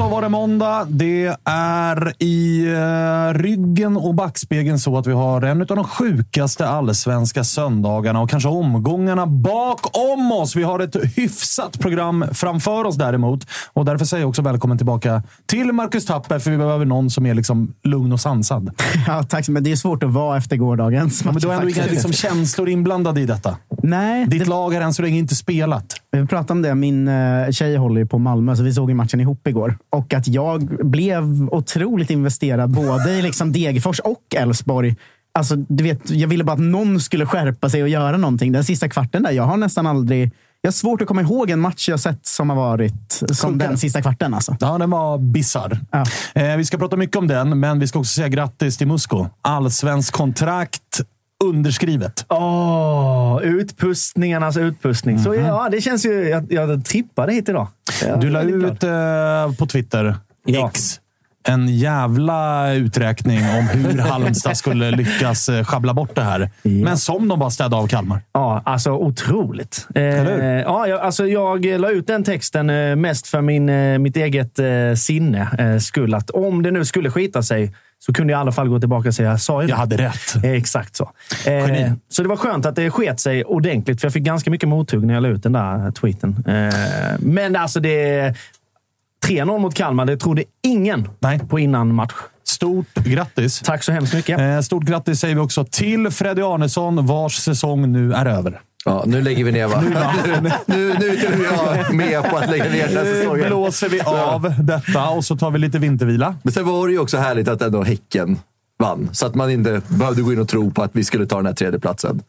Och så var det måndag. Det är i eh, ryggen och backspegeln så att vi har en av de sjukaste allsvenska söndagarna och kanske omgångarna bakom oss. Vi har ett hyfsat program framför oss däremot. Och därför säger jag också välkommen tillbaka till Marcus Tapper, för vi behöver någon som är liksom lugn och sansad. Ja, tack. Men det är svårt att vara efter gårdagens Ja, men match. du har ändå inga liksom, känslor inblandade i detta. Nej, Ditt det, lag har än så länge inte spelat. vi pratade om det. Min uh, tjej håller ju på Malmö, så vi såg ju matchen ihop igår. Och att jag blev otroligt investerad både i liksom Degerfors och Elfsborg. Alltså, du vet, jag ville bara att någon skulle skärpa sig och göra någonting. Den sista kvarten där, jag har nästan aldrig... Jag har svårt att komma ihåg en match jag sett som har varit som Sjuka. den sista kvarten. Alltså. Ja, den var bisarr. Ja. Eh, vi ska prata mycket om den, men vi ska också säga grattis till Musko. Allsvensk kontrakt underskrivet. Åh, utpustningarnas utpustning. Så ja, det känns ju... Jag, jag trippade hit idag. Jag Du la ut eh, på Twitter, Ja. X, en jävla uträkning om hur Halmstad skulle lyckas eh, schabbla bort det här. Men som de bara städade av Kalmar. Ja, alltså otroligt. Eh, ja, jag, alltså, jag la ut den texten eh, mest för min, eh, mitt eget eh, sinne eh, skull. Att om det nu skulle skita sig så kunde jag i alla fall gå tillbaka och säga jag sa ju Jag hade rätt. Eh, Exakt så. Eh, så det var skönt att det sket sig ordentligt, för jag fick ganska mycket mothugg när jag la ut den där tweeten. Eh, men alltså, det 3-0 mot Kalmar, det trodde ingen Nej. på innan match. Stort grattis! Tack så hemskt mycket. Eh, Stort grattis säger vi också till Freddy Arnesson, vars säsong nu är över. Ja, nu lägger vi ner va? nu, nu, nu är till och med jag med på att lägga ner den här Nu säsongen. blåser vi av detta och så tar vi lite vintervila. Men sen var det ju också härligt att ändå Häcken vann. Så att man inte behövde gå in och tro på att vi skulle ta den här tredjeplatsen.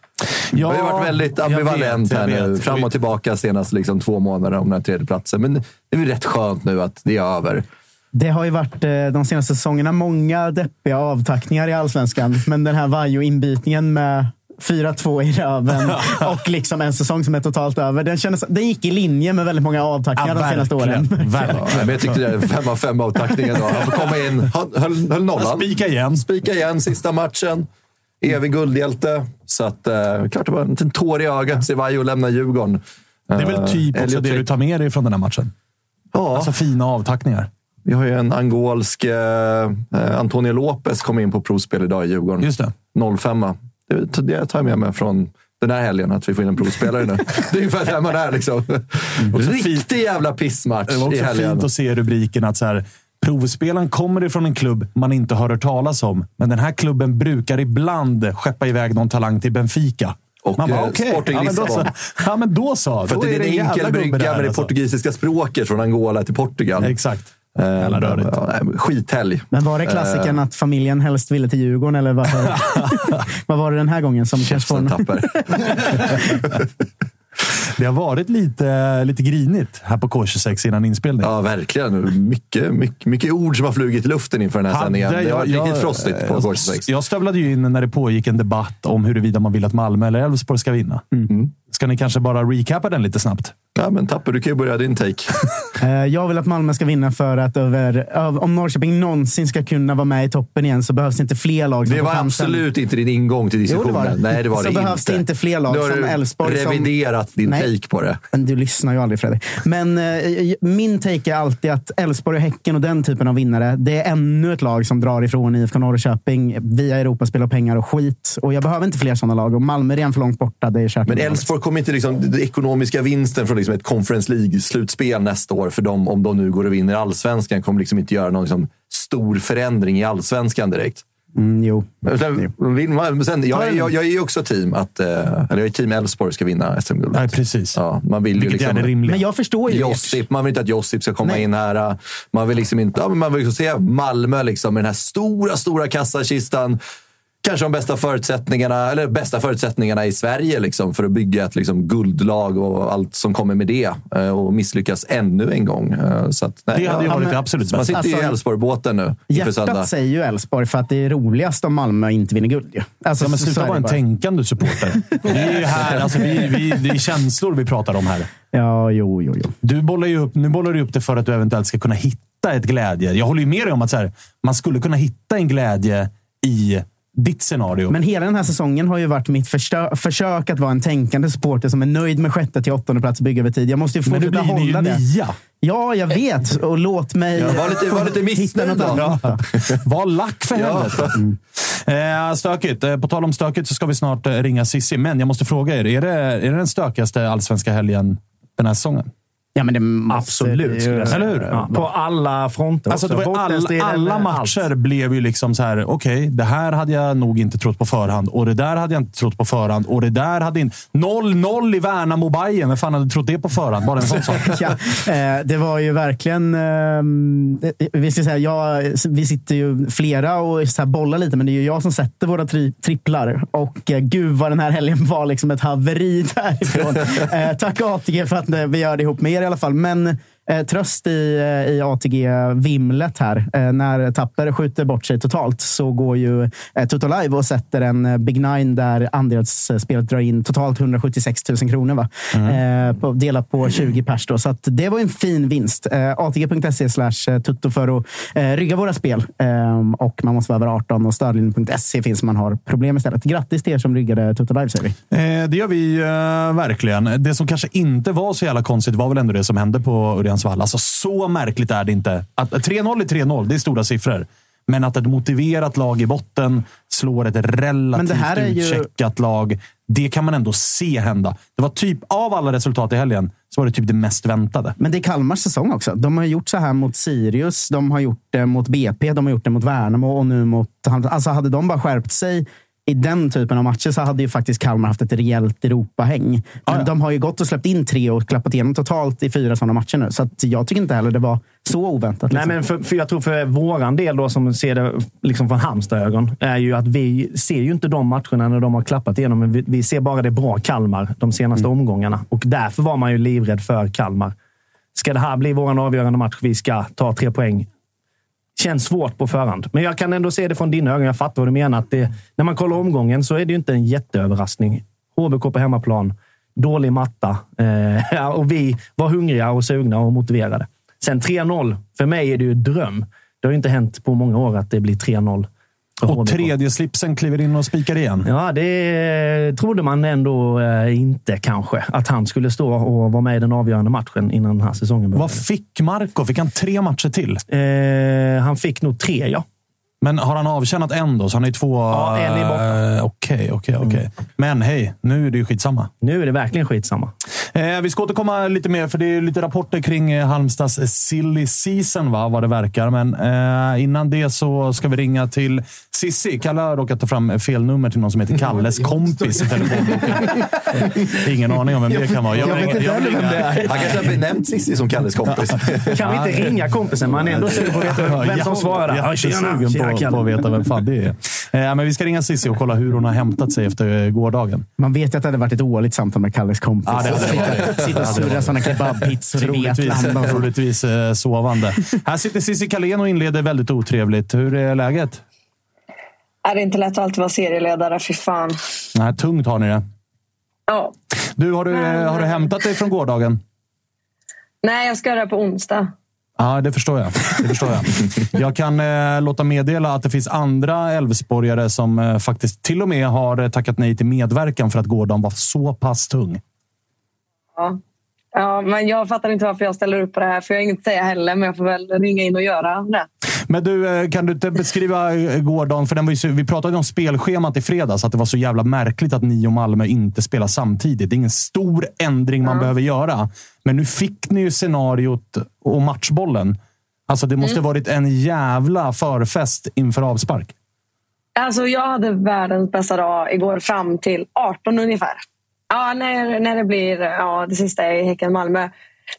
Ja, det har ju varit väldigt ambivalent här nu. Fram och tillbaka senast liksom två månader om den här tredjeplatsen. Men det är väl rätt skönt nu att det är över. Det har ju varit eh, de senaste säsongerna många deppiga avtackningar i allsvenskan. Men den här Vaiho-inbitningen med 4-2 i röven och liksom en säsong som är totalt över. Den, kändes, den gick i linje med väldigt många avtackningar Ja, de senaste åren. Verkligen. Ja, men jag tyckte det fem av fem avtackningen. Då. Han får komma in. Höll, höll nollan. Spika igen. Spika igen sista matchen. Evig guldhjälte. Så att, eh, klart det var en liten tår i ögat. Cevallo lämnar Djurgården. Det är väl typ också Elliot det du tar med dig från den här matchen? Ja, Alltså fina avtackningar. vi har ju en angolsk eh, eh, Antonio Lopez kom in på provspel idag i Djurgården. Just det. 05 det, tar jag med mig från den här helgen, att vi får in en provspelare nu. Det är ungefär där man är. Liksom. så Riktig jävla pissmatch Det var i också helgen. fint att se rubriken att så här, Provspelaren kommer ifrån en klubb man inte har hört talas om, men den här klubben brukar ibland skeppa iväg någon talang till Benfica. Och, man bara, eh, okej. Sporting ja, men då så. Lissabon. Ja, men då så. För då det är en enkel brygga med det alltså. portugisiska språket från Angola till Portugal. Exakt. Eh, Jävla rörigt. ja, skithelg. Men var det klassikern att familjen helst ville till Djurgården? Eller vad, vad var det den här gången som Käften tapper. Det har varit lite, lite grinigt här på K26 innan inspelning. Ja, verkligen. Mycket, mycket, mycket ord som har flugit i luften inför den här sändningen. Det har varit riktigt frostigt på jag, K26. jag stövlade ju in när det pågick en debatt om huruvida man vill att Malmö eller Elfsborg ska vinna. Mm. Ska ni kanske bara recappa den lite snabbt? Ja, men Tapper, du kan ju börja din take. Eh, Jag vill att Malmö ska vinna för att över, öv- om Norrköping någonsin ska kunna vara med i toppen igen så behövs inte fler lag som Det var absolut inte din ingång till Jo, det diskussionen. var det. Nej, det var Så det behövs inte. inte fler lag har som du Elfsborg som- reviderat din Nej. take på det. Men du lyssnar ju aldrig Fredrik. Men eh, min take är alltid att Elfsborg och Häcken och den typen av vinnare, det är ännu ett lag som drar ifrån IFK Norrköping via Europaspel och pengar och skit. Och jag behöver inte fler sådana lag. Och Malmö är redan för långt borta. Det är kört. Men Elfsborg kommer inte liksom, den ekonomiska vinsten från liksom ett Conference League-slutspel nästa år för dem, om de nu går och vinner allsvenskan, kommer liksom inte göra någon liksom stor förändring i allsvenskan direkt. Mm, jo. Sen, man- sen, jag, jag, jag är ju också team att, eh, eller jag är team Elfsborg ska vinna SM-guldet. Nej, precis. Ja, man vill ju Vilket liksom, är det rimliga. Men jag förstår ju. Josip, man vill inte att Josip ska komma Nej. in här. Man vill liksom inte, ja, men man vill liksom se Malmö liksom, med den här stora, stora kassakistan. Kanske de bästa förutsättningarna, eller bästa förutsättningarna i Sverige liksom, för att bygga ett liksom, guldlag och allt som kommer med det. eh, Och misslyckas ännu en gång. Eh, Så att, nej, Det hade ju ja, varit men- det absolut Man sitter ju i Alltså, Elfsborg-båten nu. Hjärtat säger ju Elfsborg för att det är roligast om Malmö inte vinner guld. ju. Alltså, Ja, men sluta vara en tänkande supporter. Vi är ju här, alltså, vi, vi, det är känslor vi pratar om här. Ja, jo, jo, jo. Du bollar ju upp, nu bollar du upp det för att du eventuellt ska kunna hitta ett glädje. Jag håller ju med dig om att så här, man skulle kunna hitta en glädje i ditt scenario. Men hela den här säsongen har ju varit mitt försök att vara en tänkande supporter som är nöjd med sjätte till åttonde plats bygga över tid. Jag måste ju Men nu fortsätta blir ni hålla det. nia. Ja, jag vet. Och låt mig Ja, var lite- var lite missnöjd då. annat. Var lack för Ja. helvete. Eh, stökigt. Eh, på tal om stökigt så ska vi snart eh, ringa Sissi. Men jag måste fråga er. Är det, är det den stökigaste allsvenska helgen den här säsongen? Ja, men det måste Absolut. skulle jag säga. Eller hur? Ja, på alla fronter. Alltså, alla, alla allt. matcher blev ju liksom så här. Okej, det här hade jag nog inte trott på förhand. Och det där hade jag inte trott på förhand. Och det där hade inte... 0-0 i Värnamo Bayern. Vem fan hade trott det på förhand? Bara en sån sak. Ja, eh, det var ju verkligen... Eh, vi, ska säga, jag, vi sitter ju flera och så här bollar lite, men det är ju jag som sätter våra tri, tripplar. Och eh, gud vad den här helgen var liksom ett haveri därifrån. eh, tack ATG för att eh, vi gör det ihop med er i alla fall. Men eh, tröst i, eh, i ATG-vimlet här. Eh, när Tapper skjuter bort sig totalt så går ju eh, Toto Live och sätter en eh, Big Nine där andelsspelet drar in totalt 176 000 kronor. Va? Eh, på, delat på 20 pers. Då. Så att det var en fin vinst. ATG.se slash tutto för att rygga våra spel. Och man måste vara över 18 och stödlinjen.se finns om man har problem istället. Grattis till er som ryggade Tutto Live säger vi. Det gör vi verkligen. Det som kanske inte var så jävla konstigt var väl ändå det som hände på Örjansvall. Alltså, så märkligt är det inte. Att 3-0 är 3-0, det är stora siffror. Men att ett motiverat lag i botten slår ett relativt är ju- utcheckat lag, det kan man ändå se hända. Det var typ, av alla resultat i helgen, så var det typ det mest väntade. Men det är Kalmars säsong också. De har gjort så här mot Sirius, de har gjort det mot BP, de har gjort det mot Värnamo och nu mot... Alltså hade de bara skärpt sig i den typen av matcher så hade ju faktiskt Kalmar haft ett rejält Europahäng. Men Ja, ja. de har ju gått och släppt in tre och klappat igenom totalt i fyra sådana matcher nu. Så jag tycker inte heller det var så oväntat. Nej, liksom. men för, för jag tror för våran del då, som ser det liksom från Halmstad-ögon, är ju att vi ser ju inte de matcherna när de har klappat igenom. Men vi, vi ser bara det bra Kalmar de senaste Mm. omgångarna. Och därför var man ju livrädd för Kalmar. Ska det här bli vår avgörande match? Vi ska ta tre poäng. Känns svårt på förhand. Men jag kan ändå se det från dina ögon. Jag fattar vad du menar. Att det, när man kollar omgången så är det ju inte en jätteöverraskning. HBK på hemmaplan. Dålig matta. Eh, och vi var hungriga och sugna och motiverade. Sen 3-0. För mig är det ju dröm. Det har ju inte hänt på många år att det blir 3-0. Och tredje slipsen kliver in och spikar igen. Ja, det trodde man ändå eh, inte kanske. Att han skulle stå och vara med i den avgörande matchen innan den här säsongen började. Vad fick Marco? Fick han tre matcher till? Eh, han fick nog tre, ja. Men har han avtjänat en då? Så han är två... Ja, en är borta. eh, Okej, okej, okej. Men hej, nu är det ju skitsamma. Nu är det verkligen skitsamma. Eh, vi ska återkomma lite mer, för det är lite rapporter kring eh, Halmstads silly season, va, vad det verkar. Men eh, innan det så ska vi ringa till Sissi. Kalle har råkat ta fram fel nummer till någon som heter Kalles kompis i telefonboken. Ingen aning om vem det kan vara. Jag vet ringer- inte heller vem det är. Han kanske har benämt Cissi som Kalles kompis. Kan vi inte ringa kompisen? Man är ändå sugen på att veta vem som svarar. där. Ja, tjena, Jättesugen tjena, på, att veta vem fan det är. Eh, men vi ska ringa Cissi och kolla hur hon har hämtat sig efter gårdagen. Man vet ju att det hade varit ett dåligt samtal med Kalles kompis. Ja, det hade det varit. Sitter och surrar sådana kebabpizzor i Vetlanda. troligtvis eh, sovande. Här sitter Cissi Kalén och inleder väldigt otrevligt. Hur är läget? Är det inte lätt att alltid vara serieledare? Fy fan. Nej, tungt har ni det. Ja. Du, har du, har du hämtat dig från gårdagen? Nej, jag ska göra det på onsdag. Ja, det förstår jag. Det förstår jag. jag kan eh, låta meddela att det finns andra Elfsborgare som eh, faktiskt till och med har eh, tackat nej till medverkan för att gårdagen var så pass tung. Ja. ja, men jag fattar inte varför jag ställer upp på det här. För jag har inget att säga heller, men jag får väl ringa in och göra det. Men du, eh, kan du inte beskriva eh, gårdagen? För den var ju, vi pratade om spelschemat i fredags, att det var så jävla märkligt att ni och Malmö inte spelar samtidigt. Det är ingen stor ändring man behöver göra. Men nu fick ni ju scenariot och matchbollen. Alltså, det måste varit en jävla förfest inför avspark. Alltså, jag hade världens bästa dag igår fram till 18 ungefär. Ja, när, när det blir ja, det sista i Häcken-Malmö.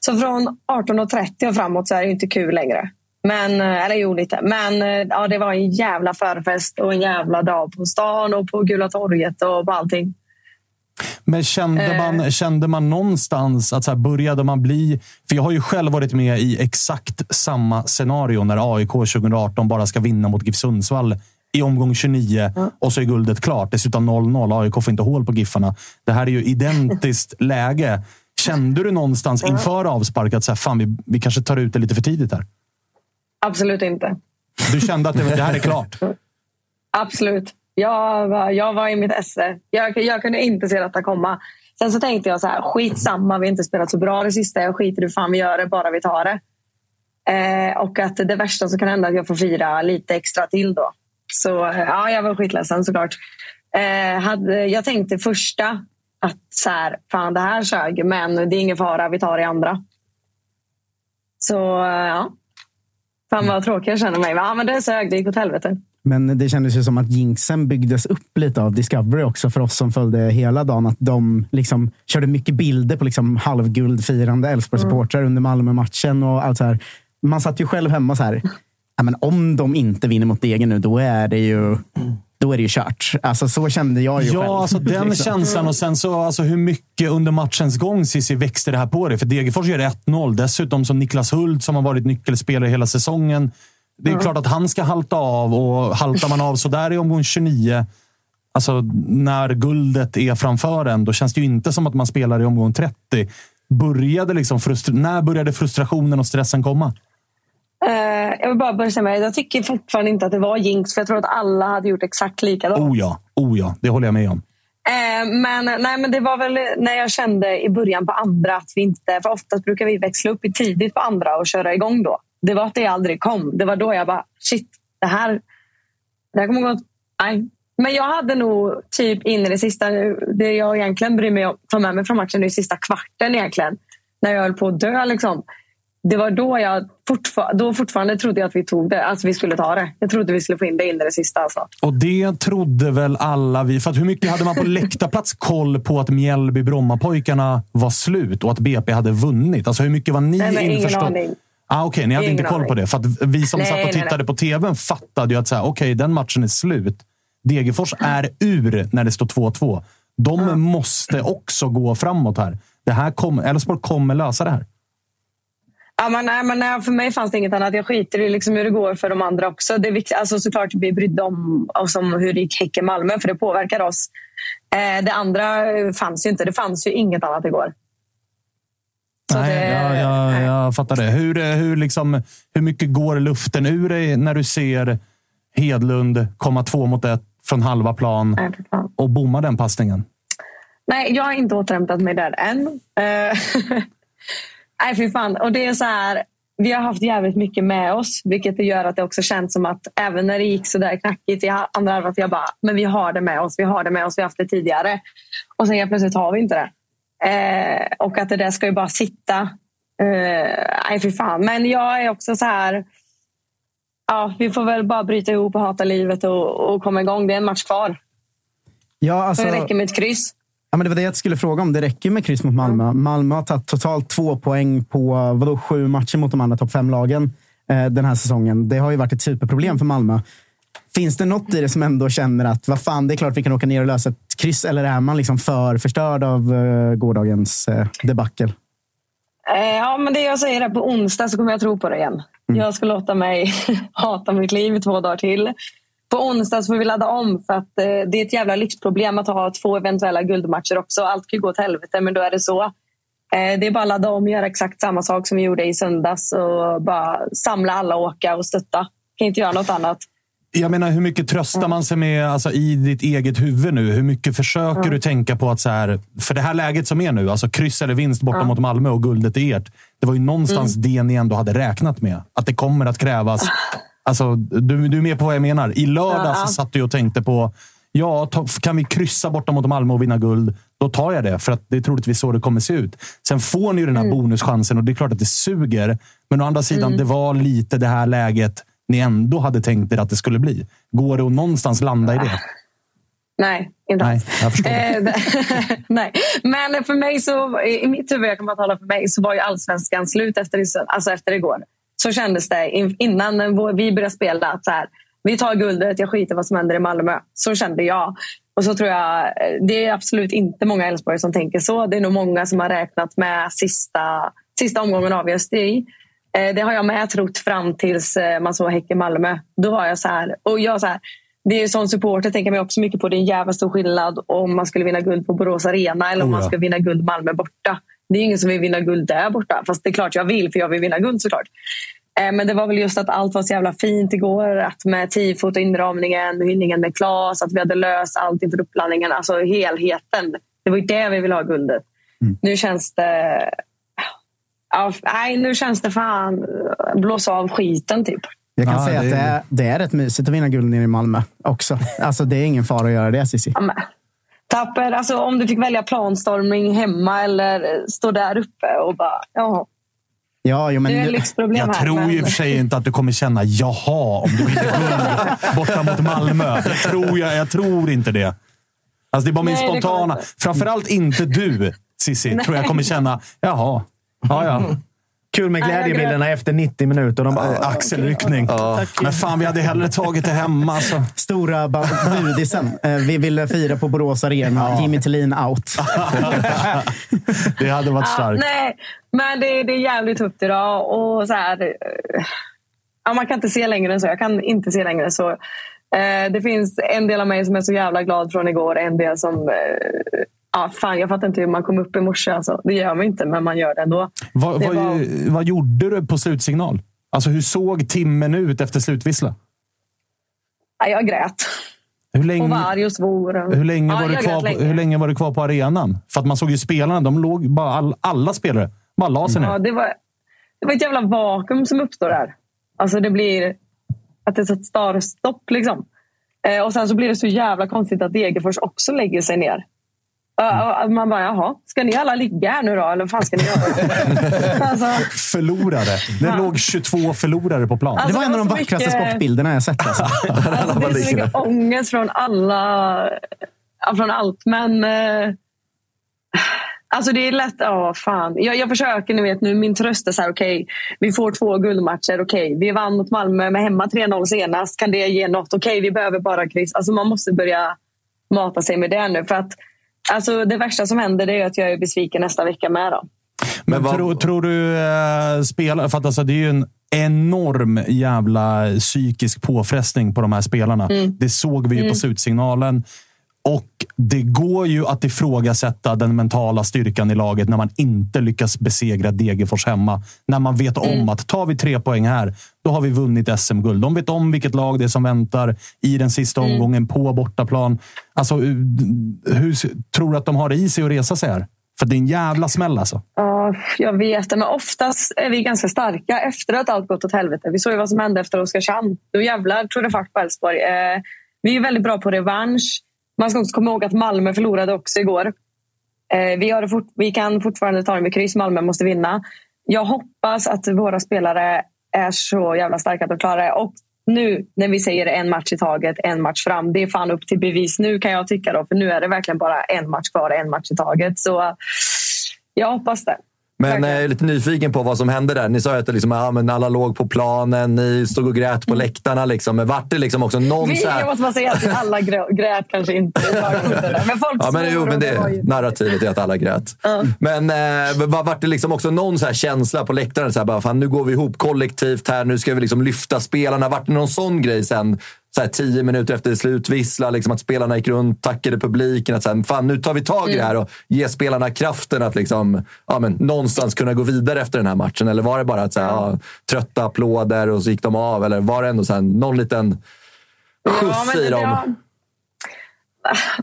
Så från 18.30 och framåt så är det inte kul längre. Men, eh, eller jo, lite. Men eh, ja, det var en jävla förfest och en jävla dag på stan och på Gula torget och på allting. Men kände Eh. man, kände man någonstans att så här, började man bli... För jag har ju själv varit med i exakt samma scenario när AIK 2018 bara ska vinna mot GIF Sundsvall i omgång 29 och så är guldet klart. Dessutom 0-0. AIK får inte hål på Giffarna. Det här är ju identiskt läge. Kände du någonstans inför avspark att så här, fan, vi, vi kanske tar ut det lite för tidigt här? Absolut inte. Du kände att det, det här är klart? Absolut. Jag var, jag var i mitt esse. Jag, jag kunde inte se detta komma. Sen så tänkte jag så här, skitsamma, vi har inte spelat så bra det sista. Jag skiter i hur fan vi gör det, bara vi tar det. Eh, och att det värsta som kan hända är att jag får fira lite extra till då. Så eh, ja, jag var skitledsen såklart. Eh, hade, jag tänkte första att så här, fan det här sög, men det är ingen fara, vi tar det andra. Så eh, ja. Fan vad tråkig jag känner mig. Ja, men det sög, det gick åt helvete. Men det kändes ju som att jinxen byggdes upp lite av Discovery också för oss som följde hela dagen. Att de liksom körde mycket bilder på liksom halvguldfirande Elfsborg-supportrar under Malmö-matchen. och allt så här. Man satt ju själv hemma så här. Ja, men om de inte vinner mot Degen nu, då är det ju, då är det ju kört. Alltså, så kände jag ju själv. Ja, alltså den Liksom. känslan. Och sen så alltså, hur mycket under matchens gång Cissi växte det här på dig. För Degerfors gör 1-0. Dessutom som Niklas Hult som har varit nyckelspelare hela säsongen. Det är klart att han ska halta av och haltar man av sådär i omgång 29, alltså när guldet är framför en, då känns det ju inte som att man spelar i omgång 30. Började liksom frustra- när började frustrationen och stressen komma? Eh, jag vill bara börja med jag tycker fortfarande inte att det var jinx. För jag tror att alla hade gjort exakt likadant. Oh ja, oh ja, det håller jag med om. Eh, men, nej, men det var väl när jag kände i början på andra att vi inte... För oftast brukar vi växla upp i tidigt på andra och köra igång då. Det var att det aldrig kom. Det var då jag bara, shit, det här, det här kommer gå... Nej. Men jag hade nog typ in i det sista, det jag egentligen bryr mig om, tar med mig från matchen, är sista kvarten egentligen. När jag höll på att dö liksom. Det var då jag fortfar- då fortfarande trodde jag att vi tog det. Alltså vi skulle ta det. Jag trodde vi skulle få in det in i det sista. Alltså. Och det trodde väl alla vi. För att hur mycket hade man på läktarplats koll på att Mjällby-Brommapojkarna var slut och att BP hade vunnit? Alltså hur mycket var ni Nej, men ingen införstådda? aning. Ah, Okej, ni hade Ingen inte koll på aning. det. För vi som Nej, satt och nej, tittade nej. på tvn fattade ju att så här, okej, den matchen är slut. Degerfors är ur när det står 2-2. De måste också gå framåt här. Det här kommer, Elfsborg kommer lösa det här. Ja, men, nej, men, nej, för mig fanns det inget annat. Jag skiter i liksom hur det går för de andra också. Det är vikt, alltså, såklart vi brydde om oss om hur det gick Häcken-Malmö, för det påverkar oss. Eh, det andra eh, fanns ju inte. Det fanns ju inget annat igår. Så Nej, det- jag, jag, nej. jag fattar det. Hur, eh, hur, liksom, hur mycket går luften ur dig när du ser Hedlund komma två mot ett från halva plan och bomma den passningen? Nej, jag har inte återhämtat mig där än. Nej, fy fan. Och det är så här, vi har haft jävligt mycket med oss, vilket det gör att det också känns som att även när det gick så där knackigt i andra att jag bara, men vi har det med oss, vi har det med oss, vi har haft det tidigare. Och sen helt plötsligt har vi inte det. Eh, och att det där ska ju bara sitta. Eh, nej, fy fan. Men jag är också så här... Ja, vi får väl bara bryta ihop och hata livet och, och komma igång. Det är en match kvar. Ja, alltså, det räcker med ett kryss. Ja, men det var det jag skulle fråga om. Det räcker med kryss mot Malmö. Malmö har tagit totalt två poäng på vadå, sju matcher mot de andra topp fem-lagen eh, den här säsongen. Det har ju varit ett superproblem för Malmö. Finns det något i det som ändå känner att vad fan, det är klart vi kan åka ner och lösa ett kryss? Eller är man liksom för förstörd av uh, gårdagens uh, debacle? Eh, ja, men det jag säger är på onsdag så kommer jag tro på det igen. Mm. Jag ska låta mig hata mitt liv i två dagar till. På onsdag får vi ladda om för att eh, det är ett jävla lyxproblem att ha två eventuella guldmatcher också. Allt kan ju gå åt helvete, men då är det så. Eh, det är bara att ladda om och göra exakt samma sak som vi gjorde i söndags och bara samla alla åka och stötta. Kan inte göra något annat. Jag menar, hur mycket tröstar man sig med alltså, i ditt eget huvud nu? Hur mycket försöker mm. du tänka på att så här, för det här läget som är nu, alltså kryss eller vinst borta mm. mot Malmö och guldet är ert. Det var ju någonstans mm. det ni ändå hade räknat med. Att det kommer att krävas. Alltså, du, du är med på vad jag menar. I lördags ja. satt du och tänkte på, ja, kan vi kryssa borta mot Malmö och vinna guld? Då tar jag det, för att det är troligtvis så det kommer se ut. Sen får ni ju den här mm. bonuschansen och det är klart att det suger. Men å andra sidan, mm. det var lite det här läget ni ändå hade tänkt er att det skulle bli. Går det att någonstans landa i det? Nej, inte Nej, jag förstår. Eh, nej. Men för mig så, i mitt huvud, jag kan bara tala för mig, så var ju allsvenskan slut efter, alltså efter igår. Så kändes det innan vi började spela. Att så här, vi tar guldet, jag skiter vad som händer i Malmö. Så kände jag. Och så tror jag, Det är absolut inte många Elfsborg som tänker så. Det är nog många som har räknat med sista, sista omgången avgörs i. Eh, det har jag med trott fram tills eh, man såg Häcken-Malmö. Då var jag så här. Och jag så här det är som supporter tänker man också mycket på. Det är en jävla stor skillnad om man skulle vinna guld på Borås Arena eller om oh man ska vinna guld Malmö borta. Det är ingen som vill vinna guld där borta. Fast det är klart jag vill, för jag vill vinna guld såklart. Eh, men det var väl just att allt var så jävla fint igår. Att med tifot och inramningen, hyllningen med Klas, att vi hade löst allt inför uppladdningen. Alltså helheten. Det var ju det vi ville ha guldet. Mm. Nu känns det... Ja, nej, nu känns det fan blåsa av skiten typ. Jag kan ja, säga det... att det är, det är rätt mysigt att vinna guld nere i Malmö också. Alltså, det är ingen fara att göra det, Cissi. Ja, Tapper, alltså, om du fick välja planstormning hemma eller stå där uppe och bara... Jaha. Ja, jo, men det är lyxproblem jag här, tror men... i och för sig inte att du kommer känna jaha om du vinner guld borta mot Malmö. Det tror jag, jag tror inte det. Alltså, det är bara min spontana... Framförallt inte du, Cissi, tror jag kommer känna jaha. Ja, ja. Kul med glädjebilderna efter 90 minuter. De bara, axelryckning. Ja. Men fan, vi hade hellre tagit det hemma. Alltså. Stora budisen. Eh, vi ville fira på Borås Arena. Ja. Jimmy Tillin out. det hade varit starkt. Nej, men det, det är jävligt tufft idag. Och så här, eh, ja, man kan inte se längre än så. Jag kan inte se längre än så. Eh, det finns en del av mig som är så jävla glad från igår. En del som Ja, fan, jag fattar inte hur man kom upp i morse. Alltså. Det gör man inte, men man gör det ändå. Vad, det var... vad gjorde du på slutsignal? Alltså, hur såg timmen ut efter slutvissla? Ja, jag grät. Hur länge, och var arg och svor. Hur länge, ja, var du kvar, länge. hur länge var du kvar på arenan? För att man såg ju spelarna. De låg, bara all, alla spelare bara la sig ner. Ja, det, var, det var ett jävla vakuum som uppstår där. Alltså det blir att det är ett starstopp. Liksom. Eh, och sen så blir det så jävla konstigt att Degerfors också lägger sig ner. Mm. Man bara, jaha, ska ni alla ligga här nu då? Eller vad fan ska ni göra? alltså. Förlorare. Det ja. låg 22 förlorare på plan. Alltså, det var en av de vackraste mycket... sportbilderna jag sett. Alltså. alltså, det är så mycket ångest från alla. Från allt. Men... Eh, alltså det är lätt... Ja, fan. Jag, jag försöker, ni vet nu. Min tröst är så här, okej, okay, vi får två guldmatcher. Okej, okay, vi vann mot Malmö med hemma 3-0 senast. Kan det ge något? Okej, okay, vi behöver bara kryss. Alltså man måste börja mata sig med det nu. För att Alltså, det värsta som händer är att jag är besviken nästa vecka med. Då. Men, vad... tror, tror, du äh, spelar... För att alltså, det är ju en enorm jävla psykisk påfrestning på de här spelarna. Mm. Det såg vi ju mm. på slutsignalen. Och det går ju att ifrågasätta den mentala styrkan i laget när man inte lyckas besegra Degerfors hemma. När man vet om mm. att tar vi tre poäng här, då har vi vunnit SM-guld. De vet om vilket lag det är som väntar i den sista mm. omgången på bortaplan. Alltså, hur tror du att de har det i sig att resa sig här? För det är en jävla smäll alltså. Ja, jag vet det. Men oftast är vi ganska starka efter att allt gått åt helvete. Vi såg ju vad som hände efter Oskarshamn. Då jävlar tog det fart på Elfsborg. Eh, vi är väldigt bra på revansch. Man ska också komma ihåg att Malmö förlorade också igår. Eh, vi, har fort, vi kan fortfarande ta det med kryss. Malmö måste vinna. Jag hoppas att våra spelare är så jävla starka att de klarar det. Och nu när vi säger en match i taget, en match fram. Det är fan upp till bevis nu kan jag tycka. Då, för nu är det verkligen bara en match kvar, en match i taget. Så jag hoppas det. Men jag är lite nyfiken på vad som hände där. Ni sa ju att det liksom, ja, men alla låg på planen, ni stod och grät på läktarna. Liksom. Men vart det liksom också någon Vi, så här... Jag måste bara säga att alla grä- grät kanske inte. Men folk Ja, men, jo, men det det, ju- narrativet är att alla grät. Men eh, var, vart det liksom också någon så här känsla på läktaren? Så här, bara, fan, nu går vi ihop kollektivt här. Nu ska vi liksom lyfta spelarna. Vart det någon sån grej sen? Så här, tio minuter efter slutvissla, liksom att spelarna gick runt, tackade publiken. Att så här, fan, nu tar vi tag i det här och ger spelarna kraften att liksom, ja, men, någonstans kunna gå vidare efter den här matchen. Eller var det bara att, så här, ja, trötta applåder och så gick de av? Eller var det ändå så här, någon liten skjuts men i dem? ja.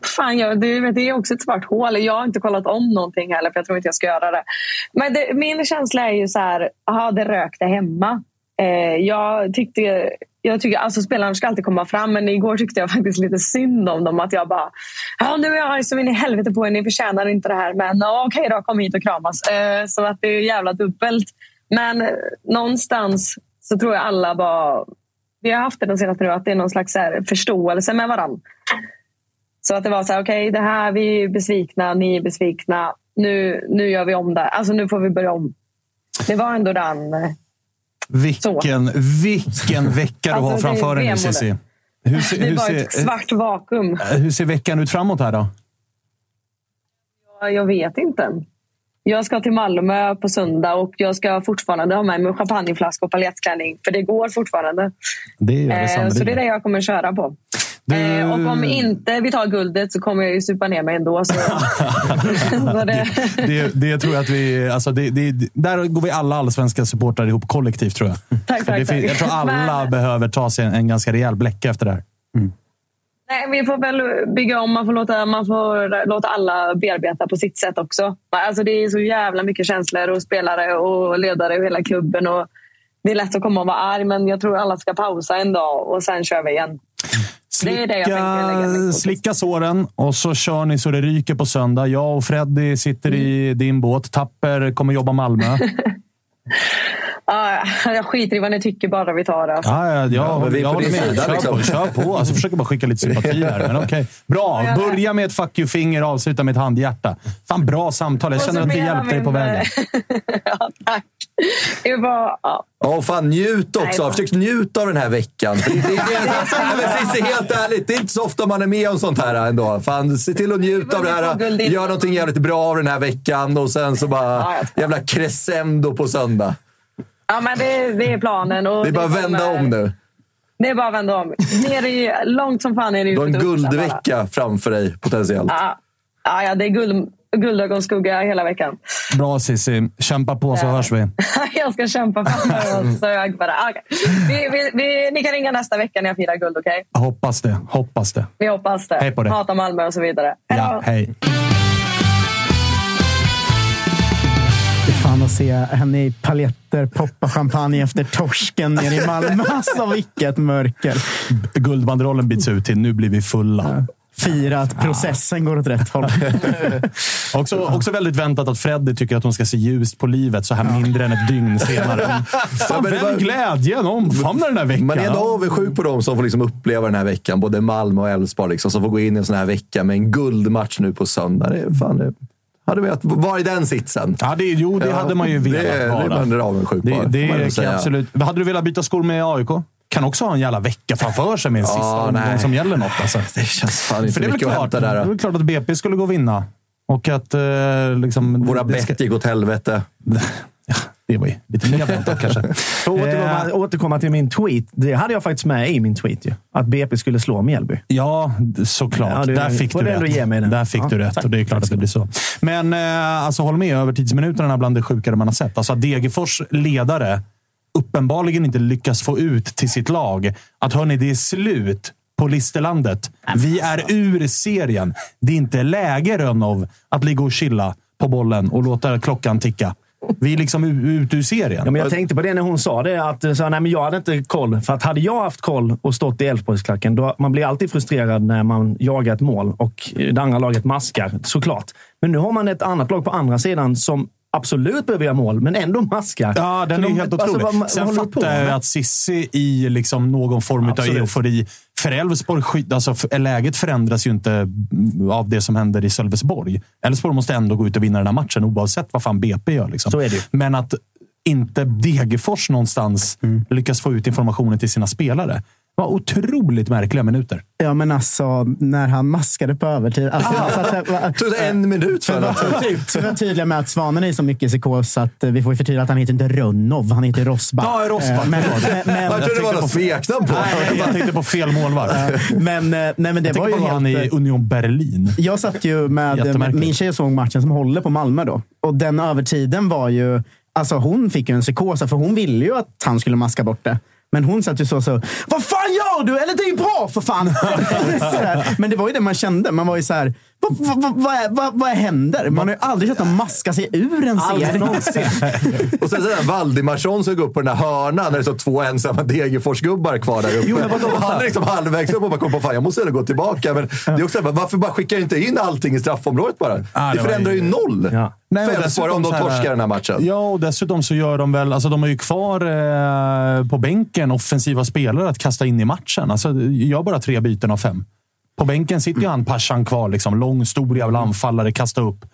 Fan, jag, det, det är också ett svart hål. Jag har inte kollat om någonting heller, för jag tror inte jag ska göra det. Men det, min känsla är ju så här, aha, det rökte hemma. Eh, jag tyckte, jag tycker, alltså spelarna ska alltid komma fram, men igår tyckte jag faktiskt lite synd om dem. Att jag bara, ja, nu är jag arg så in i helvete på er, ni förtjänar inte det här. Men okej okej då, kom hit och kramas. Eh, så att det är jävla dubbelt. Men eh, någonstans så tror jag alla bara, vi har haft det den senaste nu, att det är någon slags här, förståelse med varandra. Så att det var så här, okej, det här, vi är besvikna, ni är besvikna. Nu, nu gör vi om det. Alltså nu får vi börja om. Det var ändå den... Eh, eh, Vilken, vilken vecka du Alltså, har framför dig nu. Cissi. Hur, ser- Det var ett ser, svart vakuum. hur ser veckan ut framåt här då? Ja, Jag vet inte. Jag ska till Malmö på söndag och jag ska fortfarande ha med mig champagneflaska och paljettklänning. För det går fortfarande. Det gör det Eh, så det är det jag kommer köra på. Du- Eh, och om inte vi tar guldet så kommer jag ju supa ner mig ändå. Så, så det, Det, det tror jag att vi... Alltså där går vi alla allsvenska supportrar ihop kollektivt, tror jag. Tack, tack, tack. jag tror alla Men- behöver ta sig en, en ganska rejäl bläcka efter det här. Nej, vi får väl bygga om. Man får, låta, man får låta alla bearbeta på sitt sätt också. Alltså, det är så jävla mycket känslor och spelare och ledare och hela klubben. Och det är lätt att komma och vara arg, men jag tror alla ska pausa en dag och sen kör vi igen. Det är det lägga Slicka, slicka såren och så kör ni så det ryker på söndag. Jag och Freddy sitter i Mm. din båt. Tapper kommer jobba Malmö. Ah, jag skiter i vad ni tycker, bara vi tar det. Alltså. Ja, ja, ja, men vi är på håller din med. sida, Kör liksom. på. Kör på. Alltså, försöker bara skicka lite sympati här. Men okej. Bra. Ja, ja. Börja med ett fuck you-finger och avsluta med ett handhjärta. Fan, bra samtal. Jag känner att det hjälpte dig på vägen. ja, tack. Det var, ja. Ja, fan njut också. Nej, Försök njuta av den här veckan. Det, det, helt ärligt, det är inte så ofta man är med om sånt här ändå. Fan, se till att njuta av det här. Gör någonting jävligt bra av den här veckan och sen så bara jävla crescendo på söndag. Ja, men det, det är planen. Och Det är bara att vända kommer- om nu. Det är bara att vända om. Ner i, långt som fan är det Du har en duscha bara. guldvecka framför dig potentiellt. Ja, ja, ja, det är guld, guldögonskugga hela veckan. Bra Cissi. Kämpa på så Ja. hörs vi. jag ska kämpa för det. Så jag bara, okej. vi, vi, vi, ni kan ringa nästa vecka när jag firar guld, okej? Hoppas det. Hoppas det. Vi hoppas det. Hej på dig. Hata Malmö och så vidare. Hej Ja, hej. Fan att se henne i paljetter poppa champagne efter torsken nere i Malmö. Alltså vilket mörker. Guldbanderollen byts ut till nu blir vi fulla. Fira att processen går åt rätt håll. Också, också väldigt väntat att Freddy tycker att hon ska se ljust på livet så här mindre än ett dygn senare. Fan, var- vem glädjen omfamnar den här veckan? Man är ändå avundsjuk på dem som får liksom uppleva den här veckan. Både Malmö och Elfsborg liksom, som får gå in i en sån här vecka med en guldmatch nu på söndag. Det är fan, det hade velat vara i den sitsen. Ja, det, jo, det Ja, hade man ju velat det, vara. Det är man avundsjuk på. Det, det kan säga. absolut. Hade du velat byta skor med AIK? Kan också ha en jävla vecka framför sig med en sista Ja, omgång som gäller något. Alltså. Det känns fan inte För det är, mycket att klart, hämta det är där. väl klart att BP skulle gå och vinna. Och att eh, liksom, Våra bett gick åt helvete. det var ju lite mer väntat kanske. För att återkomma, Eh, återkomma till min tweet. Det hade jag faktiskt med i min tweet. Ju. Att BP skulle slå Mjällby. Ja, såklart. Ja, du- Där fick du rätt. ge mig den. Där fick Ja, du rätt tack. och det är klart att det blir så. Men eh, alltså, håll med, övertidsminuterna bland det sjukare man har sett. Alltså, att Degerfors ledare uppenbarligen inte lyckas få ut till sitt lag att hörni, det är slut på Listerlandet. Vi är ur serien. Det är inte läge, Rönnov, att ligga och chilla på bollen och låta klockan ticka. Vi är liksom ute ur serien. Ja, men jag tänkte på det när hon sa det. Att, så, nej, men jag hade inte koll. För att hade jag haft koll och stått i Elfsborgsklacken, då man blir alltid frustrerad när man jagar ett mål och det andra laget maskar, såklart. Men nu har man ett annat lag på andra sidan som absolut behöver göra mål, men ändå maskar. Ja, den Så är de- helt alltså, otrolig. vad- vad Sen fattar jag att Sissi i liksom någon form av eufori. För Elfsborg, alltså, för- läget förändras ju inte av det som händer i Sölvesborg. Elfsborg måste ändå gå ut och vinna den här matchen oavsett vad fan BP gör. Liksom. Så är det. Men att inte Degerfors någonstans Mm. lyckas få ut informationen till sina spelare. Var otroligt märkliga minuter. Ja, men alltså när han maskade på övertid. Alltså, så att, va- Tog en minut för att, så var tydliga med att Svanen är så mycket i psykos att eh, vi får förtydliga att han heter inte Rönnov, han heter Rosbach. Ja, Rosbach, Eh, Men, men, Jag men, trodde det var något smeknamn på Nej, jag tänkte på fel målvakt. men, eh, nej, men det Jag var ju på han helt... i eh, Union Berlin. Jag satt ju med, min tjej och såg matchen som håller på Malmö då. Och den övertiden var ju... Alltså hon fick ju en psykos, för hon ville ju att han skulle maska bort det. Men hon satt ju så så. Vad fan gör du? Eller det är ju bra för fan! Men det var ju det man kände. Man var ju så här. Vad, vad, är- vad, vad händer? Man har ju aldrig sett någon maska sig ur en serie. någonsin. Och sen sådär Valdimarsson som går upp på den här hörnan när det står två ensamma Degerfors-gubbar kvar där uppe. Jo, men vadå? han är liksom halvvägs upp och man kommer på fan, jag måste ändå gå tillbaka. Men det är också varför bara skickar jag inte in allting i straffområdet bara? Ah, det förändrar ju noll Ja. Nej, Elfsborg om de här- torskar den här matchen. Ja, och dessutom så gör de väl... Alltså de har ju kvar eh, på bänken offensiva spelare att kasta in i matchen. Alltså, gör bara tre byten av fem. På bänken sitter ju han Pashan kvar. Liksom, lång, stor jävla anfallare, kasta upp.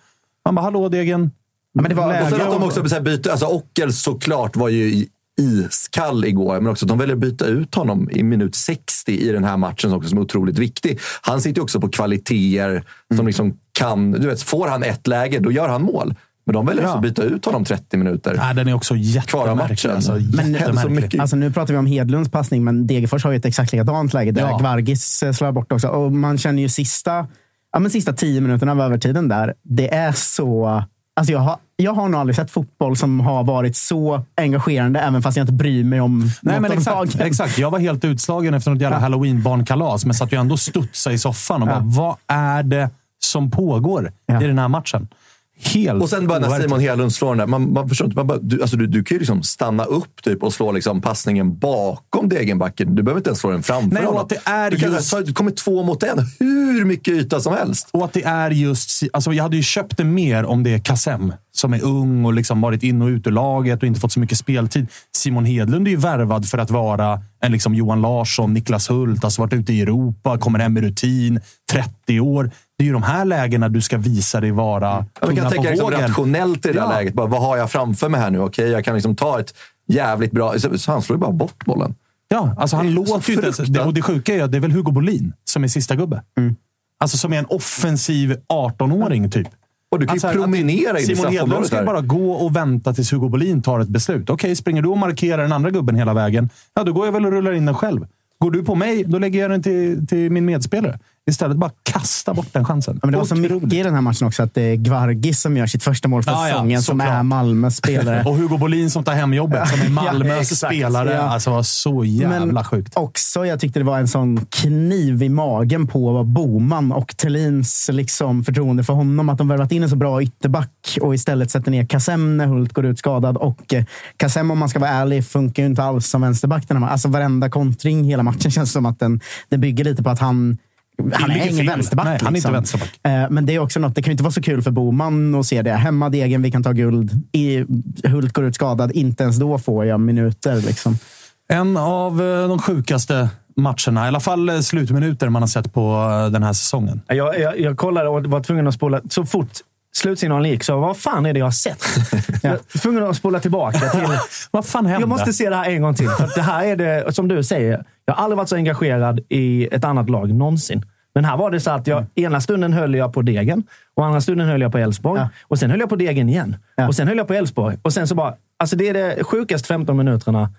Man bara, hallå Degen. Ja, men det var- Och sen att de också så byter. Alltså Ockel såklart var ju iskall igår, men också att de väljer att byta ut honom i minut 60 i den här matchen också, som är otroligt viktig. Han sitter ju också på kvaliteter som liksom kan... Du vet, får han ett läge, då gör han mål. Men de väljer Ja. alltså att byta ut honom 30 minuter. Nej, den är också jättemärklig. Alltså, Men- jättemärklig. så mycket- Alltså, nu pratar vi om Hedlunds passning, men Degerfors har ju ett exakt likadant läge där Ja. Gvargis eh, slår bort också. Och man känner ju sista, ja, men sista tio minuterna av övertiden där. Det är så... Alltså jag, har, jag har nog aldrig sett fotboll som har varit så engagerande, även fast jag inte bryr mig om Nej, men exakt, exakt. Jag var helt utslagen efter något jävla halloween-barnkalas, men satt ju ändå och studsade i soffan och Ja. bara, vad är det som pågår Ja. i den här matchen? Helt Och sen bara när. Simon Hedlund slår den där. Man, man förstår inte. Man bara, du, alltså du, du kan ju liksom stanna upp typ och slå liksom passningen bakom Degenbacken. Du behöver inte ens slå den framför Nej, honom. att det är du kan, just- så, du kommer två mot en. Hur mycket yta som helst. Och att det är just... Alltså jag hade ju köpt det mer om det är Kassem som är ung och liksom varit in och ut ur laget och inte fått så mycket speltid. Simon Hedlund är ju värvad för att vara en liksom Johan Larsson, Niklas Hult, alltså varit ute i Europa, kommer hem med rutin, 30 år. Det är ju de här lägena du ska visa dig vara Ja, man kan tänka liksom rationellt i det där Ja. läget. Bara, vad har jag framför mig här nu? Okej, jag kan liksom ta ett jävligt bra... Så, han slår ju bara bort bollen. Ja, alltså han låter ju inte Och det sjuka är att det är väl Hugo Bolin som är sista gubbe. Alltså som är en offensiv 18-åring typ. Och du kan ju Alltså, promenera in i Simon Hedlund ska ju bara gå och vänta tills Hugo Bolin tar ett beslut. Okej, springer du och markerar den andra gubben hela vägen, ja, då går jag väl och rullar in den själv. Går du på mig, då lägger jag den till, till min medspelare. Istället bara kasta bort den chansen. Ja, men det var så mycket i den här matchen också att det är Gvargis som gör sitt första mål för Ja, ja, säsongen, som såklart. är Malmös spelare. Och Hugo Bolin som tar hem jobbet, som är Malmös spelare. Ja. Alltså, var så jävla Men sjukt. också, jag tyckte det var en sån kniv i magen på Boman och Thelins liksom förtroende för honom. Att de värvat in en så bra ytterback och istället sätter ner Kassem när Hult går ut skadad. Och eh, Kassem, om man ska vara ärlig, funkar ju inte alls som vänsterback. Den här, alltså varenda kontring hela matchen känns som att den, den bygger lite på att han han är ingen vänsterback. Nej, han är inte liksom. vänsterback. Eh, Men det är också något, det kan ju inte vara så kul för Boman att se det. Hemma Degen, vi kan ta guld. I, Hult går ut skadad, inte ens då får jag minuter. Liksom. En av eh, de sjukaste matcherna, i alla fall eh, slutminuter man har sett på den här säsongen. Jag, jag, jag kollade och var tvungen att spola. Så fort slutsignalen gick så vad fan är det jag har sett? Jag var tvungen att spola tillbaka till... Vad fan hände? Jag måste se det här en gång till. För att det här är det, som du säger, jag har aldrig varit så engagerad i ett annat lag någonsin. Men här var det så att jag, ena stunden höll jag på Degen och andra stunden höll jag på Elfsborg. Ja. Och sen höll jag på Degen igen. Ja. Och sen höll jag på Elfsborg. Och sen så bara... Alltså det är det sjukaste 15 minuterna.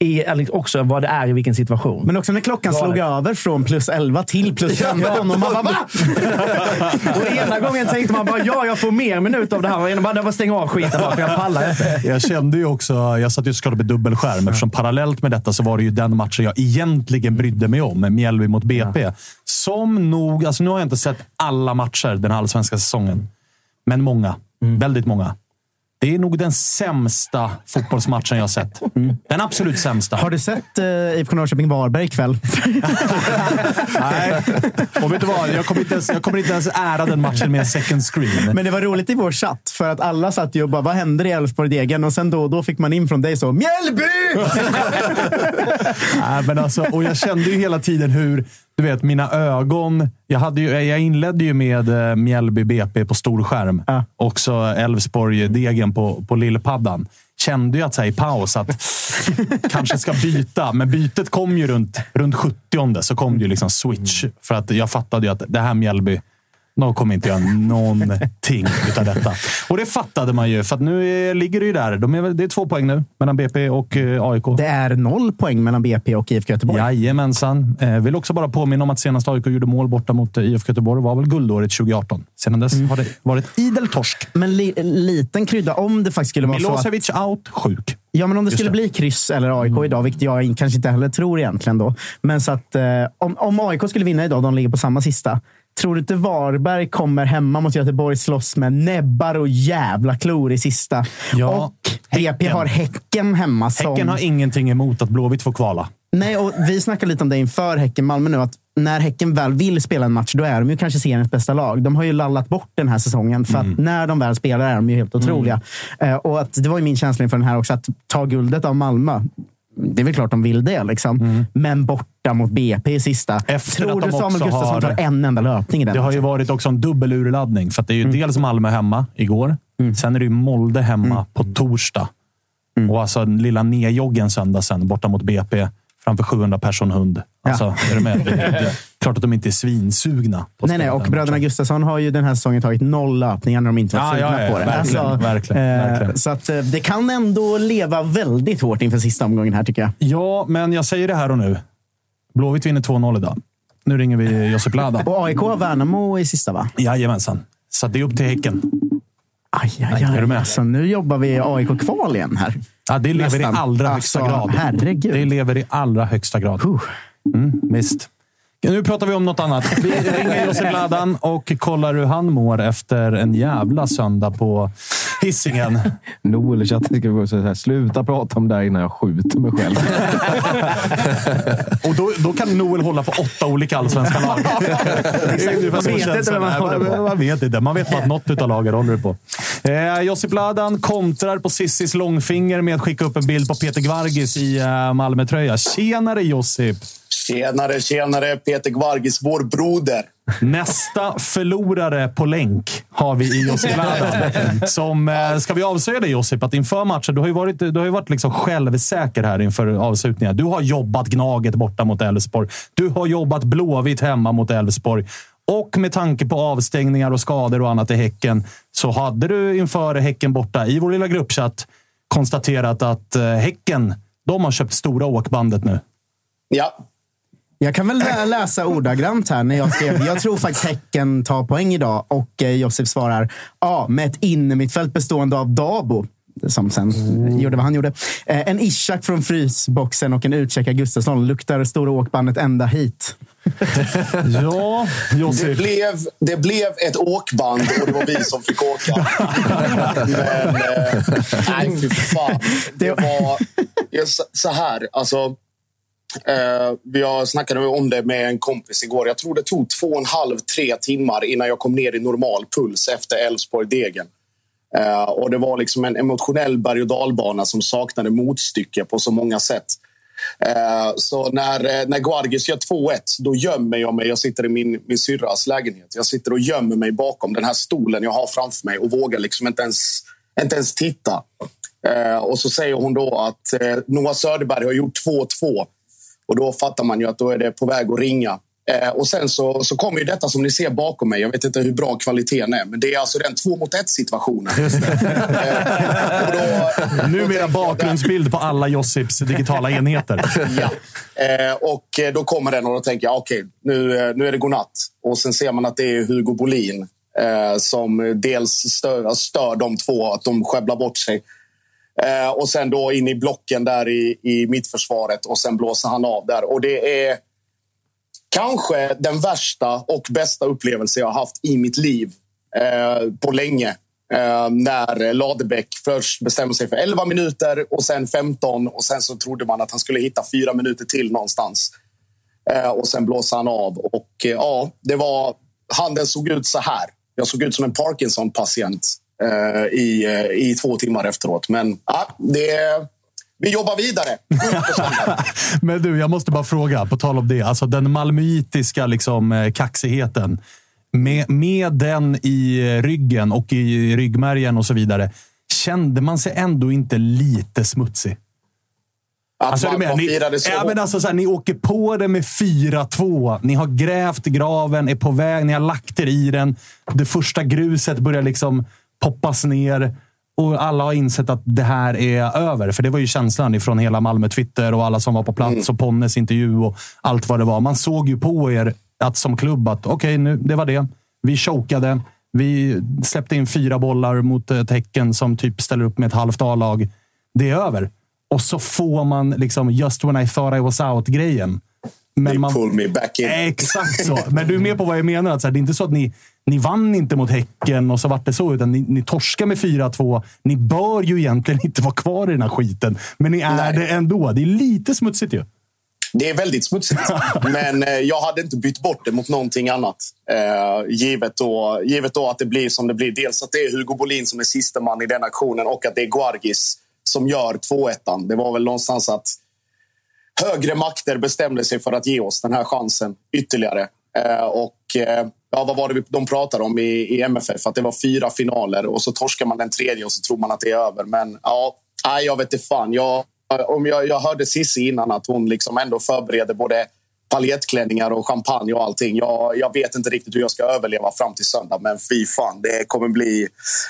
I, eller också vad det är i vilken situation. Men också när klockan Galet. slog över från plus 11 till plus 15 och man bara va? Och ena gången tänkte man bara ja, jag får mer minuter av det här. Och ena bara, "Jag bara stäng av skiten bara, för jag pallar inte. Jag kände ju också, jag satt ju och med dubbelskärm eftersom parallellt med detta så var det ju den matchen jag egentligen brydde mig om. Mjällby mot BP. Som nog, alltså nu har jag inte sett alla matcher den här allsvenska säsongen. Men många. Väldigt många. Det är nog den sämsta fotbollsmatchen jag sett. Den absolut sämsta. Har du sett uh, IFK Norrköping-Varberg ikväll? Nej. Och vet du vad? Jag kommer, inte ens, jag kommer inte ens ära den matchen med en second screen. Men det var roligt i vår chatt, för att alla satt ju och bara, vad händer i Elfsborg-degen? Och sen då och då fick man in från dig så, Mjällby! Nej, men alltså, och jag kände ju hela tiden hur, du vet, mina ögon... Jag, hade ju, jag inledde ju med uh, Mjällby BP på stor skärm. Ja. Och så Elfsborg-degen på, på lillpaddan. Kände ju att så här, i paus att kanske ska byta, men bytet kom ju runt, runt 70 så kom det ju liksom switch. För att jag fattade ju att det här Mjällby, de kommer inte göra någonting utav detta. Och det fattade man ju, för att nu ligger det ju där. De är, det är två poäng nu mellan BP och eh, AIK. Det är noll poäng mellan BP och IFK Göteborg. Jajamensan. Eh, vill också bara påminna om att senast AIK gjorde mål borta mot eh, IFK Göteborg var väl guldåret 2018. Sedan dess har det varit idel torsk. Men li, liten krydda, om det faktiskt skulle vara så att... Out, sjuk. Ja, men om det Just skulle det. bli kryss eller AIK idag, vilket jag kanske inte heller tror egentligen då. Men så att eh, om, om AIK skulle vinna idag, de ligger på samma sista. Tror du inte Varberg kommer hemma mot Göteborg slåss med näbbar och jävla klor i sista? Ja, och BP har Häcken hemma. Som... Häcken har ingenting emot att Blåvitt får kvala. Nej, och vi snackade lite om det inför Häcken-Malmö nu. Att när Häcken väl vill spela en match, då är de ju kanske seriens bästa lag. De har ju lallat bort den här säsongen. För Mm. att när de väl spelar är de ju helt otroliga. Eh, och att det var ju min känsla inför den här också, att ta guldet av Malmö. Det är väl klart de vill det, liksom. men borta mot BP i sista. Mm. Efter Tror du Samuel Gustafsson har- tar en enda löpning i den Det har ju varit också en dubbel urladdning. För det är ju dels Malmö hemma igår. Sen är det ju Molde hemma på torsdag. Och alltså den lilla nedjoggen söndag sen borta mot BP framför 700 person hund. Alltså, är du med? Det, det, klart att de inte är svinsugna. Nej, nej, och bröderna. Gustafsson har ju den här säsongen tagit noll löpningar när de inte var Ja, sugna ja, ja, på det. verkligen, verkligen, eh, verkligen. Så att, eh, det kan ändå leva väldigt hårt inför sista omgången här, tycker jag. Ja, men jag säger det här och nu. Blåvitt vinner 2-0 idag. Nu ringer vi Josip Lada. Och AIK har Värnamo i sista, va? Jajamensan. Så det är upp till Häcken. Aj, aj, Nej, är aj. du med? Alltså, nu jobbar vi AIK-kval igen här. Ja, det lever Nästan. i allra högsta Alltså, grad. herregud. Det lever i allra högsta grad. Mm, visst. Nu pratar vi om något annat. Vi ringer Josip Ladan och kollar hur han mår efter en jävla söndag på Hisingen. Noel i chatten ska så här, sluta prata om det här innan jag skjuter mig själv. Och då, då kan Noel hålla på åtta olika allsvenska lag. Vet inte håller på. Man vet inte. Man vet bara att något av lagen håller du på. Eh, Josip Ladan kontrar på Sissis långfinger med att skicka upp en bild på Peter Gvargis i eh, Malmötröja. Tjenare Josip! Tjenare, tjenare! Peter Gvargis, vår broder. Nästa förlorare på länk har vi i Josip. Som, eh, ska vi avslöja det Josip, att inför matchen, du har ju varit, du har ju varit liksom självsäker här inför avslutningen. Du har jobbat Gnaget borta mot Elfsborg. Du har jobbat Blåvitt hemma mot Elfsborg. Och med tanke på avstängningar och skador och annat i Häcken så hade du inför Häcken borta i vår lilla gruppchatt konstaterat att eh, Häcken, de har köpt stora åkbandet nu. Ja, Jag kan väl lä- läsa ordagrant här när jag skrev jag tror faktiskt Häcken tar poäng idag och eh, Josip svarar ja, med ett innermittfält bestående av Dabo. Som sen gjorde vad han gjorde. Eh, en Ishak från frysboxen och en utcheckad Gustafsson. Luktar stora åkbandet ända hit. Ja, det Josip. blev, det blev ett åkband och det var vi som fick åka. Men, eh, nej fy fan. Det var ja, så- så här, alltså. Eh, jag snackade om det med en kompis igår. Jag tror det tog två och en halv, tre timmar innan jag kom ner i normal puls efter Elfsborg-degen. Eh, och det var liksom en emotionell berg och dalbana som saknade motstycke på så många sätt. Eh, så när, när Guargis gör 2-1, då gömmer jag mig. Jag sitter i min, min syrras lägenhet. Jag sitter och gömmer mig bakom den här stolen jag har framför mig och vågar liksom inte ens, inte ens titta. Och så säger hon då att Noah Söderberg har gjort 2-2. Och då fattar man ju att då är det på väg att ringa. Eh, och sen så, så kommer ju detta som ni ser bakom mig. Jag vet inte hur bra kvaliteten är, men det är alltså den två mot ett situationen. Eh, då- Numera bakgrundsbild på alla Josips digitala enheter. Ja. Eh, och eh, då kommer den och då tänker jag okej, nu, eh, nu är det godnatt. Och sen ser man att det är Hugo Bolin eh, som dels stör, stör de två, att de skäbblar bort sig. Eh, och sen då in i blocken där i, i mittförsvaret och sen blåser han av där. Och det är kanske den värsta och bästa upplevelse jag har haft i mitt liv eh, på länge. Eh, när Ladebäck först bestämde sig för 11 minuter och sen 15 och sen så trodde man att han skulle hitta fyra minuter till någonstans. Eh, och sen blåser han av. Och eh, ja, det var... Handen såg ut så här. Jag såg ut som en Parkinson-patient i, eh, i två timmar efteråt. Men ja, det... Vi jobbar vidare. Men du, jag måste bara fråga, på tal om det. Alltså den malmöitiska liksom, eh, kaxigheten. Med, med den i ryggen och i ryggmärgen och så vidare. Kände man sig ändå inte lite smutsig? Att Alltså, man, man firade så ja, men alltså, så här, ni åker på det med 4-2. Ni har grävt graven, är på väg, ni har lagt er i den. Det första gruset börjar liksom poppas ner. Och alla har insett att det här är över. För det var ju känslan från hela Malmö Twitter och alla som var på plats Mm. och Ponnes intervju och allt vad det var. Man såg ju på er att som klubb att okej, nu det var det. Vi chokade. Vi släppte in fyra bollar mot ett Häcken som typ ställer upp med ett halvt A-lag. Det är över. Och så får man liksom just when I thought I was out-grejen. Men They man, pull me back in. Exakt så. Men du är med på vad jag menar. Att så här, det är inte så att ni, ni vann inte mot Häcken och så vart det så. Utan ni, ni torskar med 4-2. Ni bör ju egentligen inte vara kvar i den här skiten. Men ni är Nej. det ändå. Det är lite smutsigt ju. Det är väldigt smutsigt. Men eh, jag hade inte bytt bort det mot någonting annat. Eh, givet, då, givet då att det blir som det blir. Dels att det är Hugo Bolin som är sista man i den aktionen och att det är Guargis som gör 2-1. Det var väl någonstans att högre makter bestämde sig för att ge oss den här chansen ytterligare. Eh, och eh, ja, vad var det de pratade om i, i MFF? Att det var fyra finaler och så torskar man den tredje och så tror man att det är över. Men ja, nej, jag vet inte fan. Jag, om jag, jag hörde Cissi innan att hon liksom ändå förbereder både paljettklänningar och champagne och allting. Jag, jag vet inte riktigt hur jag ska överleva fram till söndag, men fy fan. Det kommer bli,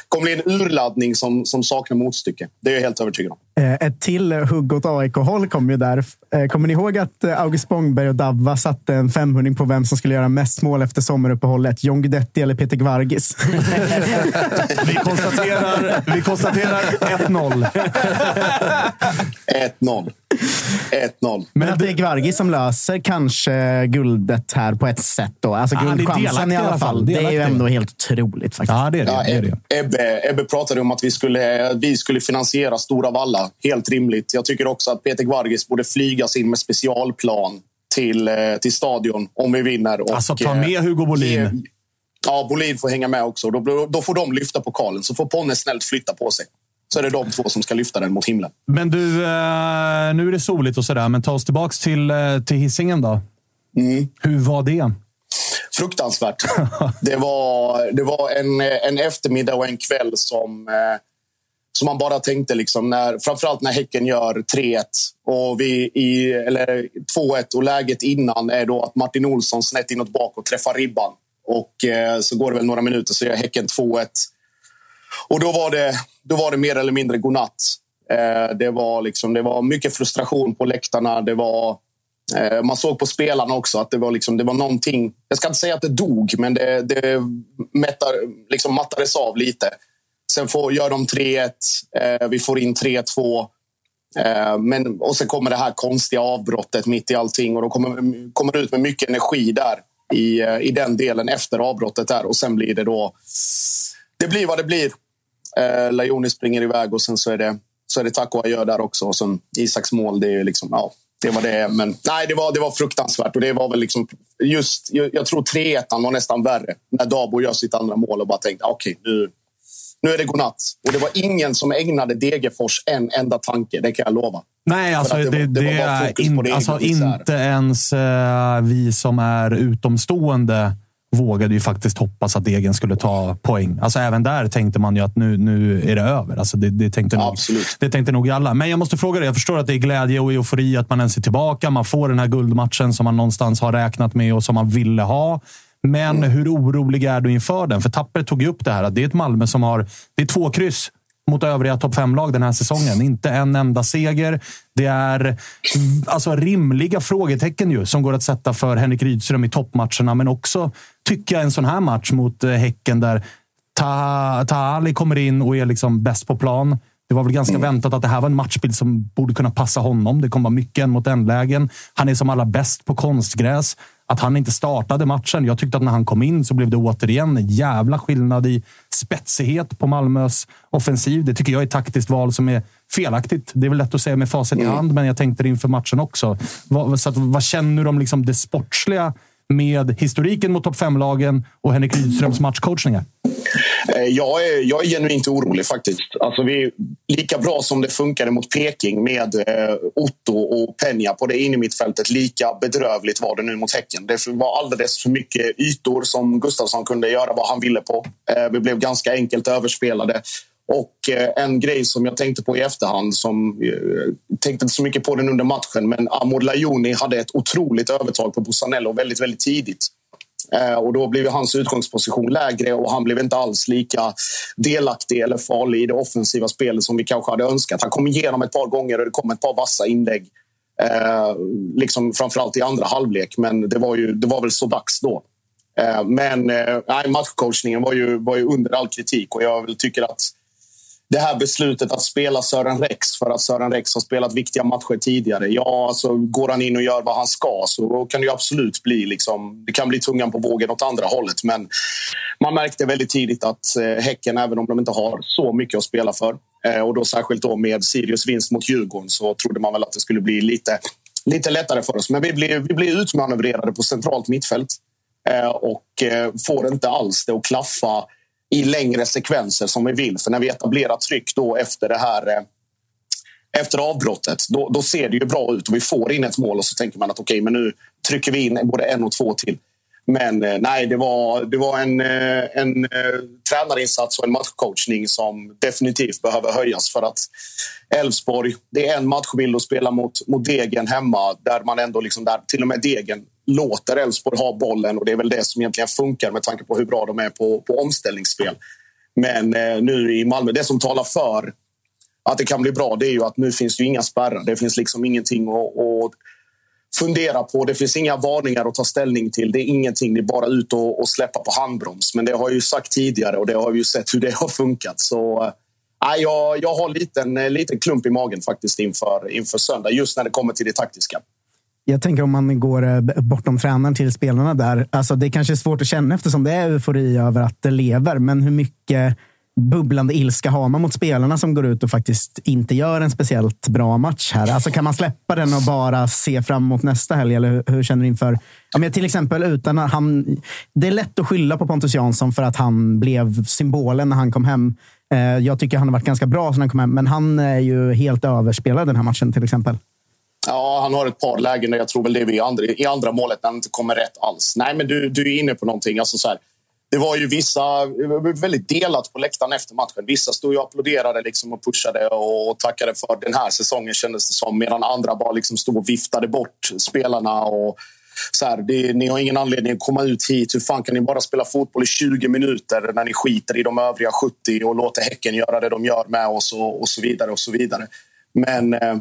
kommer bli en urladdning som, som saknar motstycke. Det är jag helt övertygad om. Eh, Ett till hugg åt AIK-håll kom ju där. Eh, Kommer ni ihåg att eh, August Spångberg och Davva satte en 500 på vem som skulle göra mest mål efter sommaruppehållet? John Guidetti eller Peter Gvargis? Vi konstaterar, vi konstaterar 1-0. 1-0. 1-0. Men att det är Gvargis som löser kanske guldet här på ett sätt. Då. Alltså Ja, guldchansen i alla fall. Det är ju ändå helt otroligt faktiskt. Ja, det är det. Ja. Ebbe, Ebbe pratade om att vi skulle, vi skulle finansiera Stora Valla. Helt rimligt. Jag tycker också att Peter Gvargis borde flygas in med specialplan till, eh, till stadion om vi vinner. Och, Alltså, ta eh, med Hugo Bolin. ge- Ja, Bolin får hänga med också. Då, då får de lyfta pokalen. Så får Ponne snällt flytta på sig. Så är det de två som ska lyfta den mot himlen. Men du, eh, nu är det soligt och sådär, men ta oss tillbaka till, eh, till Hisingen då. Hur var det? fruktansvärt. Det var, det var en, en eftermiddag och en kväll som, eh, som man bara tänkte, liksom, när, framförallt när Häcken gör 3-1 och vi i, eller 2-1 och läget innan är då att Martin Olsson snett inåt bak och träffar ribban. Och så går det väl några minuter så gör Häcken 2-1. Och då var det, då var det mer eller mindre godnatt. Eh, det, var liksom, det var mycket frustration på läktarna. Det var, eh, man såg på spelarna också att det var, liksom, det var någonting... Jag ska inte säga att det dog, men det, det mättar, liksom mattades av lite. Sen får, gör de 3-1. Eh, vi får in 3-2. Eh, men, och sen kommer det här konstiga avbrottet mitt i allting. Och då kommer, kommer det ut med mycket energi där i, eh, i den delen efter avbrottet. där Och sen blir det då... Det blir vad det blir. Eh, Lajoni springer iväg och sen så är det, så är det tack och adjö där också. Och sen Isaks mål, det är liksom... Ja, det var det. Men nej, det var, det var fruktansvärt. Och det var väl liksom just, jag, jag tror 3-1 var nästan värre. När Dabo gör sitt andra mål och bara tänkte okej, nu, nu är det godnatt. Och det var ingen som ägnade Degerfors en enda tanke, det kan jag lova. Nej, alltså, det, det det, var- det var in, alltså, inte ens eh, vi som är utomstående vågade ju faktiskt hoppas att Degen skulle ta poäng. Alltså, även där tänkte man ju att nu, nu är det över. Alltså, det, det, tänkte nog, Absolut. det tänkte nog alla. Men jag måste fråga dig. Jag förstår att det är glädje och eufori att man ens är tillbaka. Man får den här guldmatchen som man någonstans har räknat med och som man ville ha. Men Mm. hur orolig är du inför den? För Tapper tog ju upp det här att det är ett Malmö som har... Det är två kryss mot övriga topp fem-lag den här säsongen. Inte en enda seger. Det är alltså, rimliga frågetecken ju, som går att sätta för Henrik Rydström i toppmatcherna. Men också, tycker jag, en sån här match mot eh, Häcken där Taha Tahali kommer in och är liksom bäst på plan. Det var väl ganska mm. väntat att det här var en matchbild som borde kunna passa honom. Det kommer vara mycket en mot en-lägen. Han är som allra bäst på konstgräs. Att han inte startade matchen. Jag tyckte att när han kom in så blev det återigen en jävla skillnad i spetsighet på Malmös offensiv. Det tycker jag är ett taktiskt val som är felaktigt. Det är väl lätt att säga med facit i mm. hand, men jag tänkte det inför matchen också. Så att, vad känner du om liksom det sportsliga med historiken mot topp 5-lagen och Henrik Rydströms matchcoachningar? Eh, jag är, jag är genuint orolig faktiskt. Alltså vi, lika bra som det funkade mot Peking med eh, Otto och Peña på det innermittfältet, lika bedrövligt var det nu mot Häcken. Det var alldeles för mycket ytor som Gustafsson kunde göra vad han ville på. Eh, vi blev ganska enkelt överspelade. Och eh, en grej som jag tänkte på i efterhand, som eh, tänkte inte så mycket på den under matchen, men Amor Lajoni hade ett otroligt övertag på Busanello väldigt, väldigt tidigt. Eh, och då blev hans utgångsposition lägre och han blev inte alls lika delaktig eller farlig i det offensiva spelet som vi kanske hade önskat. Han kom igenom ett par gånger och det kom ett par vassa inlägg. Eh, liksom framförallt i andra halvlek, men det var, ju, det var väl så dags då. Eh, men eh, matchcoachningen var ju, var ju under all kritik och jag tycker att det här beslutet att spela Sören Rex för att Sören Rex har spelat viktiga matcher tidigare. Ja, alltså, går han in och gör vad han ska så kan det absolut bli liksom, det kan bli tungan på vågen åt andra hållet. Men man märkte väldigt tidigt att eh, Häcken, även om de inte har så mycket att spela för eh, och då särskilt då med Sirius vinst mot Djurgården så trodde man väl att det skulle bli lite, lite lättare för oss. Men vi blir, vi blev utmanövrerade på centralt mittfält eh, och får inte alls det att klaffa i längre sekvenser som vi vill. För när vi etablerar tryck då efter det här eh, efter avbrottet, då, då, ser det ju bra ut och vi får in ett mål och så tänker man att okej, okay, men nu trycker vi in både en och två till. Men eh, nej, det var, det var en, eh, en, en tränarinsats och en matchcoachning som definitivt behöver höjas för att Elfsborg, det är en matchbild att spela mot, mot Degen hemma där man ändå liksom där till och med Degen låter Elfsborg ha bollen och det är väl det som egentligen funkar med tanke på hur bra de är på, på omställningsspel. Men eh, nu i Malmö, det som talar för att det kan bli bra det är ju att nu finns det inga spärrar. Det finns liksom ingenting att, att fundera på. Det finns inga varningar att ta ställning till. Det är ingenting. Det är bara ut och, och släppa på handbroms. Men det har jag ju sagt tidigare och det har vi ju sett hur det har funkat. Så äh, jag, jag har en liten, eh, liten klump i magen faktiskt inför, inför söndag just när det kommer till det taktiska. Jag tänker om man går eh, bortom tränaren till spelarna där. Alltså det kanske är svårt att känna eftersom det är eufori över att det lever. Men hur mycket bubblande ilska har man mot spelarna som går ut och faktiskt inte gör en speciellt bra match här? Alltså kan man släppa den och bara se fram emot nästa helg? Eller hur känner du inför? Ja, men till exempel utan att han... Det är lätt att skylla på Pontus Jansson för att han blev symbolen när han kom hem. Eh, jag tycker han har varit ganska bra sen han kom hem, men han är ju helt överspelad den här matchen till exempel. Ja, han har ett par lägen där jag tror väl det är i andra, i andra målet när han inte kommer rätt alls. Nej, men du, du är inne på någonting. Alltså så här, det var ju vissa väldigt delat på läktaren efter matchen. Vissa stod och applåderade liksom och pushade och tackade för den här säsongen kändes det som. Medan andra bara liksom stod och viftade bort spelarna. Och så här, det, ni har ingen anledning att komma ut hit. Hur fan kan ni bara spela fotboll i 20 minuter när ni skiter i de övriga 70 och låter Häcken göra det de gör med oss och, och så vidare och så vidare. Men eh,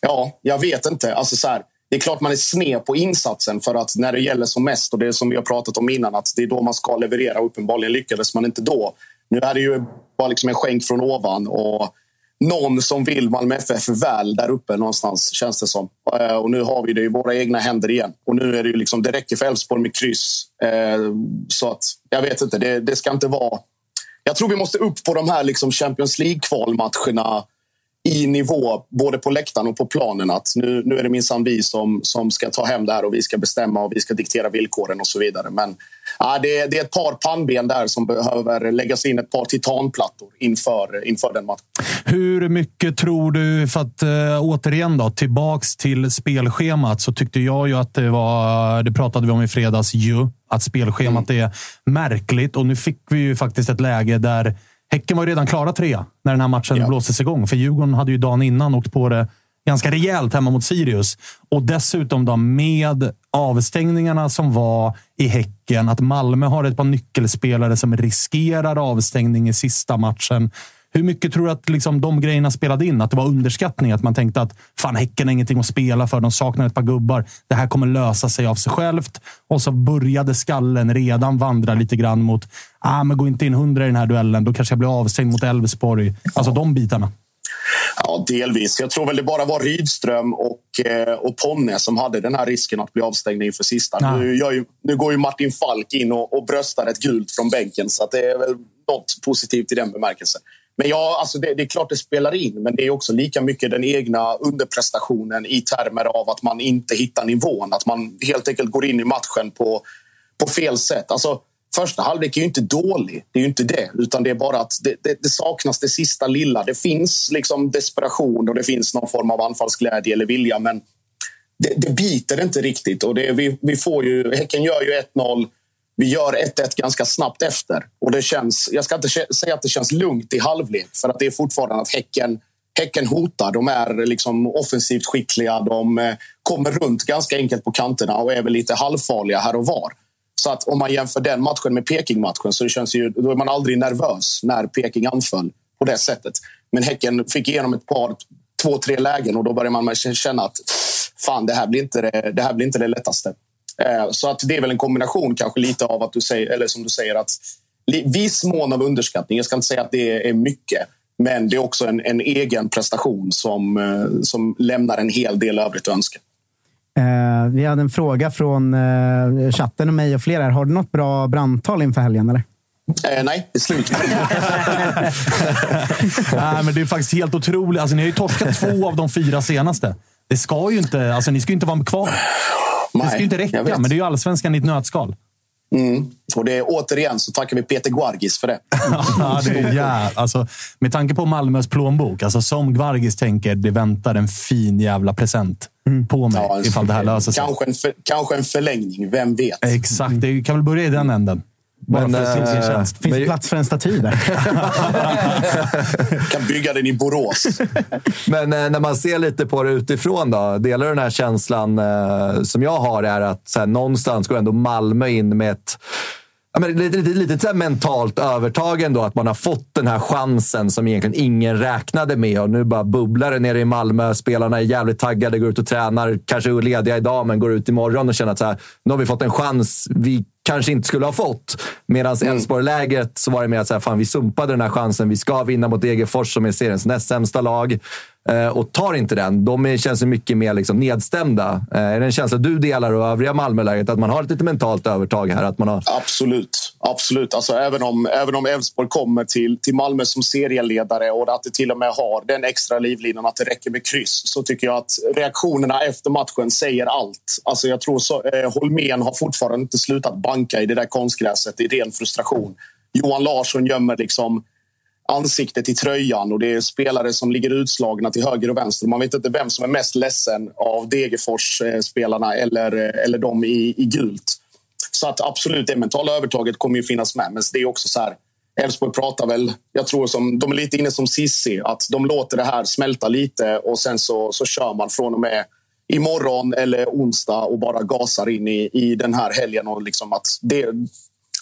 Ja, jag vet inte. Alltså så här, det är klart man är sned på insatsen för att när det gäller som mest och det som vi har pratat om innan att det är då man ska leverera. och Uppenbarligen lyckades man inte då. Nu är det ju bara liksom en skänk från ovan och någon som vill Malmö FF väl där uppe någonstans känns det som. Eh, och nu har vi det i våra egna händer igen. Och nu är det ju liksom, det räcker för Elfsborg med kryss. Eh, så att jag vet inte, det, det ska inte vara... Jag tror vi måste upp på de här liksom Champions League-kvalmatcherna i nivå, både på läktaren och på planen. Att nu, nu är det minsann vi som, som ska ta hem det här och vi ska bestämma och vi ska diktera villkoren och så vidare. Men ja, det, det är ett par pannben där som behöver läggas in ett par titanplattor inför, inför den matchen. Hur mycket tror du, för att äh, återigen då, tillbaks till spelschemat, så tyckte jag ju att det var, det pratade vi om i fredags ju, att spelschemat mm. är märkligt och nu fick vi ju faktiskt ett läge där Häcken var ju redan klara trea när den här matchen ja. blåstes igång. För Djurgården hade ju dagen innan åkt på det ganska rejält hemma mot Sirius. Och dessutom då med avstängningarna som var i Häcken, att Malmö har ett par nyckelspelare som riskerar avstängning i sista matchen. Hur mycket tror du att liksom, de grejerna spelade in? Att det var underskattning? Att man tänkte att fan, Häcken har ingenting att spela för. De saknar ett par gubbar. Det här kommer lösa sig av sig självt. Och så började skallen redan vandra lite grann mot ah, men gå inte in hundra i den här duellen. Då kanske jag blir avstängd mot Elfsborg. Alltså de bitarna. Ja, delvis. Jag tror väl det bara var Rydström och, eh, och Ponne som hade den här risken att bli avstängda inför sista. Nu, gör ju, nu går ju Martin Falk in och, och bröstar ett gult från bänken så det är väl något positivt i den bemärkelsen. Men ja, alltså det, det, är klart det spelar in, men det är också lika mycket den egna underprestationen i termer av att man inte hittar nivån. Att man helt enkelt går in i matchen på, på fel sätt. Alltså, första halvlek är ju inte dålig, det är ju inte det. Utan det är bara att det, det, det, saknas det sista lilla. Det finns liksom desperation och det finns någon form av anfallsglädje eller vilja, men det, det biter inte riktigt. Och det, vi, vi får ju, häcken gör ju 1-0 vi gör 1-1 ganska snabbt efter. Och det känns, jag ska inte säga att det känns lugnt i halvlek, för att det är fortfarande att Häcken, häcken hotar. De är liksom offensivt skickliga. De eh, kommer runt ganska enkelt på kanterna och är väl lite halvfarliga här och var. Så att om man jämför den matchen med Peking-matchen så känns ju, då är man aldrig nervös när Peking anföll på det sättet. Men Häcken fick igenom ett par, två, tre lägen och då börjar man känna att fan, det här blir inte det, det, här blir inte det lättaste. Eh, så att det är väl en kombination kanske lite av att du säger, eller som du säger, att viss mån av underskattning. Jag ska inte säga att det är mycket, men det är också en, en egen prestation som, eh, som lämnar en hel del övrigt att önska. Eh, vi hade en fråga från eh, chatten och mig och flera. Har du något bra brandtal inför helgen? Eller? Eh, nej, det är slut. nej, men det är faktiskt helt otroligt. Alltså, ni har ju torskat två av de fyra senaste. Det ska ju inte, alltså, ni ska ju inte vara kvar. Nej, det ska ju inte räcka, men det är ju allsvenskan i ett nötskal. Mm. Och det är, återigen så tackar vi Peter Guargis för det. ja, det är, ja, alltså, med tanke på Malmös plånbok, alltså, som Guargis tänker, det väntar en fin jävla present mm. på mig ja, ifall det här löser sig. Kanske en, för, kanske en förlängning, vem vet? Exakt, det kan väl börja i den änden. Bara men, för sin äh, tjänst. Finns det plats för en staty där? kan bygga den i Borås. men äh, när man ser lite på det utifrån, då, delar du den här känslan äh, som jag har? är att så här, någonstans går ändå Malmö in med ett Ja, men lite, lite, lite så mentalt övertag ändå, att man har fått den här chansen som egentligen ingen räknade med. Och nu bara bubblar det nere i Malmö. Spelarna är jävligt taggade, går ut och tränar. Kanske är lediga idag, men går ut imorgon och känner att så här, nu har vi fått en chans vi kanske inte skulle ha fått. Medan mm. Elfsborg-läget så var det mer att så här, fan, vi sumpade den här chansen. Vi ska vinna mot Degerfors som är seriens näst sämsta lag. Eh, och tar inte den, de känns mycket mer liksom nedstämda. Eh, är det en känsla du delar och övriga Malmöläget att man har ett lite mentalt övertag här? Att man har... Absolut. Absolut. Alltså, även om även om Elfsborg kommer till, till Malmö som serieledare och att det till och med har den extra livlinan att det räcker med kryss så tycker jag att reaktionerna efter matchen säger allt. Alltså, jag tror så, eh, Holmén har fortfarande inte slutat banka i det där konstgräset i ren frustration. Johan Larsson gömmer liksom ansiktet i tröjan och det är spelare som ligger utslagna till höger och vänster. Man vet inte vem som är mest ledsen av Degerfors-spelarna eller, eller de i, i gult. Så att absolut, det mentala övertaget kommer ju finnas med. Men det är också så här, Elfsborg pratar väl, jag tror som, de är lite inne som Sissi, att de låter det här smälta lite och sen så, så kör man från och med imorgon eller onsdag och bara gasar in i, i den här helgen. Och liksom att det,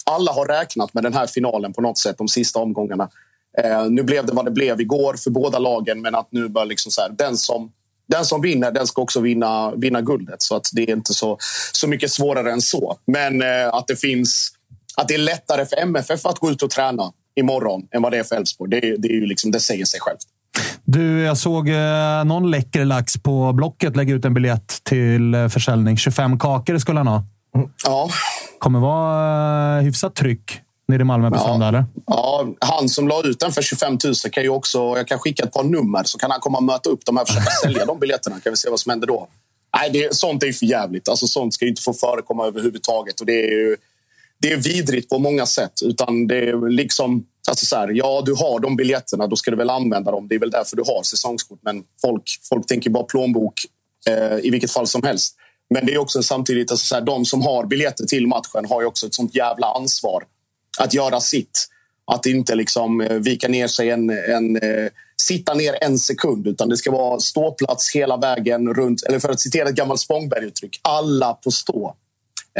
alla har räknat med den här finalen på något sätt de sista omgångarna. Eh, nu blev det vad det blev igår för båda lagen, men att nu bör liksom så här, den som den som vinner den ska också vinna, vinna guldet. Så att det är inte så, så mycket svårare än så. Men eh, att det finns att det är lättare för MFF att gå ut och träna imorgon än vad det är för Elfsborg. Det, det, är ju liksom, det säger sig självt. Du, jag såg eh, någon läcker lax på Blocket lägga ut en biljett till eh, försäljning. 25 kakor skulle han ha. Ja. Kommer vara eh, hyfsat tryck nere i Malmö på ja. söndag, eller? Ja, han som la ut den för 25 000 kan ju också... Jag kan skicka ett par nummer så kan han komma och möta upp dem och försöka sälja de biljetterna. Kan vi se vad som händer då. Nej, det, sånt är för jävligt. Alltså, sånt ska inte få förekomma överhuvudtaget. Och det är ju, det är vidrigt på många sätt. Utan det är liksom... Alltså så här, ja, du har de biljetterna, då ska du väl använda dem. Det är väl därför du har säsongskort. Men folk, folk tänker bara plånbok eh, i vilket fall som helst. Men det är också samtidigt, alltså så här, de som har biljetter till matchen har ju också ett sånt jävla ansvar att göra sitt. Att inte liksom eh, vika ner sig en, en eh, sitta ner en sekund utan det ska vara ståplats hela vägen runt. Eller för att citera ett gammalt Spångberg-uttryck, alla på stå.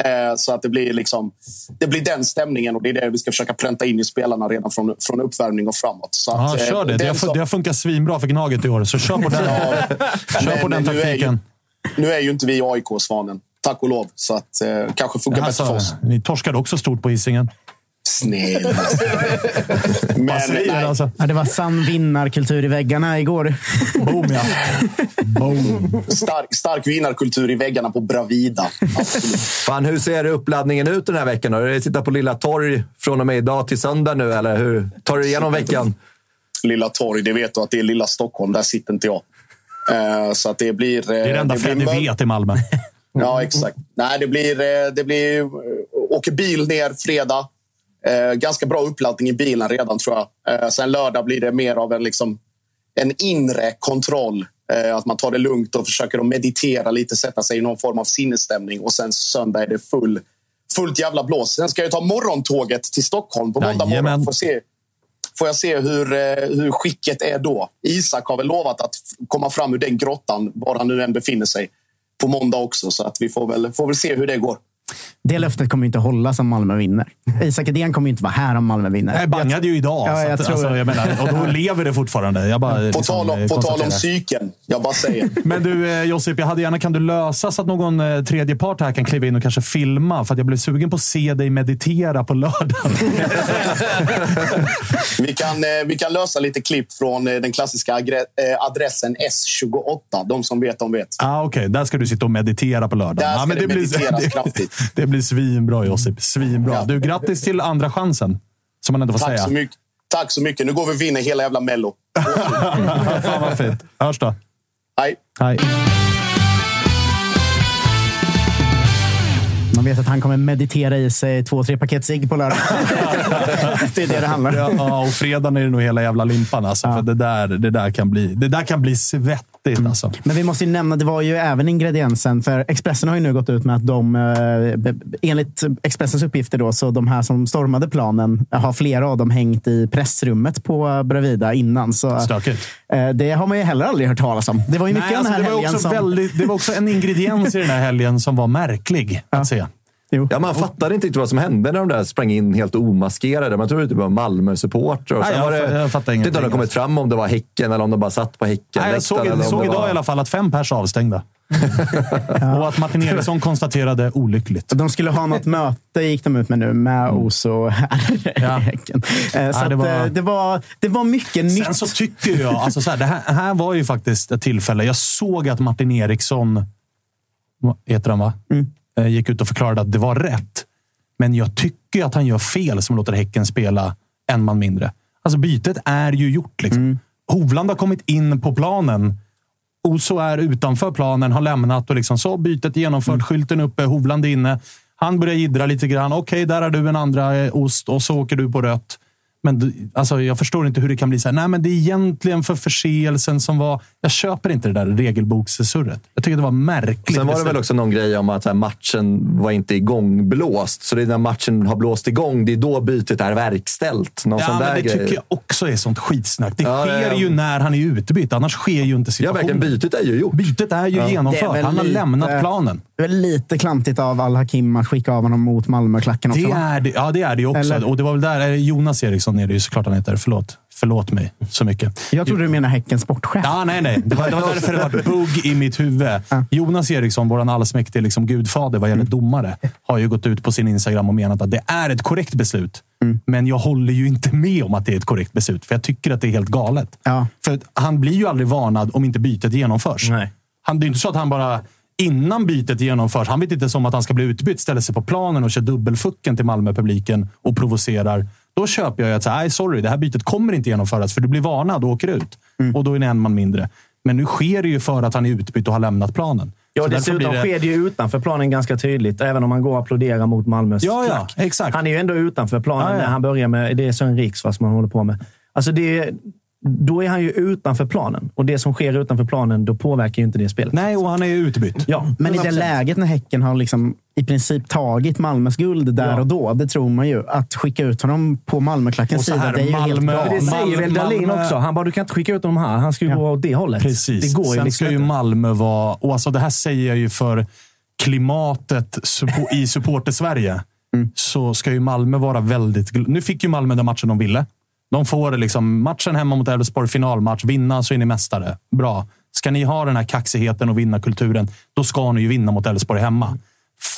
Eh, så att det blir, liksom, det blir den stämningen och det är det vi ska försöka pränta in i spelarna redan från, från uppvärmning och framåt. Så att, ja, kör det. Det har, som... det har funkat svinbra för Gnaget i år, så kör på den, kör på den taktiken. Nu är, ju, nu är ju inte vi AIK, Svanen. Tack och lov. Så att, eh, kanske funkar bättre för oss. Ni torskade också stort på Hisingen. Snälla. Men, nej, alltså? Ja, det var sann vinnarkultur i väggarna igår. Boom, ja. Boom. stark, stark vinnarkultur i väggarna på Bravida. Absolut. Fan, hur ser uppladdningen ut den här veckan? Har du sitta på Lilla Torg från och med idag till söndag nu, eller hur tar du igenom veckan? Lilla Torg, det vet du att det är lilla Stockholm. Där sitter inte jag. Eh, Så att det blir... Det är det enda Freddy vet i Malmö. Ja, exakt. Nej, det blir... eh, Det blir eh, åker bil ner fredag. Eh, ganska bra uppladdning i bilen redan, tror jag. Eh, sen lördag blir det mer av en, liksom, en inre kontroll. Eh, att man tar det lugnt och försöker att meditera lite, sätta sig i någon form av sinnesstämning. Och sen söndag är det full, fullt jävla blås. Sen ska jag ta morgontåget till Stockholm på måndag Jajamän. morgon. Får se, får jag se hur, eh, hur skicket är då. Isak har väl lovat att komma fram ur den grottan, var han nu än befinner sig, på måndag också. Så att vi får väl, får väl se hur det går. Det löftet kommer inte hållas om Malmö vinner. Isak Edén kommer inte vara här om Malmö vinner. Jag bangade ju idag. Ja, jag att, tror alltså, jag menar, och då lever det fortfarande. Jag bara, På, liksom, tal, om, eh, på tal om psyken, jag bara säger. Men du eh, Josip, jag hade gärna, kan du lösa så att någon eh, tredje part här kan kliva in och kanske filma? För att jag blev sugen på att se dig meditera på lördag. Vi kan, eh, vi kan lösa lite klipp från eh, den klassiska eh, adressen S28. De som vet, de vet. ah, Okej, där ska du sitta och meditera på lördag. Där Ja, ska men det blir, mediteras det, kraftigt. Det blir svinbra Josip. Svinbra. Ja. Du, grattis till andra chansen. Som man ändå får Tack säga. så, mycket. Tack så mycket. Nu går vi och vinner hela jävla Mello. Fan vad fint. Hörs då. Hej. Hej. Man vet att han kommer meditera i sig två, tre paket cigg på lördag. det är det det handlar om. Ja, och fredagen är det nog hela jävla limpan. Alltså, för det, där, det, där kan bli, det där kan bli svettigt. Alltså. Men vi måste ju nämna, det var ju även ingrediensen, för Expressen har ju nu gått ut med att de, eh, enligt Expressens uppgifter då, så de här som stormade planen har flera av dem hängt i pressrummet på Bravida innan. Så, Stökigt. eh, det har man ju heller aldrig hört talas om. Det var ju mycket Nej, av den alltså, här det, var också som... väldigt, det var också en ingrediens i den här helgen som var märklig att se. Jo. Ja, man fattade inte riktigt vad som hände när de där sprang in helt omaskerade. Man trodde att det var Malmö-supportrar. Och Nej, sen jag var det, jag fattar om det ingenting, kommit fram om det var Häcken eller om de bara satt på Häcken. Nej, jag såg, jag såg idag i alla fall att fem pers avstängda. Och att Martin Eriksson konstaterade olyckligt. De skulle ha något möte, gick de ut med nu, med Oso här i Ja. Eh, Så det det, var- var... Det, var, det var mycket Sen nytt. så tycker jag, alltså så här, det här, här var ju faktiskt ett tillfälle. Jag såg att Martin Eriksson, heter han va? Eh, Gick ut och förklarade att det var rätt. Men jag tycker att han gör fel som låter Häcken spela en man mindre. Alltså bytet är ju gjort. Liksom. Hovland har kommit in på planen. Oso är utanför planen, har lämnat och liksom så bytet genomfört. Skylten uppe, Hovland är inne. Han börjar jiddra lite grann. Okej, där har du en andra eh, ost och så åker du på rött. Men alltså, jag förstår inte hur det kan bli så här. Nej, men det är egentligen för förseelsen som var... Jag köper inte det där regelbokssurret. Jag tycker det var märkligt. Sen var det väl också någon grej om att så här, matchen var inte igångblåst. Så det är när matchen har blåst igång, det är då bytet är verkställt. Någon Ja, sån men där det grej. tycker jag också är sånt skitsnack. Det Ja, sker ja, ja. ju när han är utbytt, annars sker ju inte Ja, situationen. verkligen. Bytet är ju gjort. Bytet är ju är genomfört. väl Han har lite- lämnat planen. Det är väl lite klantigt av Al-Hakim att skicka av honom mot Malmöklacken också. Det va? är det, ja, det är det ju också. Eller? Och det var väl där Jonas Eriksson är det ju såklart han heter. Förlåt. Förlåt mig så mycket. Jag trodde du menade Häckens sportchef. Ja, nej, nej. Det var, det var därför det var bugg i mitt huvud. Jonas Eriksson, vår allsmäktige liksom gudfader vad gäller domare, har ju gått ut på sin Instagram och menat att det är ett korrekt beslut. Men jag håller ju inte med om att det är ett korrekt beslut, för jag tycker att det är helt galet. Ja. För han blir ju aldrig varnad om inte bytet genomförs. Nej. Han, det är inte så att han bara innan bytet genomförs, han vet inte som att han ska bli utbytt, ställer sig på planen och kör dubbelfucken till Malmö-publiken och provocerar. Då köper jag ju att, "Nej, sorry, det här bytet kommer inte genomföras för du blir varnad och åker ut. Och då är det en man mindre. Men nu sker det ju för att han är utbytt och har lämnat planen. Ja, Så dessutom blir det- sker det ju utanför planen ganska tydligt. Även om man går och applåderar mot Malmös Ja, ja, exakt. Han är ju ändå utanför planen Ja, ja. när han börjar med... Det är Sören Riks vad som han håller på med. Alltså det, då är han ju utanför planen. Och det som sker utanför planen, då påverkar ju inte det spelet. Nej, och han är ju utbytt. Ja, Men i det 100%. läget när Häcken har liksom i princip tagit Malmös guld där Ja. och då, det tror man ju. Att skicka ut honom på Malmöklackens sida, här, det är ju helt Malmö- galet. Det säger väl Dahlin också. Han bara, du kan inte skicka ut honom här. Han ska ju Ja. gå åt det hållet. Precis. Det går ju Sen liksom ska ju. Malmö vara... Och alltså det här säger jag ju för klimatet i supporter-Sverige. Så ska ju Malmö vara väldigt... Nu fick ju Malmö den matchen de ville. De får liksom matchen hemma mot Elfsborg, finalmatch. Vinna så är ni mästare. Bra. Ska ni ha den här kaxigheten och vinna kulturen, då ska ni ju vinna mot Elfsborg hemma.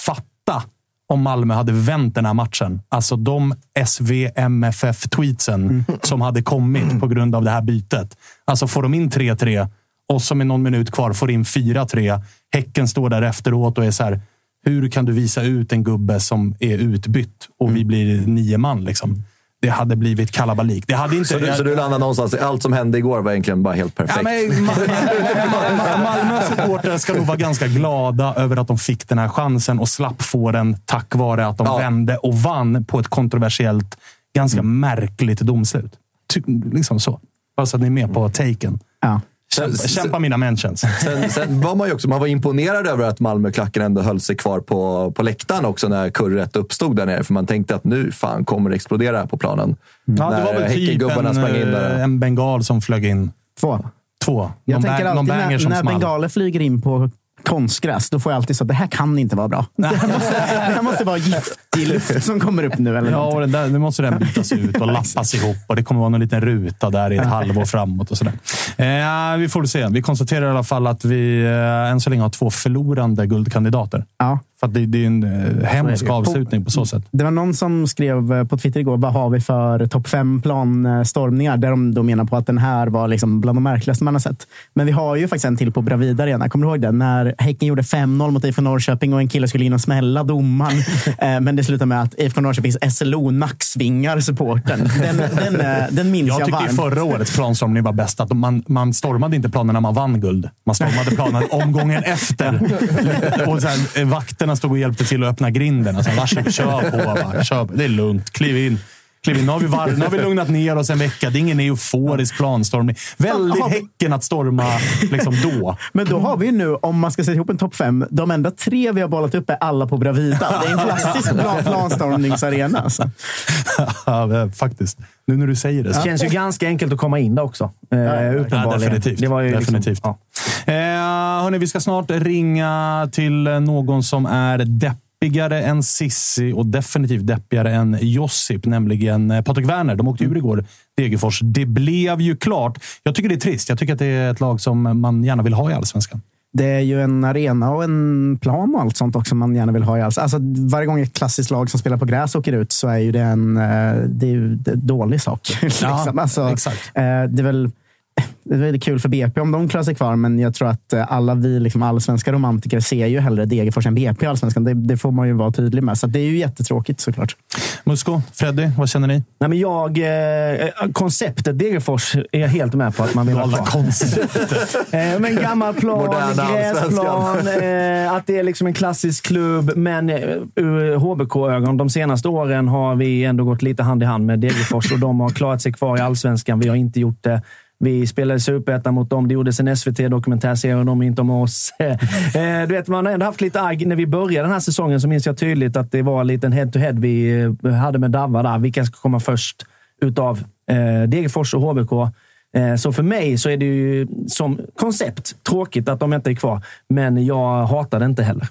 Fatta om Malmö hade vänt den här matchen. Alltså de SVMFF-tweetsen som hade kommit på grund av det här bytet. Alltså får de in 3-3 och så med någon minut kvar får in 4-3. Häcken står där efteråt och är så här. Hur kan du visa ut en gubbe som är utbytt och vi blir nio man? Liksom? Det hade blivit kalabalik. Det hade inte, Så du, så du landar någonstans, allt som hände igår var egentligen bara helt perfekt? Ja, men, Malmö supportrar ska nog vara ganska glada över att de fick den här chansen och slapp få den tack vare att de Ja. vände och vann på ett kontroversiellt, ganska märkligt domslut. Ty, liksom så. Bara så att ni är med på taken. Ja. Kämpa, kämpa mina mentions. Sen, sen var man ju också man var imponerad över att Malmöklacken ändå höll sig kvar på, på läktaren också när kurret uppstod där nere. För man tänkte att nu fan kommer det explodera här på planen. Ja, det var väl typ en, sprang in där. eh, en bengal som flög in. Två. Två. Jag någon tänker bang- någon alltid när, när bengaler flyger in på konstgräs, då får jag alltid så att det här kan inte vara bra. Det här måste, det här måste vara giftig luft som kommer upp nu. Eller Ja, och där, nu måste den bytas ut och lappas ihop. Och det kommer vara någon liten ruta där i ett halvår framåt. och sådär. Eh, Vi får se. Vi konstaterar i alla fall att vi eh, än så länge har två förlorande guldkandidater. Ja. Att det, det är en eh, hemsk avslutning på så sätt. Det var någon som skrev eh, på Twitter igår, vad har vi för topp fem planstormningar? Där de då menar på att den här var liksom bland de märkligaste man har sett. Men vi har ju faktiskt en till på Bravida Arena. Kommer du ihåg det? När Häcken gjorde 5-0 mot IFK Norrköping och en kille skulle in och smälla domaren. Eh, Men det slutade med att IFK Norrköpings SLO nacksvingar supporten. Den, den, eh, den minns Jag jag, tyckte varmt. förra årets planstormning var bäst. Att man, man stormade inte planen när man vann guld. Man stormade planen omgången efter. Och så här, vakterna stod och hjälpte till att öppna grinden. Alltså, varsågod, kör på. Bara. Kör på. Det är lugnt. Kliv in. Kliv in. Nu, har vi var, nu har vi lugnat ner oss en vecka. Det är ingen euforisk planstormning. Väldigt Häcken att storma liksom då. Men då har vi nu, om man ska sätta ihop en topp fem, de enda tre vi har bollat upp är alla på Bravida. Det är en klassisk plan, planstormningsarena. Alltså. Ja, faktiskt. Nu när du säger det. Det känns ju ganska enkelt att komma in där också. Eh, uppenbarligen. Ja, definitivt. Det var ju definitivt. Liksom, ja. Eh, hörni, vi ska snart ringa till någon som är deppigare än Sissi och definitivt deppigare än Josip, nämligen eh, Patrik Werner. De åkte ur igår, Degerfors. Det blev ju klart. Jag tycker det är trist. Jag tycker att det är ett lag som man gärna vill ha i allsvenskan. Det är ju en arena och en plan och allt sånt också man gärna vill ha i alls. Alltså, varje gång ett klassiskt lag som spelar på gräs åker ut så är ju det en, eh, det är ju dålig sak. liksom. alltså, exakt. eh, det är väl det är väldigt kul för BP om de klarar sig kvar, men jag tror att eh, alla vi liksom allsvenska romantiker ser ju hellre Degerfors än BP i allsvenskan. Det, det får man ju vara tydlig med. Så det är ju jättetråkigt såklart. Musko, Freddy, vad känner ni? Nej, men jag, eh, konceptet Degerfors är jag helt med på att man vill ha kvar. Eh, men gammal plan, Moderna gräsplan, eh, att det är liksom en klassisk klubb. Men eh, ur HBK-ögon, de senaste åren har vi ändå gått lite hand i hand med Degerfors och de har klarat sig kvar i allsvenskan. Vi har inte gjort det. Vi spelade superettan mot dem. Det gjordes en SVT-dokumentärserie om dem, inte om oss. Eh, du vet, man har ändå haft lite agg. När vi började den här säsongen så minns jag tydligt att det var en liten head-to-head vi eh, hade med Davva där. Vilka ska komma först utav eh, Degerfors och HBK? Eh, Så för mig så är det ju som koncept tråkigt att de inte är kvar, men jag hatar det inte heller.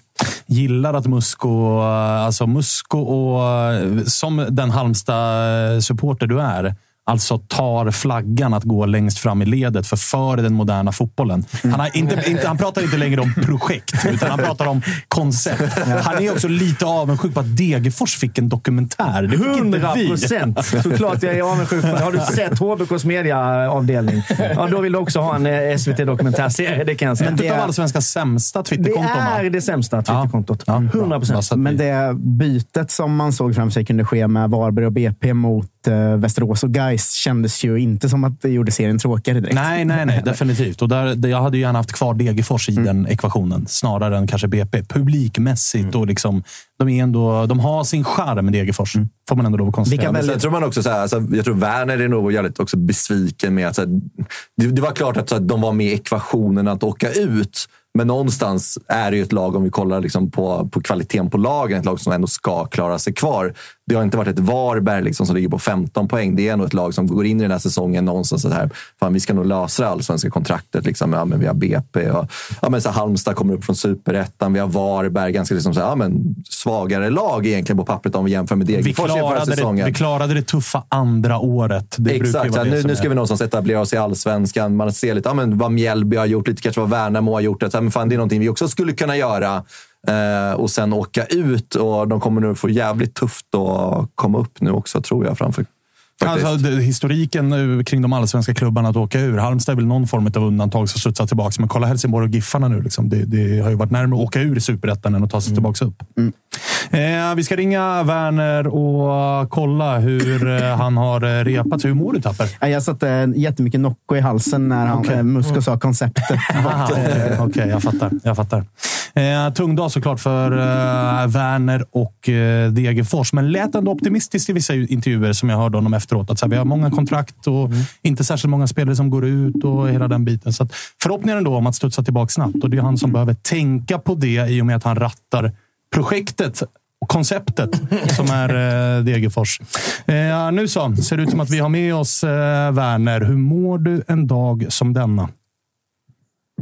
gillar att Musko, alltså Musko och eh, som den Halmstad-supporter du är, alltså tar flaggan att gå längst fram i ledet för för den moderna fotbollen. Han, har inte, inte, han pratar inte längre om projekt, utan han pratar om koncept. Han är också lite avundsjuk på att Degerfors fick en dokumentär. Det fick inte Hundra vi. procent! Såklart jag är avundsjuk det. Har du sett HBKs mediaavdelning? Ja, då vill du också ha en eh, SVT-dokumentärserie, det kan jag säga. Men det är- allsvenskans sämsta Det Twitterkonton. va? är det sämsta Twitterkontot. Ja, bra. 100 Bara så procent. Men det bytet som man såg framför sig kunde ske med Varberg och BP mot eh, Västerås och Gais kändes ju inte som att det gjorde serien tråkigare direkt. Nej, nej, nej. Definitivt. Och där, jag hade ju gärna haft kvar Degerfors i den ekvationen, snarare än kanske BP. Publikmässigt och liksom, de, är ändå, de har sin charm, Degerfors. Får man ändå lov att konstatera. Väldigt- sen tror man också så här, alltså, jag tror Werner är nog jävligt också besviken med att så här, det, det var klart att, så här, de var med i ekvationen att åka ut. Men någonstans är det ju ett lag, om vi kollar liksom på, på kvaliteten på lagen, ett lag som ändå ska klara sig kvar. Det har inte varit ett Varberg liksom som ligger på 15 poäng. Det är ändå ett lag som går in i den här säsongen någonstans så här, fan vi ska nog lösa det allsvenska kontraktet. Liksom. Ja, men vi har BP och ja, men så här, Halmstad kommer upp från superettan. Vi har Varberg, ganska liksom så här, ja, men svagare lag egentligen på pappret om vi jämför med vi, Degerfors inför klarade det, säsongen. vi klarade det tuffa andra året. Det Exakt, det nu, nu ska vi någonstans etablera oss i allsvenskan. Man ser lite ja, men vad Mjällby har gjort, lite kanske vad Värnamo har gjort. Att, men fan, det är någonting vi också skulle kunna göra. Eh, och sen åka ut och de kommer nu få jävligt tufft att komma upp nu också tror jag framför Alltså, det, historiken eh, kring de allsvenska klubbarna att åka ur. Halmstad är väl någon form av undantag som studsar tillbaka. Men kolla Helsingborg och Giffarna nu. Liksom. Det, det, har ju varit närmare att åka ur i superettan än att ta sig mm. tillbaka upp. Mm. Eh, vi ska ringa Werner och kolla hur eh, han har eh, repat. Hur mår du Tapper? Jag satte jättemycket Nocco i halsen när han, okay. Musko sa konceptet. Okej, okay, jag fattar. Jag fattar. Eh, tung dag såklart för eh, Werner och eh, Degerfors, men lät ändå optimistiskt i vissa intervjuer som jag hörde honom efteråt. Att, så här, vi har många kontrakt och mm. inte särskilt många spelare som går ut och hela den biten. Så att, förhoppningen då om att studsa tillbaka snabbt och det är han som mm. behöver tänka på det i och med att han rattar projektet konceptet som är eh, Degerfors. Eh, nu så, ser det ut som att vi har med oss eh, Werner. Hur mår du en dag som denna?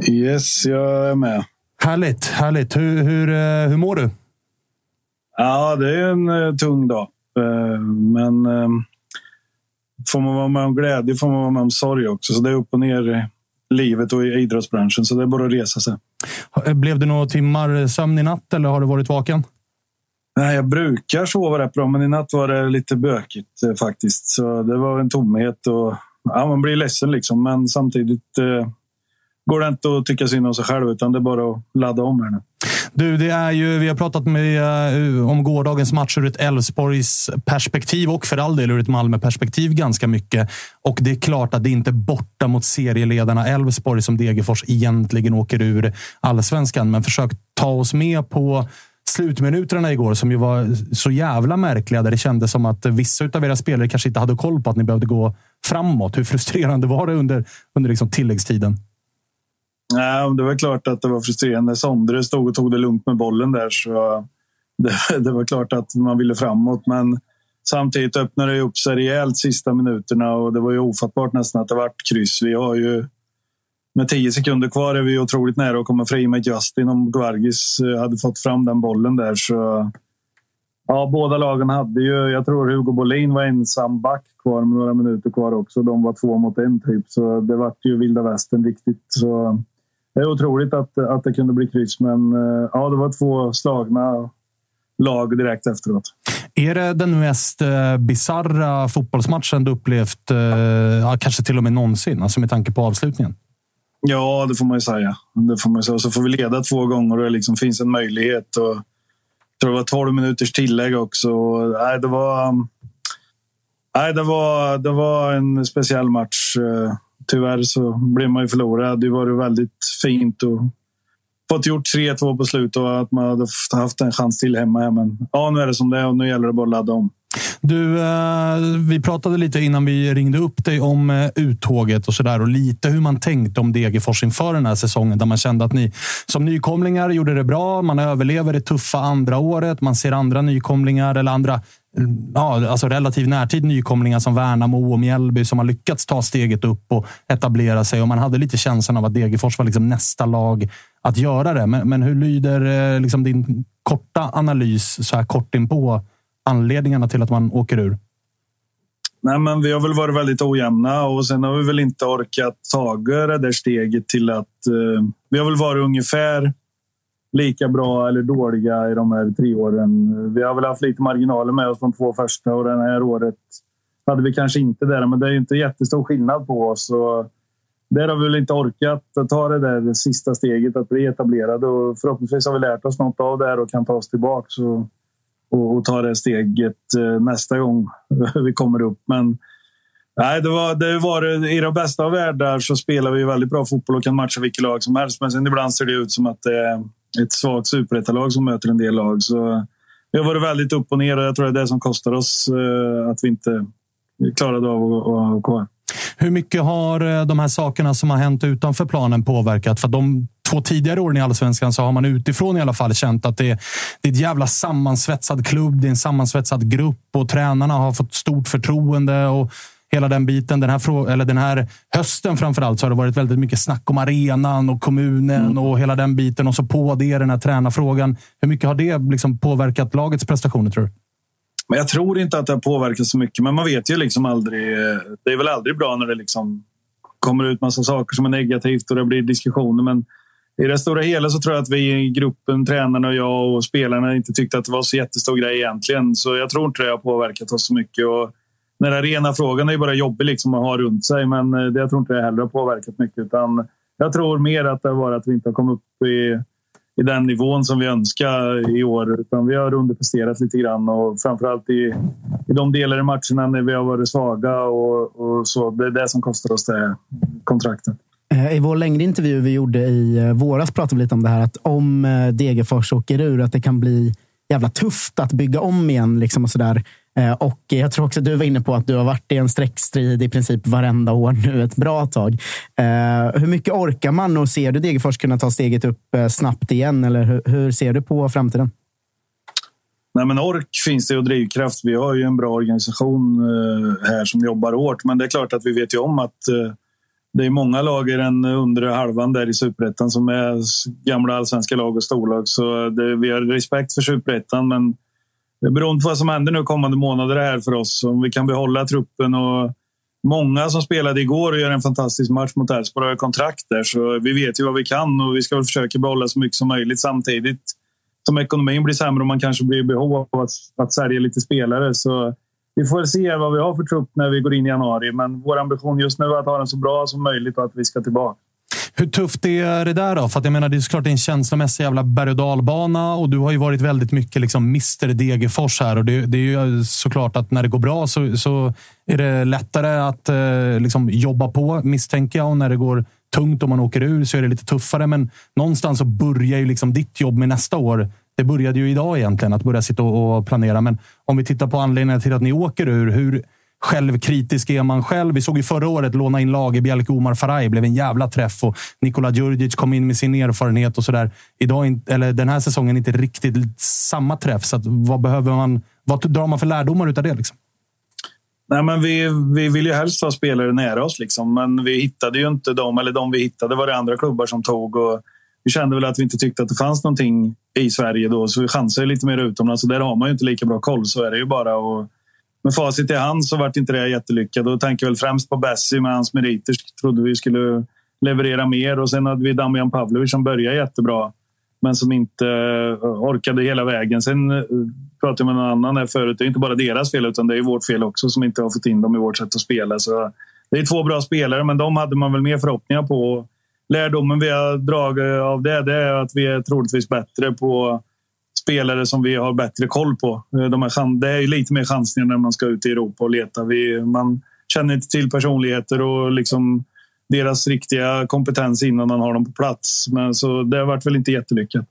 Yes, jag är med. Härligt, härligt. Hur, hur, eh, hur mår du? Ja, det är en uh, tung dag. Uh, men får man vara med om glädje får man vara med om sorg också. Så det är upp och ner i livet och i idrottsbranschen. Så det är bara att resa sig. Blev det några timmar sömn i natt eller har du varit vaken? Nej, jag brukar sova rätt bra, men i natt var det lite bökigt faktiskt. Så det var en tomhet och ja, man blir ledsen liksom. Men samtidigt går det inte att tycka synd om sig själv, utan det är bara att ladda om här nu. Du, det är ju, vi har pratat med, uh, om gårdagens match ur ett Elfsborgs perspektiv och för all del ur ett Malmö-perspektiv ganska mycket. Och det är klart att det inte är borta mot serieledarna Elfsborg som Degerfors egentligen åker ur allsvenskan. Men försök ta oss med på slutminuterna igår som ju var så jävla märkliga. Där det kändes som att vissa av era spelare kanske inte hade koll på att ni behövde gå framåt. Hur frustrerande var det under, under liksom tilläggstiden? Ja, det var klart att det var frustrerande. Sondre stod och tog det lugnt med bollen där. Så det, det var klart att man ville framåt. Men samtidigt öppnade det upp sig rejält sista minuterna och det var ju ofattbart nästan att det vart kryss. Vi har ju med tio sekunder kvar är vi otroligt nära att komma fri med Justin om Guargis eh, hade fått fram den bollen där. Så Ja, båda lagen hade ju... Jag tror Hugo Bolin var ensam back kvar med några minuter kvar också. De var två mot en typ, så det vart ju vilda västern riktigt. Så det är otroligt att, att det kunde bli kryss, men eh, ja, det var två slagna lag direkt efteråt. Är det den mest eh, bizarra fotbollsmatchen du upplevt, eh, kanske till och med någonsin, alltså med tanke på avslutningen? Ja, det får man ju säga. Det får man säga. Och så får vi leda två gånger och det liksom finns en möjlighet. Och, jag tror det var 12 minuters tillägg också. Nej, det var, nej, det var, det var en speciell match tyvärr så blev man ju förlorad. Det var väldigt fint och fått gjort 3-2 på slutet och att man hade haft en chans till hemma. Men ja, nu är det som det är och nu gäller det bara att ladda om. Du, eh, vi pratade lite innan vi ringde upp dig om eh, uttåget och sådär och lite hur man tänkte om Degerfors inför den här säsongen där man kände att ni som nykomlingar gjorde det bra. Man överlever det tuffa andra året. Man ser andra nykomlingar eller andra ja, alltså relativ närtid nykomlingar som Värnamo och Mjällby som har lyckats ta steget upp och etablera sig. Och man hade lite känslan av att Degerfors var liksom nästa lag att göra det. Men, men hur lyder eh, liksom din korta analys så här kort inpå anledningarna till att man åker ur? Nej, men vi har väl varit väldigt ojämna och sen har vi väl inte orkat ta det där steget till att... Eh, vi har väl varit ungefär lika bra eller dåliga i de här tre åren. Vi har väl haft lite marginaler med oss de två första och det här året hade vi kanske inte det. Men det är ju inte jättestor skillnad på oss. Och där har vi väl inte orkat ta det där sista steget att bli etablerade och förhoppningsvis har vi lärt oss något av det och kan ta oss tillbaka och, och, och ta det steget eh, nästa gång vi kommer upp. Men Nej, det var, det var, I de bästa av världar så spelar vi väldigt bra fotboll och kan matcha vilket lag som helst. Men sen ibland ser det ut som att det ett svagt superettalag som möter en del lag. Så vi har varit väldigt upp och ner och jag tror det är det som kostar oss eh, att vi inte klarade av att vara kvar. Hur mycket har eh, de här sakerna som har hänt utanför planen påverkat? För de två tidigare åren i allsvenskan så har man utifrån i alla fall känt att det är, det är ett jävla sammansvetsad klubb. Det är en sammansvetsad grupp och tränarna har fått stort förtroende. och hela den biten. Den här, eller den här hösten framför allt så har det varit väldigt mycket snack om arenan och kommunen mm. och hela den biten. Och så på det den här tränarfrågan. Hur mycket har det liksom påverkat lagets prestationer tror du? Men jag tror inte att det har påverkat så mycket, men man vet ju liksom aldrig. Det är väl aldrig bra när det liksom kommer ut massa saker som är negativt och det blir diskussioner. Men i det stora hela så tror jag att vi i gruppen, tränarna och jag och spelarna inte tyckte att det var så jättestor grej egentligen. Så jag tror inte det har påverkat oss så mycket. Och den arena frågan är ju bara jobbig liksom att ha runt sig, men eh, det, jag tror inte det heller har påverkat mycket. Utan jag tror mer att det var att vi inte har kommit upp i, i den nivån som vi önskar i år. Utan vi har underpresterat lite grann och framförallt i, i de delar i matcherna när vi har varit svaga och, och så. Det är det som kostar oss det kontraktet. Eh, I vår längre intervju vi gjorde i eh, våras pratade vi lite om det här att om Degerfors åker ur, att det kan bli jävla tufft att bygga om igen. Liksom och, sådär. Eh, och Jag tror också att du var inne på att du har varit i en streckstrid i princip varenda år nu ett bra tag. Eh, hur mycket orkar man och ser du Degerfors kunna ta steget upp eh, snabbt igen? Eller hur ser du på framtiden? Nej, men ork finns det och drivkraft. Vi har ju en bra organisation här som jobbar hårt. Men det är klart att vi vet ju om att det är många lag i den undre halvan där i superettan som är gamla allsvenska lag och storlag. Så det, vi har respekt för superettan, men beroende på vad som händer nu kommande månader här för oss, om vi kan behålla truppen och många som spelade igår och gör en fantastisk match mot Elfsborg har kontrakt där, så vi vet ju vad vi kan och vi ska väl försöka behålla så mycket som möjligt samtidigt som ekonomin blir sämre och man kanske blir i behov av att, att sälja lite spelare. Så vi får se vad vi har för trupp när vi går in i januari. Men vår ambition just nu är att ha den så bra som möjligt och att vi ska tillbaka. Hur tufft är det där då? För jag menar, det är såklart en känslomässig jävla berg och dalbana och du har ju varit väldigt mycket liksom Mr Degerfors här. Och det, det, är ju såklart att när det går bra så, så är det lättare att eh, liksom jobba på, misstänker jag. Och när det går tungt och man åker ur så är det lite tuffare. Men någonstans så börjar ju liksom ditt jobb med nästa år det började ju idag egentligen, att börja sitta och planera. Men om vi tittar på anledningen till att ni åker ur. Hur självkritisk är man själv? Vi såg ju förra året låna in lag i Bjelke Omar Faraj. blev en jävla träff och Nikola Djurdjic kom in med sin erfarenhet och sådär. Idag, eller den här säsongen, inte riktigt samma träff. Så vad behöver man? Vad drar man för lärdomar av det? Liksom? Nej, men vi, vi vill ju helst ha spelare nära oss, liksom. men vi hittade ju inte dem. Eller de vi hittade var det andra klubbar som tog. Och vi kände väl att vi inte tyckte att det fanns någonting i Sverige då, så vi chansade lite mer utomlands. Så där har man ju inte lika bra koll, så är det ju bara. Och med facit i hand så vart inte det jättelyckat. Då tänker jag väl främst på Bessie med hans meriter. Trodde vi skulle leverera mer och sen hade vi Damian Pavlovic som började jättebra men som inte eh, orkade hela vägen. Sen eh, pratade jag med någon annan här förut. Det är inte bara deras fel utan det är vårt fel också som inte har fått in dem i vårt sätt att spela. Så det är två bra spelare, men de hade man väl mer förhoppningar på lärdomen vi har dragit av det, det är att vi är troligtvis bättre på spelare som vi har bättre koll på. Eh, de är, det är lite mer chansningar när man ska ut i Europa och leta. Vi, man känner inte till personligheter och liksom deras riktiga kompetens innan man har dem på plats. Men så det har varit väl inte jättelyckat.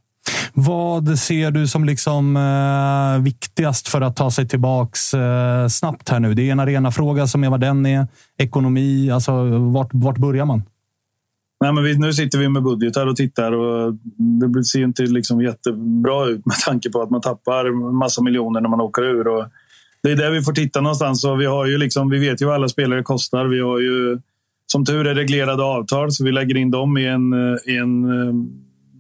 Vad ser du som liksom, eh, viktigast för att ta sig tillbaks eh, snabbt här nu? Det är en arenafråga som är vad den är. Ekonomi, alltså vart, vart börjar man? Nej, men vi, nu sitter vi med budgetar och tittar och det ser inte liksom jättebra ut med tanke på att man tappar massa miljoner när man åker ur. Och det är där vi får titta någonstans. Och vi, har ju liksom, vi vet ju vad alla spelare kostar. Vi har ju som tur är reglerade avtal så vi lägger in dem i en, i en eh,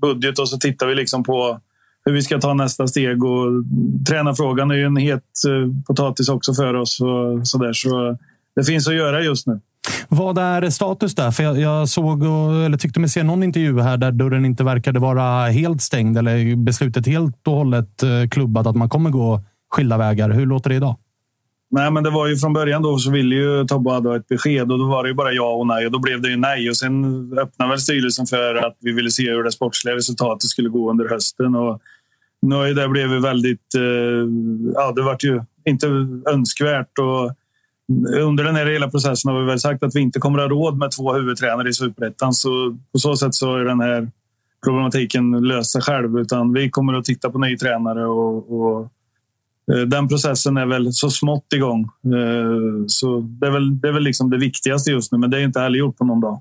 budget och så tittar vi liksom på hur vi ska ta nästa steg. Och tränarfrågan är ju en het eh, potatis också för oss. Och så, där. så det finns att göra just nu. Vad är status där? För jag, jag, såg, eller tyckte mig se någon intervju här där dörren inte verkade vara helt stängd eller beslutet helt och hållet eh, klubbat att man kommer gå skilda vägar. Hur låter det idag? Nej, men det var ju från början då så ville ju Tobbe ha ett besked och då var det ju bara ja och nej och då blev det ju nej. Och sen öppnade väl styrelsen för att vi ville se hur det sportsliga resultatet skulle gå under hösten. Och nu det blivit väldigt... Eh, ja, det vart ju inte önskvärt. Och under den här hela processen har vi väl sagt att vi inte kommer att ha råd med två huvudtränare i superettan. Så på så sätt så är den här problematiken löst sig själv. Utan vi kommer att titta på ny tränare och, och eh, den processen är väl så smått igång. Eh, så det är väl, det är väl liksom det viktigaste just nu, men det är inte heller gjort på någon dag.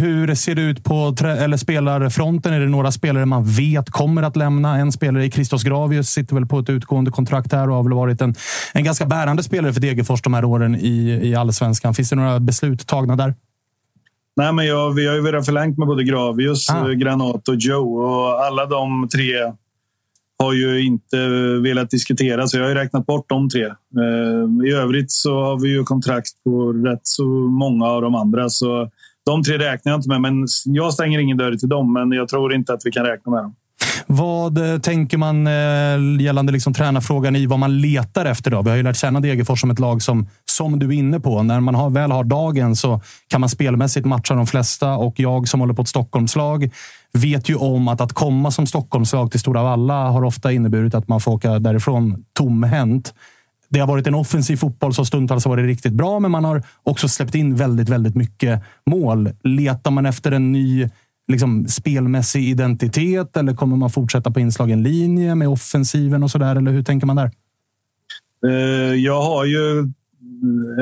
Hur ser det ut på eller spelarfronten? Är det några spelare man vet kommer att lämna? En spelare i Christos Gravius sitter väl på ett utgående kontrakt här och har väl varit en, en ganska bärande spelare för Degerfors de här åren i, i allsvenskan. Finns det några beslut tagna där? Nej, men jag, vi har ju redan förlängt med både Gravius, ah. Granat och Joe. Och alla de tre har ju inte velat diskutera, så jag har räknat bort de tre. Eh, I övrigt så har vi ju kontrakt på rätt så många av de andra. Så de tre räknar jag inte med, men jag stänger ingen dörr till dem. Men jag tror inte att vi kan räkna med dem. Vad eh, tänker man eh, gällande liksom tränarfrågan i vad man letar efter? Då? Vi har ju lärt känna Degerfors som ett lag som, som du är inne på, när man har, väl har dagen så kan man spelmässigt matcha de flesta. Och jag som håller på ett Stockholmslag vet ju om att att komma som Stockholmslag till Stora Valla har ofta inneburit att man får åka därifrån tomhänt. Det har varit en offensiv fotboll som stundtals har varit riktigt bra, men man har också släppt in väldigt, väldigt mycket mål. Letar man efter en ny liksom, spelmässig identitet eller kommer man fortsätta på inslagen linje med offensiven och sådär? Eller hur tänker man där? Eh, jag har ju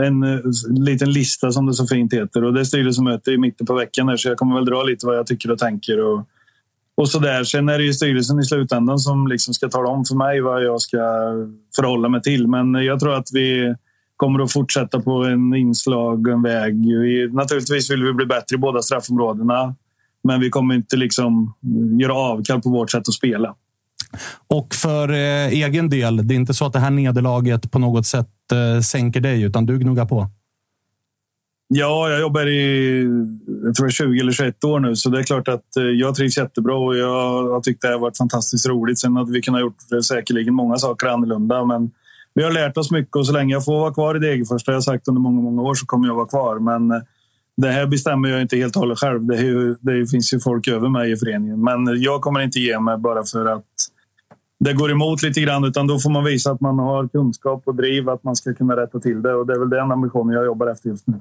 en eh, liten lista som det så fint heter och det är styrelsemöte i mitten på veckan här, så jag kommer väl dra lite vad jag tycker och tänker och, och så där. Sen är det ju styrelsen i slutändan som liksom ska tala om för mig vad jag ska förhålla mig till. Men jag tror att vi kommer att fortsätta på en inslagen väg. Vi, naturligtvis vill vi bli bättre i båda straffområdena. Men vi kommer inte liksom göra avkall på vårt sätt att spela. Och för eh, egen del, det är inte så att det här nederlaget på något sätt eh, sänker dig, utan du gnuggar på? Ja, jag jobbar i jag tror 20 eller 21 år nu, så det är klart att eh, jag trivs jättebra och jag har tyckt det har varit fantastiskt roligt. Sen hade vi kunnat gjort säkerligen många saker annorlunda, men vi har lärt oss mycket och så länge jag får vara kvar i Degerfors, det har jag sagt under många, många år, så kommer jag vara kvar. Men eh, det här bestämmer jag inte helt och hållet själv. Det, ju, det, finns ju folk över mig i föreningen. Men jag kommer inte ge mig bara för att det går emot lite grann. Utan då får man visa att man har kunskap och driv att man ska kunna rätta till det. Och det är väl den ambitionen jag jobbar efter just nu.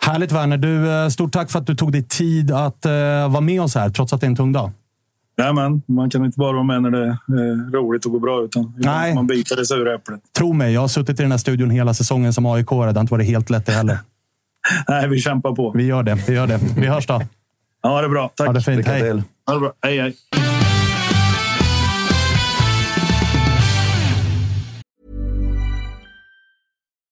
Härligt Werner! Du, eh, stort tack för att du tog dig tid att uh, vara med oss här, trots att det är en tung dag. Jajamän, man kan inte bara vara med när det är roligt och går bra, utan Nej. man biter det sura äpplet. Tro mig, jag har suttit i den här studion hela säsongen som aik Det har inte varit helt lätt det heller. Nej, vi kämpar på. Vi gör det. Vi gör det. Vi hörs då. Ja, det är bra. Tack. Ha det fint. Lycka Hej. Ha det bra. Hej, hej.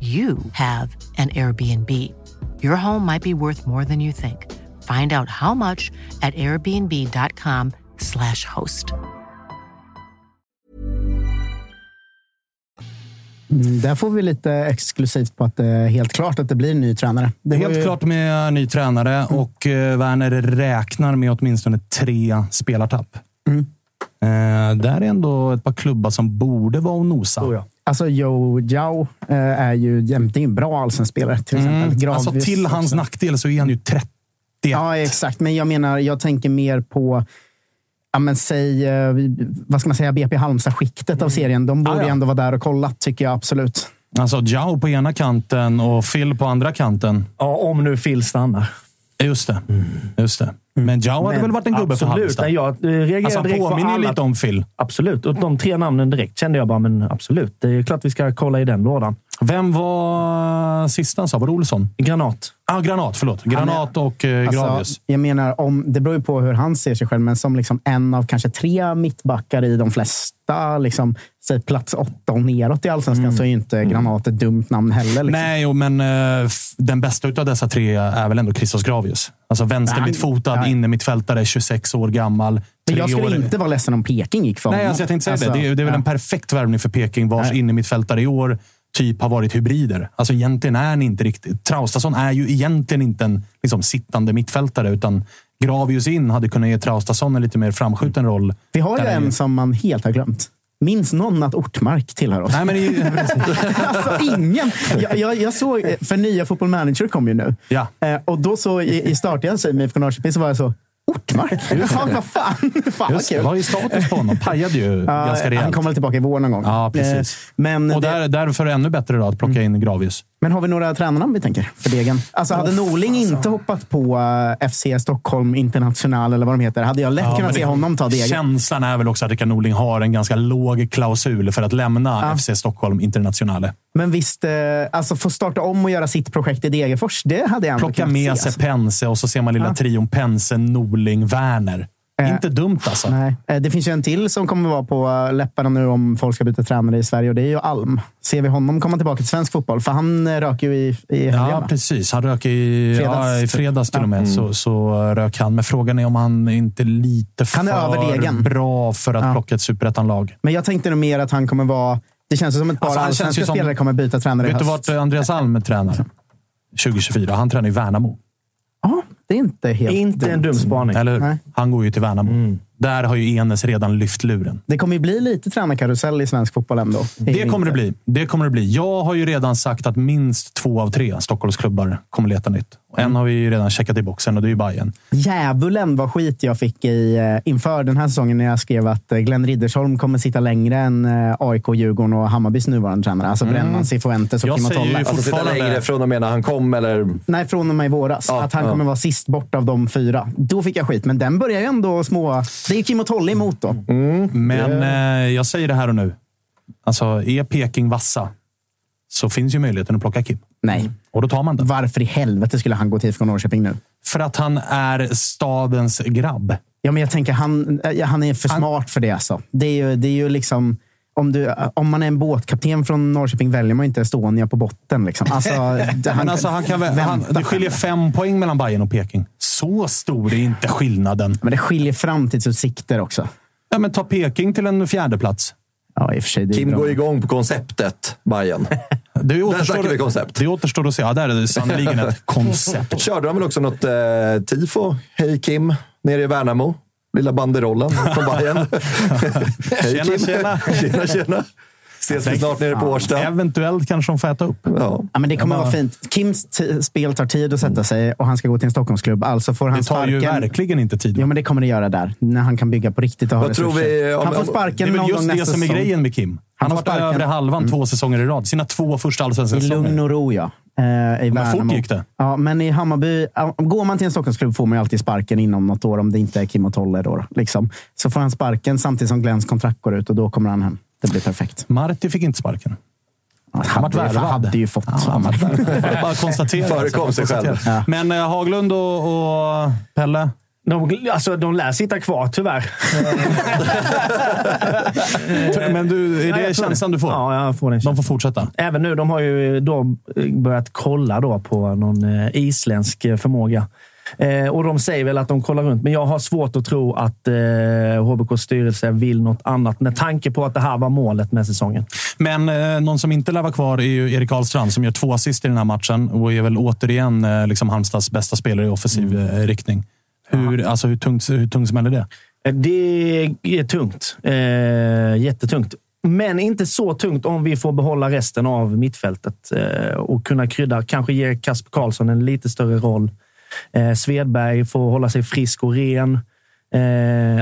you have an Airbnb. Your home might be worth more than you think. Find out how much at airbnb.com/slash host. Mm, Där får vi lite exklusivt på att det är helt klart att det blir en ny tränare. Det var Helt ju- klart med ny tränare och eh, Werner räknar med åtminstone tre spelartapp. Mm. Eh, där är ändå ett par klubbar som borde vara och nosa. Oh Alltså Joe Jao eh, är ju jämte en bra allsvensk spelare. Till exempel. Mm. Alltså till hans också. nackdel så är han ju 30. Ja, exakt. Men jag menar, jag tänker mer på Ja, men säg, eh, vad ska man säga, BP Halmstad-skiktet av serien. De borde Ah, ja. ändå vara där och kolla, tycker jag absolut. Alltså Jao på ena kanten och Phil på andra kanten. Ja, om nu Phil stannar. Just det. Just det. Men Jao hade Men väl varit en gubbe för absolut, Halmstad? nej, Jag eh, reagerade Alltså, han påminner ju alla- lite om Phil. Absolut. Och de tre namnen direkt kände jag bara, men absolut. Det är klart vi ska kolla i den lådan. Vem var sist han sa? Var det Olsson? Granat. Ah, granat, förlåt. Granat och eh, Gravius. Alltså, jag menar, om, det beror ju på hur han ser sig själv, men som liksom en av kanske tre mittbackar i de flesta, liksom, säg plats åtta och neråt i allsvenskan, så är ju inte Granat ett dumt namn heller. Liksom. Nej, jo, men eh, den bästa av dessa tre är väl ändå Christos Gravius. Alltså vänstermittfotad, Nej. innermittfältare, 26 år gammal. Men jag skulle år- inte vara ledsen om Peking gick för Nej, honom. alltså jag tänkte säga Alltså, det. Det är, det är väl ja. en perfekt värvning för Peking, vars Nej. innermittfältare i år typ har varit hybrider. Alltså egentligen är han inte riktigt... Traustason är ju egentligen inte en liksom, sittande mittfältare, utan Gravius in hade kunnat ge Traustason en lite mer framskjuten roll. Vi har ju en som man helt har glömt. Minns någon att Ortmark tillhör oss? Nej, men i, alltså ingen. Jag, jag, jag såg, för nya Football Manager kom ju nu. Ja. Eh, och då så i, i starten med IFK Norrköping så var jag så, Ortmark? Ja, vad fan. fan vad Just, det kul. var ju status på honom. Pajade ju Ja, ganska han rejält. kommer väl tillbaka i vår någon gång. Ja, precis. Eh, Men, Och det, där, därför ännu bättre då att plocka in Gravius. Men har vi några tränarnamn vi tänker för degen? Alltså hade Norling inte hoppat på eh, FC Stockholm International eller vad de heter, hade jag lätt Ja, kunnat se det- honom ta degen. Känslan är väl också att Rickard Norling har en ganska låg klausul för att lämna FC Stockholm Internationale. Men visst, eh, alltså få starta om och göra sitt projekt i Degerfors, det hade jag ändå Plocka med se, sig Pense och så ser man lilla Ja. trion Pense, Norling, Werner. Eh, Inte dumt alltså. Nej. Eh, Det finns ju en till som kommer vara på eh, läpparna nu om folk ska byta tränare i Sverige och det är ju Alm. Ser vi honom komma tillbaka till svensk fotboll? För han eh, rök ju i, i helgen. Ja, precis. Han rök i Fredags, ja, i typ. fredags till och med. Ja. Så, så rök han. Men frågan är om han inte är lite Han är över för bra för att Ja. plocka ett superettan-lag. Men jag tänkte nog mer att han kommer vara... Det känns som ett par Alltså, allsvenska spelare kommer byta tränare i Vet du höst. vart Andreas Alm tränar? 2024. Han tränar i Värnamo. Ja, det är inte helt Inte en dum spaning. Eller hur? Nej. Han går ju till Värnamo. Där har ju Enes redan lyft luren. Det kommer ju bli lite tränarkarusell i svensk fotboll ändå. i Det kommer det bli. Det kommer det bli. Jag har ju redan sagt att minst två av tre Stockholmsklubbar kommer leta nytt. Och En har vi ju redan checkat i boxen och det är ju Bayern. Djävulen vad skit jag fick i, eh, inför den här säsongen när jag skrev att eh, Glenn Riddersholm kommer sitta längre än eh, AIK, Djurgården och Hammarbys nuvarande tränare. Alltså Brännan, Cifuentes och Jag Kim säger ju Tolle. Alltså sitta längre från och med när han kom, eller? Nej, från och med i våras. Ja, att han ja. kommer vara sist bort av de fyra. Då fick jag skit, men den börjar ju ändå små... Det är Kim och Tolle emot då. Men eh, jag säger det här och nu. Alltså, är Peking vassa så finns ju möjligheten att plocka Kim. Nej. Och då tar man den. Varför i helvete skulle han gå till IFK Norrköping nu? För att han är stadens grabb. Ja, men jag tänker han, han är för smart för det. Alltså. Det, är ju, det är ju liksom... Om, du, om man är en båtkapten från Norrköping väljer man inte Estonia på botten. Liksom. Alltså, Men alltså, han kan han, det skiljer fem poäng mellan Bayern och Peking. Så stor är inte skillnaden. Men det skiljer framtidsutsikter också. Ja, men ta Peking till en fjärde plats. Ja, i och för sig. Kim bra. går igång på konceptet Bayern. Det Där återstår, snackar vi koncept. det återstår att se. Ja, där är det sannerligen ett koncept. Körde de väl också något eh, tifo? Hej Kim, nere i Värnamo. Lilla banderollen från Bayern. Hej Tjena, Kim. tjena. tjena, tjena. Ses vi snart nere på Årsta. Eventuellt kanske de får äta upp. Ja. Ja, men det kommer Ja. vara fint. Kims spel tar tid att sätta sig och han ska gå till en Stockholmsklubb. Alltså får han Det tar ju sparken. verkligen inte tid. Jo, men det kommer det göra där. När han kan bygga på riktigt och ha Vad tror resurser. vi om- han får om- Det sparken är väl någon just gång det nästa som är säsong. grejen med Kim. Han har får varit sparken. övre halvan två säsonger i rad. Sina två första allsvenska I säsonger. lugn och ro, ja. Eh, I Men Värnamo. fort gick det. Ja, men i Hammarby, går man till en Stockholmsklubb får man ju alltid sparken inom något år om det inte är Kim och Tolle. Då, liksom. Så får han sparken samtidigt som Glens kontrakt går ut och då kommer han hem. Det blir perfekt. Marti fick inte sparken. Han Han hade, värvad. hade ju fått. Ja, han. Bara konstatera. Förekom sig själv. Men eh, Haglund och, och Pelle? De, alltså, de lär sitta kvar, tyvärr. Men du, är Ja, det tror känslan du får? Ja, jag får den De känslan. får fortsätta. Även nu, de har ju då börjat kolla då på någon eh, isländsk eh, förmåga. Eh, och de säger väl att de kollar runt, men jag har svårt att tro att eh, HBKs styrelse vill något annat med tanke på att det här var målet med säsongen. Men eh, någon som inte lär vara kvar är ju Erik Ahlstrand som gör två assist i den här matchen och är väl återigen eh, liksom Halmstads bästa spelare i offensiv eh, riktning. Hur, alltså, hur, tungt, hur tungt smäller det? Eh, Det är tungt. Eh, jättetungt. Men inte så tungt om vi får behålla resten av mittfältet eh, och kunna krydda. Kanske ge Kasper Karlsson en lite större roll. Eh, Svedberg får hålla sig frisk och ren. Eh,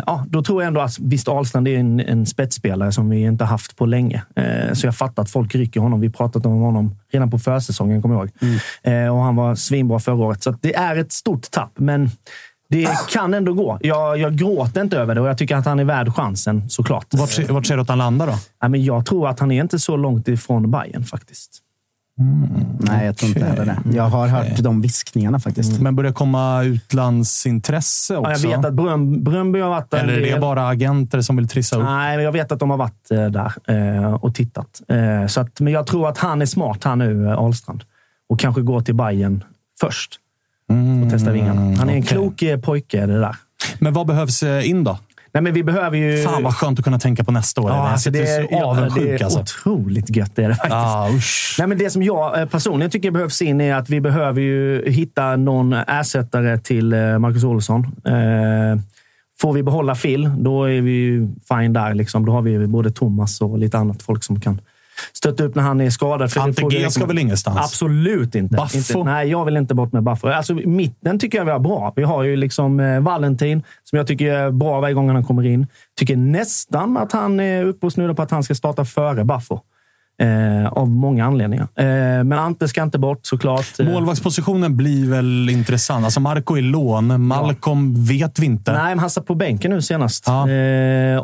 ja, då tror jag ändå att visst, Ahlstrand är en, en spetsspelare som vi inte haft på länge. Eh, så jag fattar att folk rycker honom. Vi pratat om honom redan på försäsongen, kommer jag ihåg. Eh, och han var svinbra förra året. Så det är ett stort tapp. Men Det kan ändå gå. Jag, jag gråter inte över det och jag tycker att han är värd chansen såklart. Vart, vart ser du att han landar då? Ja, men jag tror att han är inte så långt ifrån Bayern faktiskt. Nej, jag tror inte heller det. Jag har hört de viskningarna faktiskt. Men börjar komma utlandsintresse också? Ja, jag vet att Brön, Brönby har varit där Eller är det bara agenter som vill trissa upp? Nej, men jag vet att de har varit eh, där eh, och tittat. Eh, så att, men jag tror att han är smart här nu, Ahlstrand. Och kanske går till Bayern först. Och testa vingarna. Han är en okej. klok pojke, det där. Men vad behövs eh, in då? Nej, men vi behöver ju... Fan vad skönt att kunna tänka på nästa år. Ja, alltså det, är, så avundsjuk. ja, det är alltså. otroligt gött. Är det faktiskt. Ah. Nej, men det som jag eh, personligen tycker behövs in är att vi behöver ju hitta någon ersättare till eh, Marcus Olsson. Eh, Får vi behålla Phil, då är vi ju fine där. Liksom. Då har vi både Thomas och lite annat folk som kan stötta upp när han är skadad. För Ante G liksom- ska väl ingenstans? Absolut inte. Baffo? inte. Nej, jag vill inte bort med Baffo. Alltså, mitten tycker jag vi har bra. Vi har ju liksom eh, Valentin, som jag tycker är bra varje gång han kommer in. Tycker nästan att han är uppe och snuddar på att han ska starta före Baffo. Eh, av många anledningar. Eh, men Ante ska inte bort såklart. Eh, Målvaktspositionen blir väl intressant. Alltså Marco är lån. Malcolm vet vi inte. Nej, men han satt på bänken nu senast. Eh,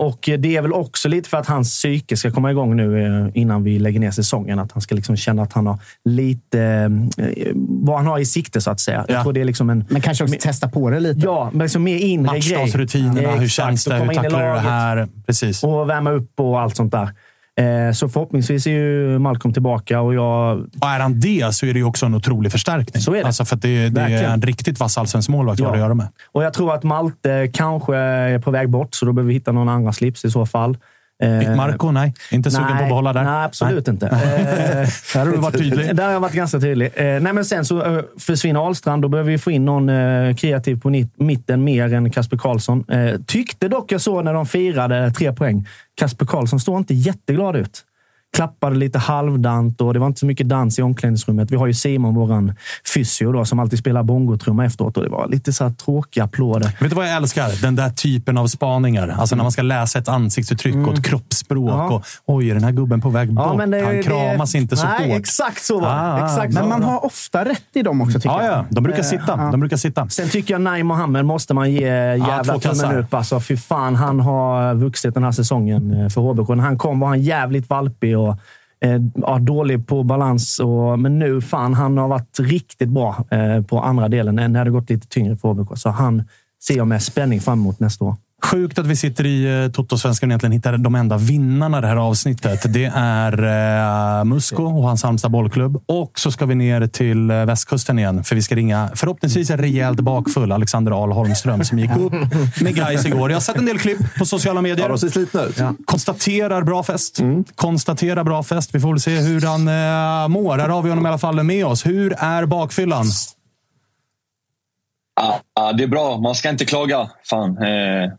och det är väl också lite för att hans psyke ska komma igång nu eh, innan vi lägger ner säsongen. Att han ska liksom känna att han har lite... Eh, vad han har i sikte, så att säga. Jag tror det är liksom en... Men kanske också testa på det lite. Ja, men liksom mer inre grej. Matchdagsrutinerna, hur känns det? och Hur komma in i tacklar du det laget. här? Precis. Och värma upp och allt sånt där. Eh, Så förhoppningsvis är ju Malcolm tillbaka och jag... Och är han det så är det ju också en otrolig förstärkning. Så är det. Alltså för det, det är en riktigt vass allsvensk målvakt har att göra med. Och jag tror att Malte kanske är på väg bort, så då behöver vi hitta någon andra slips i så fall. Eh, Marco, nej. Inte sugen på att behålla där? Nej, absolut Nej. inte. Eh, Där har du varit tydlig. Där har jag varit ganska tydlig. Eh, nej, men sen så eh, försvinner Ahlstrand. Då behöver vi få in någon kreativ på mitten mer än Kasper Karlsson. Tyckte dock jag såg när de firade tre poäng. Kasper Karlsson står inte jätteglad ut. Klappade lite halvdant och det var inte så mycket dans i omklädningsrummet. Vi har ju Simon, våran fysio, då, som alltid spelar bongotrumma efteråt och det var lite så här tråkiga applåder. Vet du vad jag älskar? Den där typen av spaningar. Alltså när man ska läsa ett ansiktsuttryck och ett kroppsspråk. Ja. Och, Oj, är den här gubben på väg bort? det- Han det- kramas inte så Nej, hårt. exakt så var det. Ah, Exakt Men så man det. har ofta rätt i dem också, tycker Ja, jag. ja. De brukar Eh, sitta. ja. De brukar sitta. Sen tycker jag Naim Mohammed måste man ge jävla kassar. tummen upp. Alltså, fy fan, han har vuxit den här säsongen eh, för HBK. När han kom var han jävligt valpig och eh, ja, dålig på balans. Och, men nu, fan, han har varit riktigt bra eh, på andra delen. När det gått lite tyngre för HBK. Så han ser jag med spänning fram emot nästa år. Sjukt att vi sitter i eh, Toto-svenskan och egentligen hittar de enda vinnarna i det här avsnittet. Det är eh, Musko och hans Halmstad bollklubb. Och så ska vi ner till eh, västkusten igen, för vi ska ringa förhoppningsvis en rejält bakfull Alexander Ahl Holmström som gick upp med guys igår. Jag har sett en del klipp på sociala medier. Ja, de ser slitna ut. Konstaterar bra fest. Konstaterar bra fest. Vi får väl se hur han eh, mår. Här har vi honom i alla fall med oss. Hur är bakfyllan? Ja, ja, det är bra. Man ska inte klaga. Fan. Eh,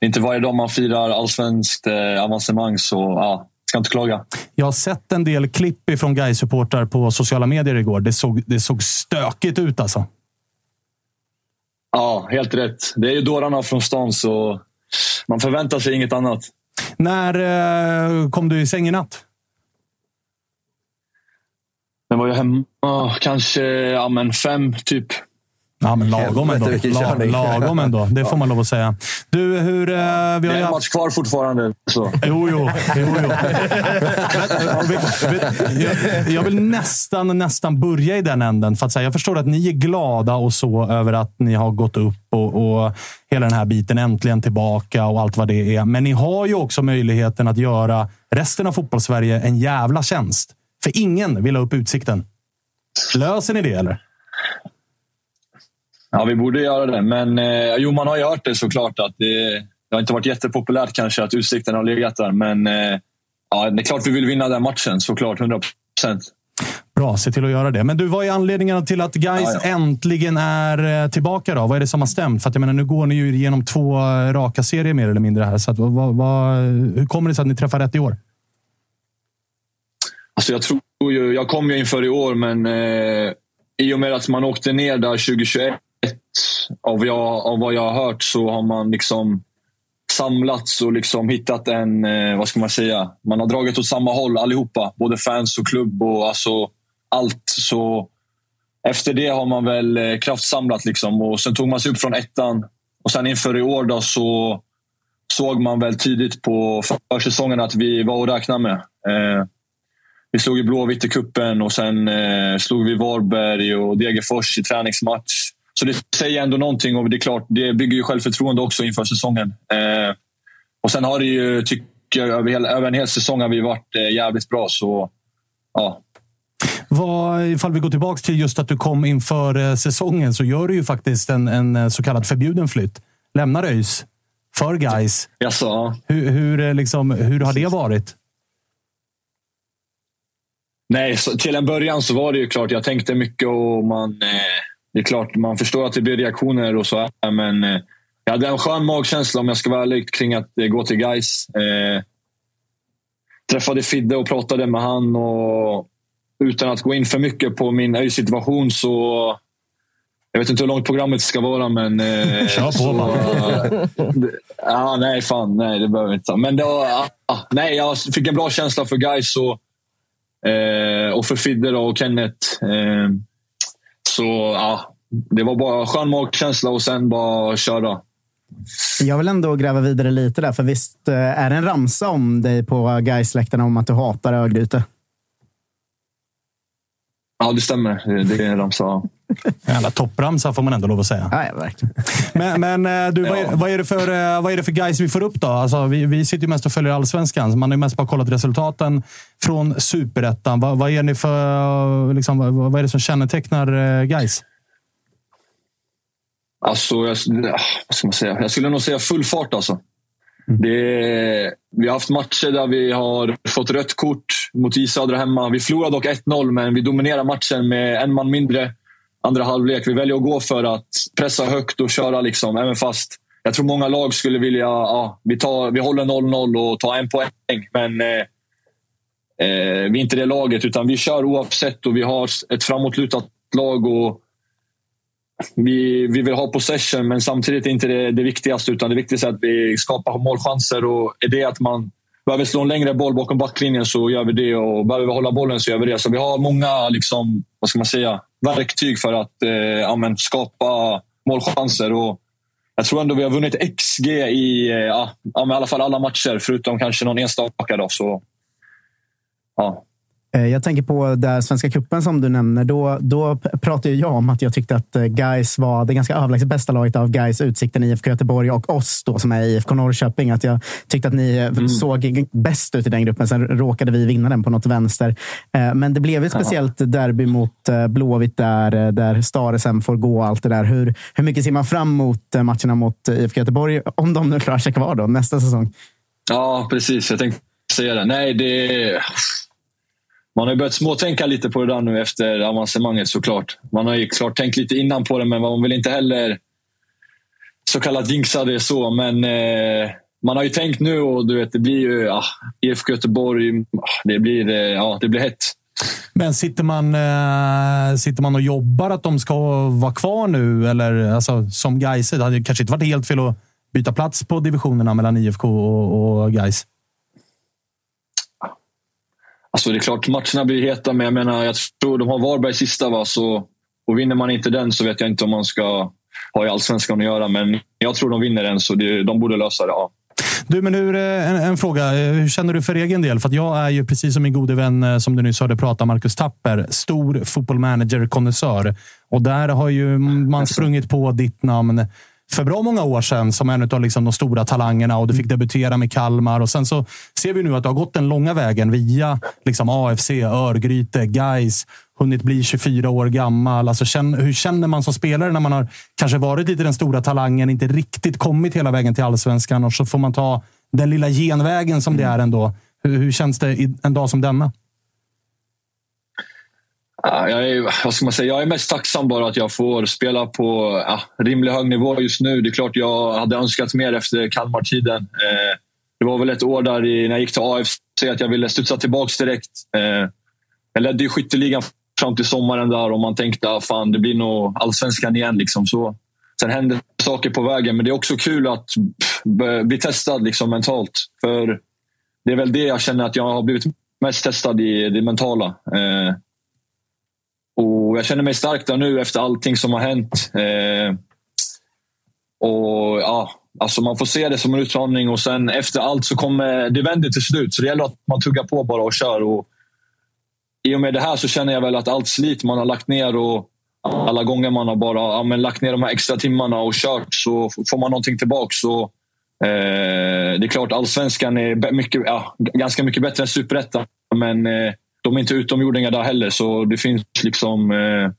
det är inte varje dag man firar allsvenskt eh, avancemang, så ja, ska inte klaga. Jag har sett en del klipp från guys supportrar på sociala medier igår. Det såg, det såg stökigt ut alltså. Ja, helt rätt. Det är ju dårarna från stan, så man förväntar sig inget annat. När eh, kom du i säng i natt? Men var jag hemma kanske ja, men fem, typ. Ja, men lagom ändå. Lagom ändå. Det får man lov att säga. Du, hur... Eh, vi har Det är en haft... match kvar fortfarande. Så. Jo, jo. jo, jo. Jag vill nästan, nästan börja i den änden. För att säga, jag förstår att ni är glada och så över att ni har gått upp och, och hela den här biten äntligen tillbaka och allt vad det är. Men ni har ju också möjligheten att göra resten av fotbollssverige en jävla tjänst. För ingen vill ha upp utsikten. Löser ni det, eller? Ja, vi borde göra det. Men eh, jo, man har ju hört det såklart. att det, det har inte varit jättepopulärt kanske att utsikten har legat där. Men eh, ja, det är klart vi vill vinna den matchen, såklart. 100 procent. Bra, se till att göra det. Men du, vad är anledningen till att Guys Ja, ja. äntligen är eh, tillbaka? då? Vad är det som har stämt? För att jag menar, nu går ni ju igenom två eh, raka serier mer eller mindre här. Så att, vad, vad, hur kommer det sig att ni träffar rätt i år? Alltså jag tror ju, jag kom ju inför i år, men eh, i och med att man åkte ner där 2021, av, jag, av vad jag har hört, så har man liksom samlats och liksom hittat en, eh, vad ska man säga, man har dragit åt samma håll allihopa. Både fans och klubb och alltså allt. Så efter det har man väl eh, kraftsamlat. Liksom. Och sen tog man sig upp från ettan. Och sen inför i år då så såg man väl tydligt på försäsongen att vi var att räkna med. Eh, vi slog i Blåvitt i kuppen och sen eh, slog vi Varberg och Degerfors i träningsmatch. Så det säger ändå någonting och det är klart, det bygger ju självförtroende också inför säsongen. Eh, och sen har det ju, tycker jag, över, hela, över en hel säsong har vi varit eh, jävligt bra. Så ja, Vad, ifall vi går tillbaka till just att du kom inför eh, säsongen så gör du ju faktiskt en, en eh, så kallad förbjuden flytt. Lämnar ÖIS för guys. Ja. Hur, hur, eh, liksom, hur har det varit? Nej, till en början så var det ju klart. Jag tänkte mycket och man... Eh, det är klart, man förstår att det blir reaktioner och så här, men eh, jag hade en skön magkänsla om jag ska vara ärlig kring att eh, gå till guys. Eh, träffade Fidde och pratade med han och utan att gå in för mycket på min situation så... Jag vet inte hur långt programmet ska vara, men... Eh, Kör på så, eh, ja, nej, fan. Nej, det behöver vi inte. Men det var, ah, nej, jag fick en bra känsla för guys och, eh, och för Fidde och Kenneth. Eh, så ja, det var bara skön magkänsla och sen bara köra. Jag vill ändå gräva vidare lite där, för visst eh, är det en ramsa om dig på Gaisläktarna om att du hatar Örgryte? Ja, det stämmer. Det, är en ramsa. ja. Jävla toppramsa får man ändå lov att säga. Ja, verkligen. Men, men du, vad, är, vad, är det för, vad är det för guys vi får upp då? Alltså, vi, vi sitter ju mest och följer allsvenskan. så Man har ju mest bara kollat resultaten från superettan. Vad, vad är ni för, liksom, vad, vad är det som kännetecknar eh, guys? Alltså, jag, vad ska man säga? jag skulle nog säga full fart. Alltså. Mm. Det, vi har haft matcher där vi har fått rött kort mot I Södra hemma. Vi förlorade dock 1-0, men vi dominerar matchen med en man mindre andra halvlek. Vi väljer att gå för att pressa högt och köra, liksom, även fast jag tror många lag skulle vilja... Ja, vi, tar, vi håller 0-0 och tar en poäng, men eh, eh, vi är inte det laget. Utan vi kör oavsett och vi har ett framåtlutat lag. och vi, vi vill ha possession, men samtidigt är inte det det viktigaste. Utan det viktigaste är att vi skapar målchanser. Och är det att man behöver slå en längre boll bakom backlinjen så gör vi det. Och behöver vi hålla bollen så gör vi det. Så vi har många liksom, vad ska man säga, verktyg för att eh, ja, men skapa målchanser. Och jag tror ändå vi har vunnit XG i eh, ja, men i alla fall alla matcher, förutom kanske någon enstaka. Då, så, ja. Eh, Jag tänker på där Svenska cupen som du nämner. Då, då pratade jag om att jag tyckte att eh, Guys var det ganska överlägset bästa laget av Guys, Utsikten, IFK Göteborg och oss då, som är IFK Norrköping. Att jag tyckte att ni eh, såg bäst ut i den gruppen. Sen råkade vi vinna den på något vänster. Men det blev ett speciellt derby mot Blåvitt där, där Staresen får gå och allt det där. Hur, hur mycket ser man fram emot matcherna mot IFK Göteborg? Om de nu klarar sig kvar då, nästa säsong. Ja, precis. Jag tänkte säga det. Nej, det... Man har ju börjat småtänka lite på det där nu efter avancemanget såklart. Man har ju klart tänkt lite innan på det, men man vill inte heller så kallat jinxa det så. Men eh, man har ju tänkt nu och du vet, det blir ju ah, IFK Göteborg. ah, Det blir, eh, ja, det blir hett. Men sitter man, eh, sitter man och jobbar att de ska vara kvar nu? Eller alltså, som Gais, det hade kanske inte varit helt fel att byta plats på divisionerna mellan IFK och, och Gais. Alltså det är klart, matcherna blir heta, men jag menar, jag tror de har Varberg sista. Va? Så, och vinner man inte den så vet jag inte om man ska ha i allsvenskan att göra. Men jag tror de vinner den, så det, de borde lösa det. Ja. Du, men hur, en, en fråga. Eh, Hur känner du för egen del? För att jag är ju precis som min gode vän eh, som du nyss hörde prata, Marcus Tapper, stor fotbollmanager-konnässör. Och där har ju man sprungit på ditt namn för bra många år sedan som en av liksom de stora talangerna och du fick debutera med Kalmar. Och sen så ser vi nu att du har gått den långa vägen via liksom AFC, Örgryte, Gais, hunnit bli 24 år gammal. Alltså, känn- hur känner man som spelare när man har kanske varit lite den stora talangen, inte riktigt kommit hela vägen till allsvenskan och så får man ta den lilla genvägen som det är ändå. Hur, hur känns det en dag som denna? Jag är, vad ska man säga, jag är mest tacksam bara att jag får spela på ja, rimlig hög nivå just nu. Det är klart jag hade önskat mer efter Kalmar-tiden. Eh, det var väl ett år där i, när jag gick till AFC att jag ville studsa tillbaka direkt. Eh, jag ledde ju skytteligan fram till sommaren där och man tänkte att fan, det blir nog allsvenskan igen. Liksom. Så, sen hände saker på vägen, men det är också kul att pff, bli testad liksom, mentalt. För det är väl det jag känner att jag har blivit mest testad i, det mentala. Eh, och jag känner mig stark där nu efter allting som har hänt. Eh, och ja, alltså Man får se det som en utmaning och sen efter allt så kommer det vänder till slut. Så det gäller att man tuggar på bara och kör. Och I och med det här så känner jag väl att allt slit man har lagt ner och alla gånger man har bara ja, men lagt ner de här extra timmarna och kört så får man någonting tillbaka. Så, eh, det är klart, allsvenskan är mycket, ja, ganska mycket bättre än superettan. Men eh, de är inte utomjordingar där heller, så det finns liksom eh,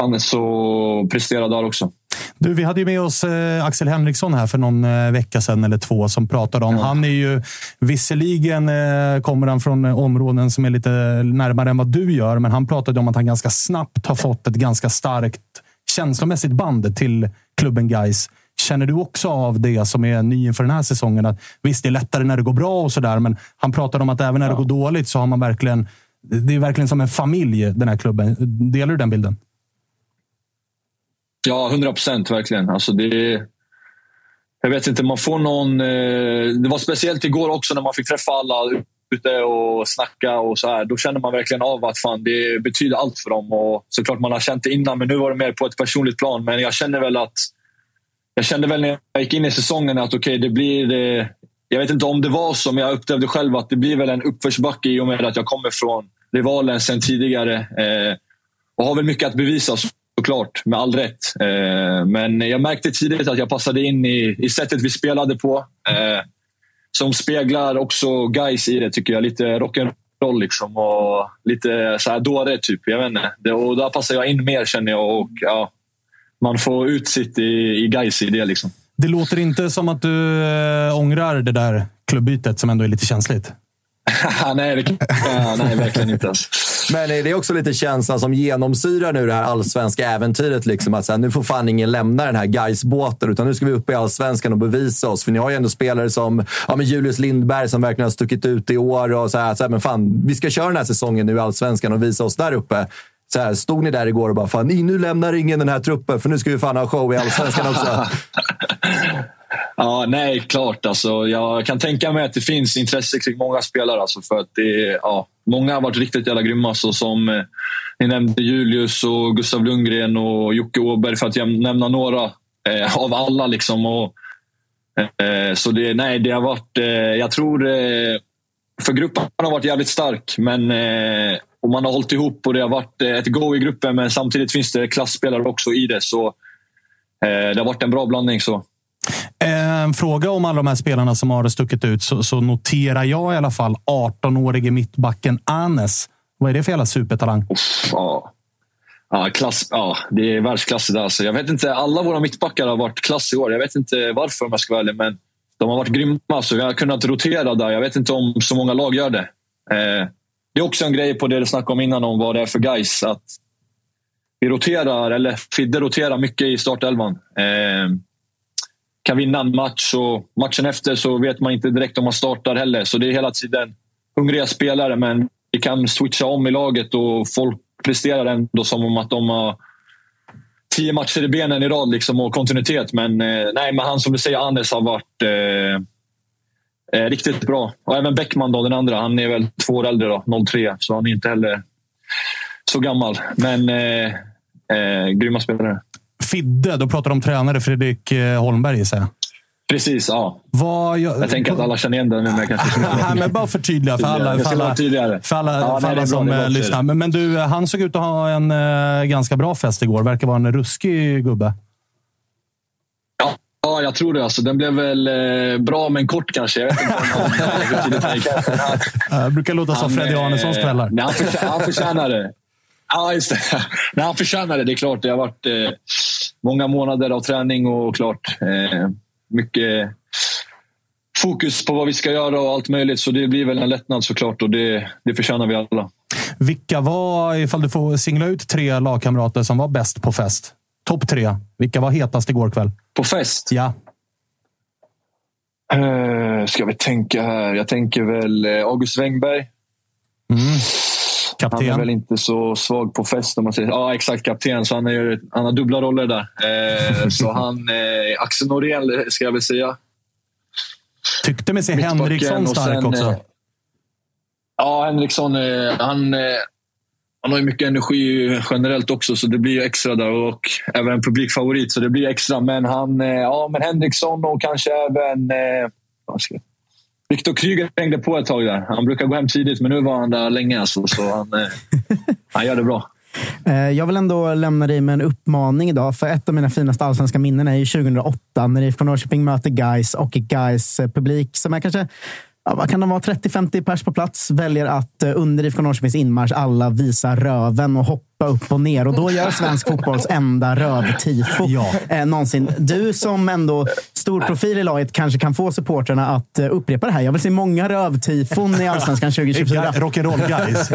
chans att prestera där också. Du, vi hade ju med oss eh, Axel Henriksson här för någon eh, vecka sedan eller två som pratade om. Han är ju visserligen eh, kommer han från områden som är lite närmare än vad du gör, men han pratade om att han ganska snabbt har fått ett ganska starkt känslomässigt band till klubben Guys. Känner du också av det som är ny inför den här säsongen? Att, visst, det är lättare när det går bra och sådär, men han pratade om att även när ja. det går dåligt så har man verkligen... Det är verkligen som en familj, den här klubben. Delar du den bilden? Ja, hundra procent verkligen. Alltså det, jag vet inte, man får någon... Eh, det var speciellt igår också när man fick träffa alla ute och snacka och så här. Då känner man verkligen av att fan, det betyder allt för dem. Och såklart man har känt det innan, men nu var det mer på ett personligt plan. Men jag känner väl att... Jag kände väl när jag gick in i säsongen att okej, okay, det blir... Eh, jag vet inte om det var så, men jag upplevde själv att det blir väl en uppförsbacke i och med att jag kommer från rivalen sen tidigare. Eh, och har väl mycket att bevisa såklart, med all rätt. Eh, men jag märkte tidigt att jag passade in i, i sättet vi spelade på. Eh, som speglar också guys i det, tycker jag. Lite rock'n'roll liksom och lite så här dåre, typ. Jag vet inte. Det, och där passar jag in mer, känner jag. Och, ja, man får ut sitt i, i guys i det. Liksom. Det låter inte som att du äh, ångrar det där klubbytet som ändå är lite känsligt. nej, det, ja, nej, verkligen inte. Alltså. Men det är också lite känslan som genomsyrar nu det här allsvenska äventyret. Liksom, att så här, nu får fan ingen lämna den här Gais-båten, utan nu ska vi upp i allsvenskan och bevisa oss. För ni har ju ändå spelare som ja, men Julius Lindberg som verkligen har stuckit ut i år. Och så här, så här, men fan, vi ska köra den här säsongen nu i allsvenskan och visa oss där uppe. Så här, stod ni där igår och bara fan, nu lämnar ingen den här truppen för nu ska vi fan ha show i allsvenskan också. Ja, nej, klart. Alltså, jag kan tänka mig att det finns intresse kring många spelare. Alltså, för att det, ja, många har varit riktigt jävla grymma. Så som eh, ni nämnde Julius, och Gustav Lundgren och Jocke Åberg för att nämna några eh, av alla. Liksom, och, eh, så det, nej, det har varit... Eh, jag tror... Eh, för gruppen har varit jävligt stark, men eh, och man har hållit ihop och det har varit ett go i gruppen. Men samtidigt finns det klassspelare också i det. Så det har varit en bra blandning. så. En fråga om alla de här spelarna som har stuckit ut så, så noterar jag i alla fall 18-årige mittbacken Anes. Vad är det för jävla supertalang? Uff, ja. Ja, klass, ja, det är världsklass idag. Alltså. Jag vet inte, alla våra mittbackar har varit klass i år. Jag vet inte varför om jag ska vara ärlig, men de har varit grymma. Så vi har kunnat rotera där. Jag vet inte om så många lag gör det. Eh, det är också en grej på det du snackade om innan, om vad det är för guys. Att vi roterar, eller Fidde roterar mycket i startelvan. Eh, kan vinna en match och matchen efter så vet man inte direkt om man startar heller. Så det är hela tiden hungriga spelare, men vi kan switcha om i laget och folk presterar ändå som om att de har tio matcher i benen i rad liksom, och kontinuitet. Men, eh, nej, men han som du säger, Anders, har varit eh, eh, riktigt bra. Och även Bäckman, då, den andra, han är väl två år äldre, då, 03, så han är inte heller så gammal. Men eh, eh, grymma spelare. Fidde, då pratar du om tränare Fredrik eh, Holmberg gissar jag. Precis, ja. Vad, jag, jag tänker att alla känner igen det nu. Men, kanske men bara förtydliga för alla, för alla, för alla, ja, för alla som bra, lyssnar. Men, men, du, han såg ut att ha en uh, ganska bra fest igår. Verkar vara en ruskig gubbe. Ja, ja jag tror det. Alltså, den blev väl uh, bra, men kort kanske. Jag vet inte om han, brukar låta som Freddy Arnessons kvällar. Nej, han, förtjänar, han förtjänar det. Ja, just det. Nej, han förtjänar det. Det är klart. Det har varit eh, många månader av träning och klart eh, mycket fokus på vad vi ska göra och allt möjligt. Så det blir väl en lättnad såklart och det, det förtjänar vi alla. Vilka var, ifall du får singla ut tre lagkamrater som var bäst på fest? Topp tre. Vilka var hetast igår kväll? På fest? Ja. Uh, ska vi tänka här? Jag tänker väl eh, August Wengberg. Mm. Kapten. Han är väl inte så svag på fest om man säger Ja, exakt. Kapten. Så han, är, han har dubbla roller där. Eh, så han... Eh, Axel Norén ska jag väl säga. Tyckte mig se Henriksson stark sen, också. Eh, ja, Henriksson. Eh, han... Han har ju mycket energi generellt också, så det blir ju extra där. Och även en publikfavorit, så det blir extra. Men han, eh, ja, men Henriksson och kanske även eh, Viktor Kryger hängde på ett tag där. Han brukar gå hem tidigt, men nu var han där länge. Alltså, så han, eh, han gör det bra. Eh, Jag vill ändå lämna dig med en uppmaning idag. För ett av mina finaste allsvenska minnen är ju 2008 när IFK Norrköping möter Guys och Guys publik som är kanske Ja, vad kan de vara? 30-50 pers på plats väljer att eh, under IFK Norrköpings inmarsch alla visa röven och hoppa upp och ner. Och då gör svensk fotbolls enda rövtifo eh, någonsin. Du som ändå stor profil i laget kanske kan få supporterna att eh, upprepa det här. Jag vill se många rövtifon i Allsvenskan 2024. Rock'n'roll guys.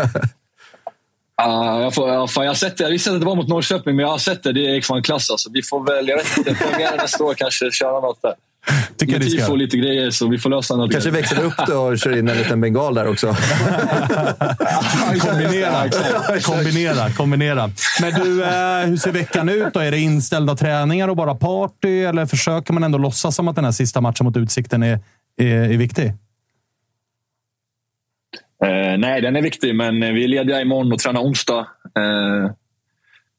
Ja, jag, får, ja, fan, jag har sett det. Jag visste att det var mot Norrköping, men jag har sett det. Det är fan klass. Alltså. Vi får väl, jag vet inte, premiären nästa år kanske köra något där. Tycker Med ni ska. tifo och lite grejer, så vi får lösa något. Kanske växlar upp det och kör in en liten bengal där också. Kombinera, kombinera, kombinera. Men du, eh, hur ser veckan ut då? Är det inställda träningar och bara party? Eller försöker man ändå låtsas som att den här sista matchen mot Utsikten är, är, är viktig? Eh, nej, den är viktig, men vi är lediga imorgon och tränar onsdag. Eh,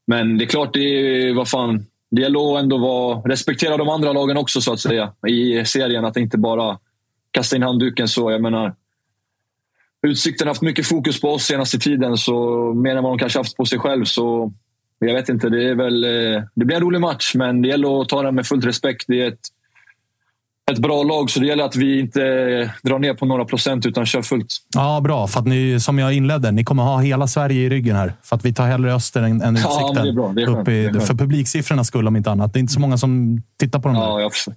men det är klart, det är, vad fan, det gäller att ändå vara, respektera de andra lagen också, så att säga, i serien. Att inte bara kasta in handduken. så. Jag menar, Utsikten har haft mycket fokus på oss senaste tiden, så mer än vad de kanske haft på sig själv. Så jag vet inte, det, är väl, eh, det blir en rolig match, men det gäller att ta den med fullt respekt. Det är ett, ett bra lag, så det gäller att vi inte drar ner på några procent utan kör fullt. Ja, bra. För att ni, som jag inledde, ni kommer ha hela Sverige i ryggen här. För att vi tar hellre Öster än, än Ja, Utsikten. men det är bra. Det är skönt. I, Det är skönt. för publiksiffrornas skull, om inte annat. Det är inte så många som tittar på dem. Ja, jag förstår.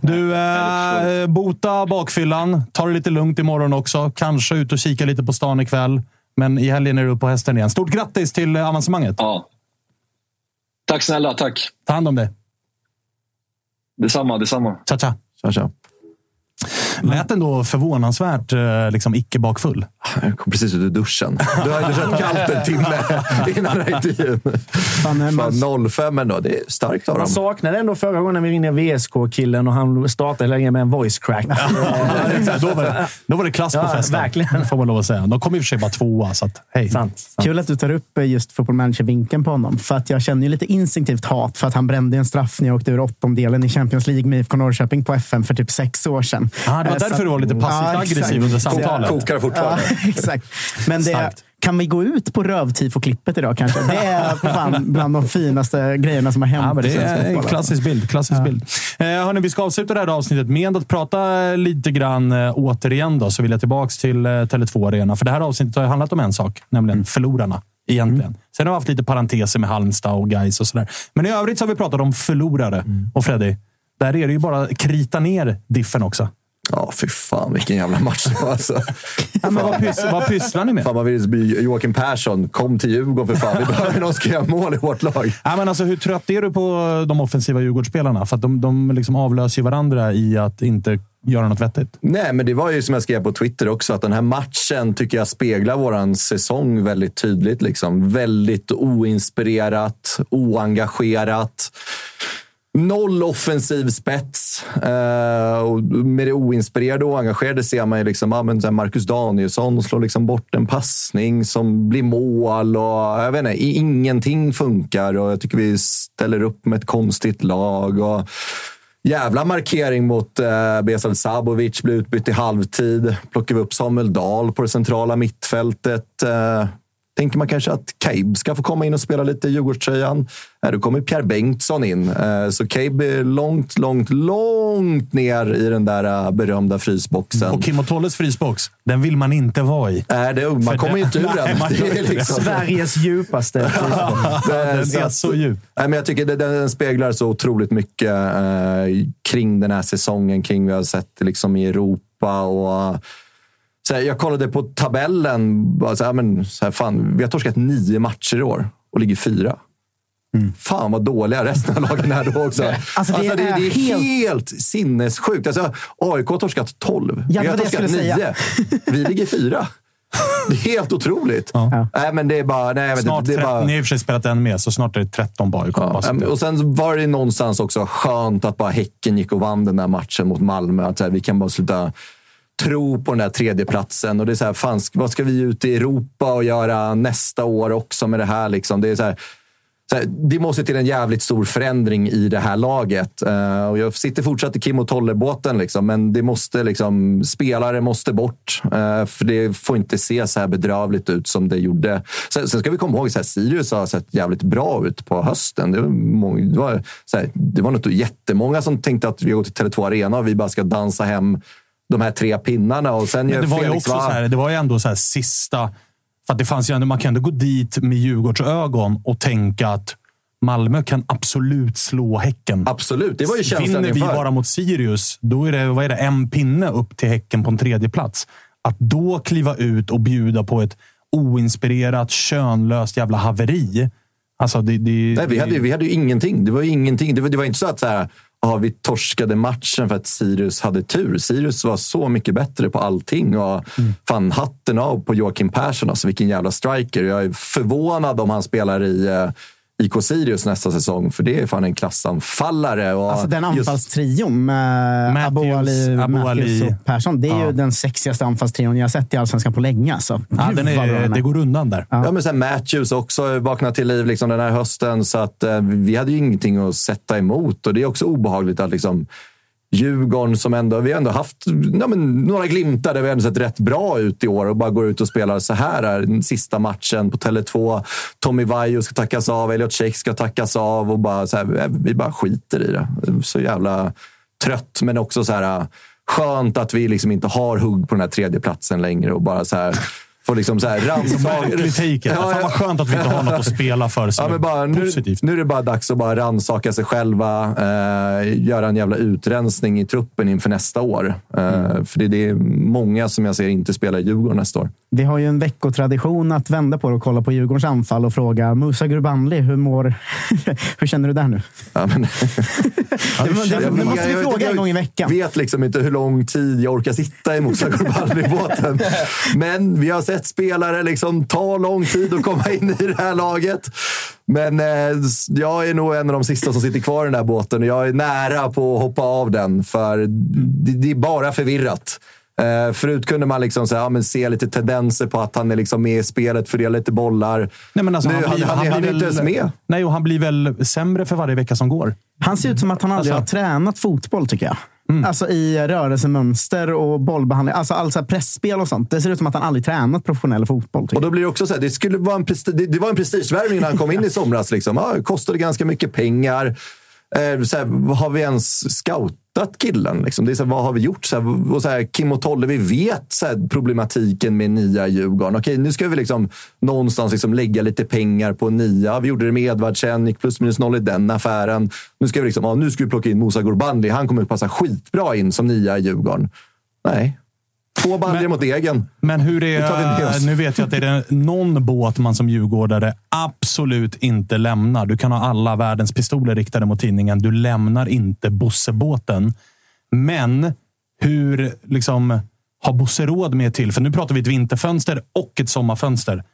Du, eh, bota bakfyllan. Ta det lite lugnt imorgon också. Kanske ut och kika lite på stan ikväll. Men i helgen är du på hästen igen. Stort grattis till eh, avancemanget. Ja. Tack snälla, tack. Ta hand om dig. Detsamma, detsamma. Tja, tja. Tja, tja. Lät ändå förvånansvärt eh, liksom, icke-bakfull. Jag kom precis ut ur duschen. Du har ju duschat kallt en timme innan den här intervjun. Fan, 05 ändå. Det är starkt av Man dem. saknade ändå förra gången vi ringde VSK-killen och han startade länge med en voice crack. Exakt, då, var det, då var det klass på Ja, festen. verkligen. Får man lov att säga. De kom i och för sig bara tvåa, så att, hej. Kul att du tar upp eh, just football manager-vinkeln på honom. För att jag känner ju lite instinktivt hat för att han brände en straff när jag åkte ur åttondelen i Champions League med IFK Norrköping på FM för typ sex år sedan. Ah, var därför att- du var lite passivt Ja, aggressiv under samtalet. Kokar fortfarande. Ja, exakt. Men det, Starkt. kan vi gå ut på rövtifo-klippet idag kanske? Det är fan bland de finaste grejerna som har hänt Ja, men det är en klassisk bild. Klassisk bild. Eh, hörni, vi ska avsluta det här avsnittet med att prata lite grann eh, återigen. Då, så vill jag tillbaka till eh, Tele2 Arena. För det här avsnittet har ju handlat om en sak, nämligen förlorarna. Egentligen. Sen har vi haft lite parenteser med Halmstad och Gais och sådär. Men i övrigt så har vi pratat om förlorare. Och Freddy, där är det ju bara att krita ner diffen också. Ja, fy fan vilken jävla match det var alltså. Ja, men vad, pys- vad pysslar ni med? Fan, man vill bli Joakim Persson. Kom till Djurgården för fan. Vi behöver någon som ska göra mål i vårt lag. Ja, men alltså, hur trött är du på de offensiva Djurgårdsspelarna? För att de, de liksom avlöser ju varandra i att inte göra något vettigt. Nej, men det var ju som jag skrev på Twitter också, att den här matchen tycker jag speglar våran säsong väldigt tydligt. Liksom. Väldigt oinspirerat, oengagerat. Noll offensiv spets. Eh, och med det oinspirerade och oengagerade ser man ju liksom, ah, men Marcus Danielsson slår liksom bort en passning som blir mål. Och, jag vet inte, ingenting funkar och jag tycker vi ställer upp med ett konstigt lag. Och, Jävla markering mot eh, Besal Sabovic. Blir utbytt i halvtid. Plockar vi upp Samuel Dahl på det centrala mittfältet. Eh, tänker man kanske att Cabe ska få komma in och spela lite i Djurgårdströjan. Då kommer Pierre Bengtsson in. Eh, så Cabe är långt, långt, långt ner i den där eh, berömda frysboxen. Och Kim och Tolles frysbox, den vill man inte vara i. Nej, det, man För kommer ju inte ur Nej, den. liksom- Sveriges djupaste. Det- Den är så djup. Nej, men jag tycker den, den speglar så otroligt mycket eh, kring den här säsongen, kring vad vi har sett liksom, i Europa. och så här, Jag kollade på tabellen. Bara så här, men, så här, fan, vi har torskat nio matcher i år och ligger fyra. Fan vad dåliga resten av lagen är då också. Alltså, det det, det, är är helt- helt, sinnessjukt. Alltså, AIK har torskat 12. Ja, vi det har det torskat 9. Vi ligger fyra. Det är helt otroligt. Nej, men det är bara... Nej, Snart inte, det är 13, bara... Ni har i och för sig spelat en med, så snart är det 13 på AIK. Ja, Bara det- och sen var det någonstans också skönt att bara Häcken gick och vann den där matchen mot Malmö. Att så här, vi kan bara sluta tro på den där tredjeplatsen. Och det är så här, fan, vad ska vi ut i Europa och göra nästa år också med det här? Liksom? Det är så här, så här, det måste till en jävligt stor förändring i det här laget. Uh, och jag sitter fortsatt i Kim och Tolle-båten, liksom, men det måste, liksom, spelare måste bort. Uh, för det får inte se så här bedrövligt ut som det gjorde. Sen, sen ska vi komma ihåg att Sirius har sett jävligt bra ut på hösten. Det var, många, det var, så här, det var något jättemånga som tänkte att vi går till Tele2 Arena och vi bara ska dansa hem de här tre pinnarna. Och sen Men det, var ju Felix också så här, det var ju ändå så här sista... För det fanns ju ändå, man kan ändå gå dit med Djurgårdsögon och tänka att Malmö kan absolut slå Häcken. Absolut, det var ju känslan Vinner vi inför. bara mot Sirius, då är det, vad är det en pinne upp till Häcken på en tredje plats. Att då kliva ut och bjuda på ett oinspirerat, könlöst jävla haveri. Alltså det, det, Nej, vi, hade, ju- vi hade ju ingenting. Det var ju ingenting. Det var, det var inte så att så här, ah, vi torskade matchen för att Sirius hade tur. Sirius var så mycket bättre på allting. Och fan, hatten av på Joakim Persson. Alltså, vilken jävla striker. Jag är förvånad om han spelar i eh, IK Sirius nästa säsong. För det är fan en klassanfallare. Och Alltså den anfallstrion med Abo Ali, Matthews Ali. och Persson. Det är Ja. ju den sexigaste anfallstrion jag har sett i Allsvenskan på länge. Alltså. Ja, Gud, den är, det går undan där. Ja, men sen Matthews också vaknat till liv liksom den här hösten. Så att, eh, vi hade ju ingenting att sätta emot. Och det är också obehagligt att liksom, Djurgården som ändå, vi har ändå haft ja, men, några glimtar där vi ändå sett rätt bra ut i år och bara går ut och spelar så här. här den sista matchen på Tele2. Tommy Vaiho ska tackas av, Elliot Check ska tackas av och bara, så här, eh, vi bara skiter i det. Så jävla trött, men också så här eh, skönt att vi liksom inte har hugg på den här tredje platsen längre och bara så här får liksom så här Verklig take. Fan vad skönt att vi inte har något att spela för som Ja, men bara, är nu, positivt. nu är det bara dags att bara rannsaka sig själva. Eh, göra en jävla utrensning i truppen inför nästa år. Eh, Mm. För det, det är många som jag ser inte spelar i Djurgården nästa år. Vi har ju en veckotradition att vända på det och kolla på Djurgårdens anfall och fråga Musa Gurbanli, hur mår... hur känner du där nu? Ja, men, det, det, det måste vi jag- fråga jag en gång i veckan. vet liksom inte hur lång tid jag orkar sitta i Musa Gurbanli-båten. Men vi har sett spelare liksom ta lång tid att komma in i det här laget. Men eh, jag är nog en av de sista som sitter kvar i den där båten och jag är nära på att hoppa av den. För det, det är bara förvirrat. Eh, förut kunde man liksom så här, ja, men se lite tendenser på att han är liksom med i spelet, fördelar lite bollar. Nej, men alltså, nu, han, blir- han, han, är blir inte ens väl- med. Nej, och han blir väl sämre för varje vecka som går. Han ser ut som att han aldrig Alltså- har tränat fotboll, tycker jag. Alltså i rörelsemönster och bollbehandling. Alltså allt så här pressspel och sånt. Det ser ut som att han aldrig tränat professionell fotboll. Och då blir det också så här, det, skulle vara en det, det var en prestigevärvning när han kom in i somras. Liksom. Ja, det kostade ganska mycket pengar. Eh, så här, har vi ens hittat killen? Liksom? Det är så här, vad har vi gjort? Så här, och så här, Kim och Tolle, vi vet så här, problematiken med nia Djurgården. Okej, nu ska vi liksom någonstans liksom lägga lite pengar på nia. Vi gjorde det med Edvardsen, gick plus minus noll i den affären. Nu ska vi, liksom, ja, nu ska vi plocka in Musa Gurbanli. Han kommer att passa skitbra in som nia i Djurgården. Nej. Två baljor mot egen. Men hur är... Nu vet jag att det är någon båt man som djurgårdare absolut inte lämnar. Du kan ha alla världens pistoler riktade mot tidningen. Du lämnar inte Bossebåten. Men hur liksom har Bosse råd med till? För nu pratar vi ett vinterfönster och ett sommarfönster.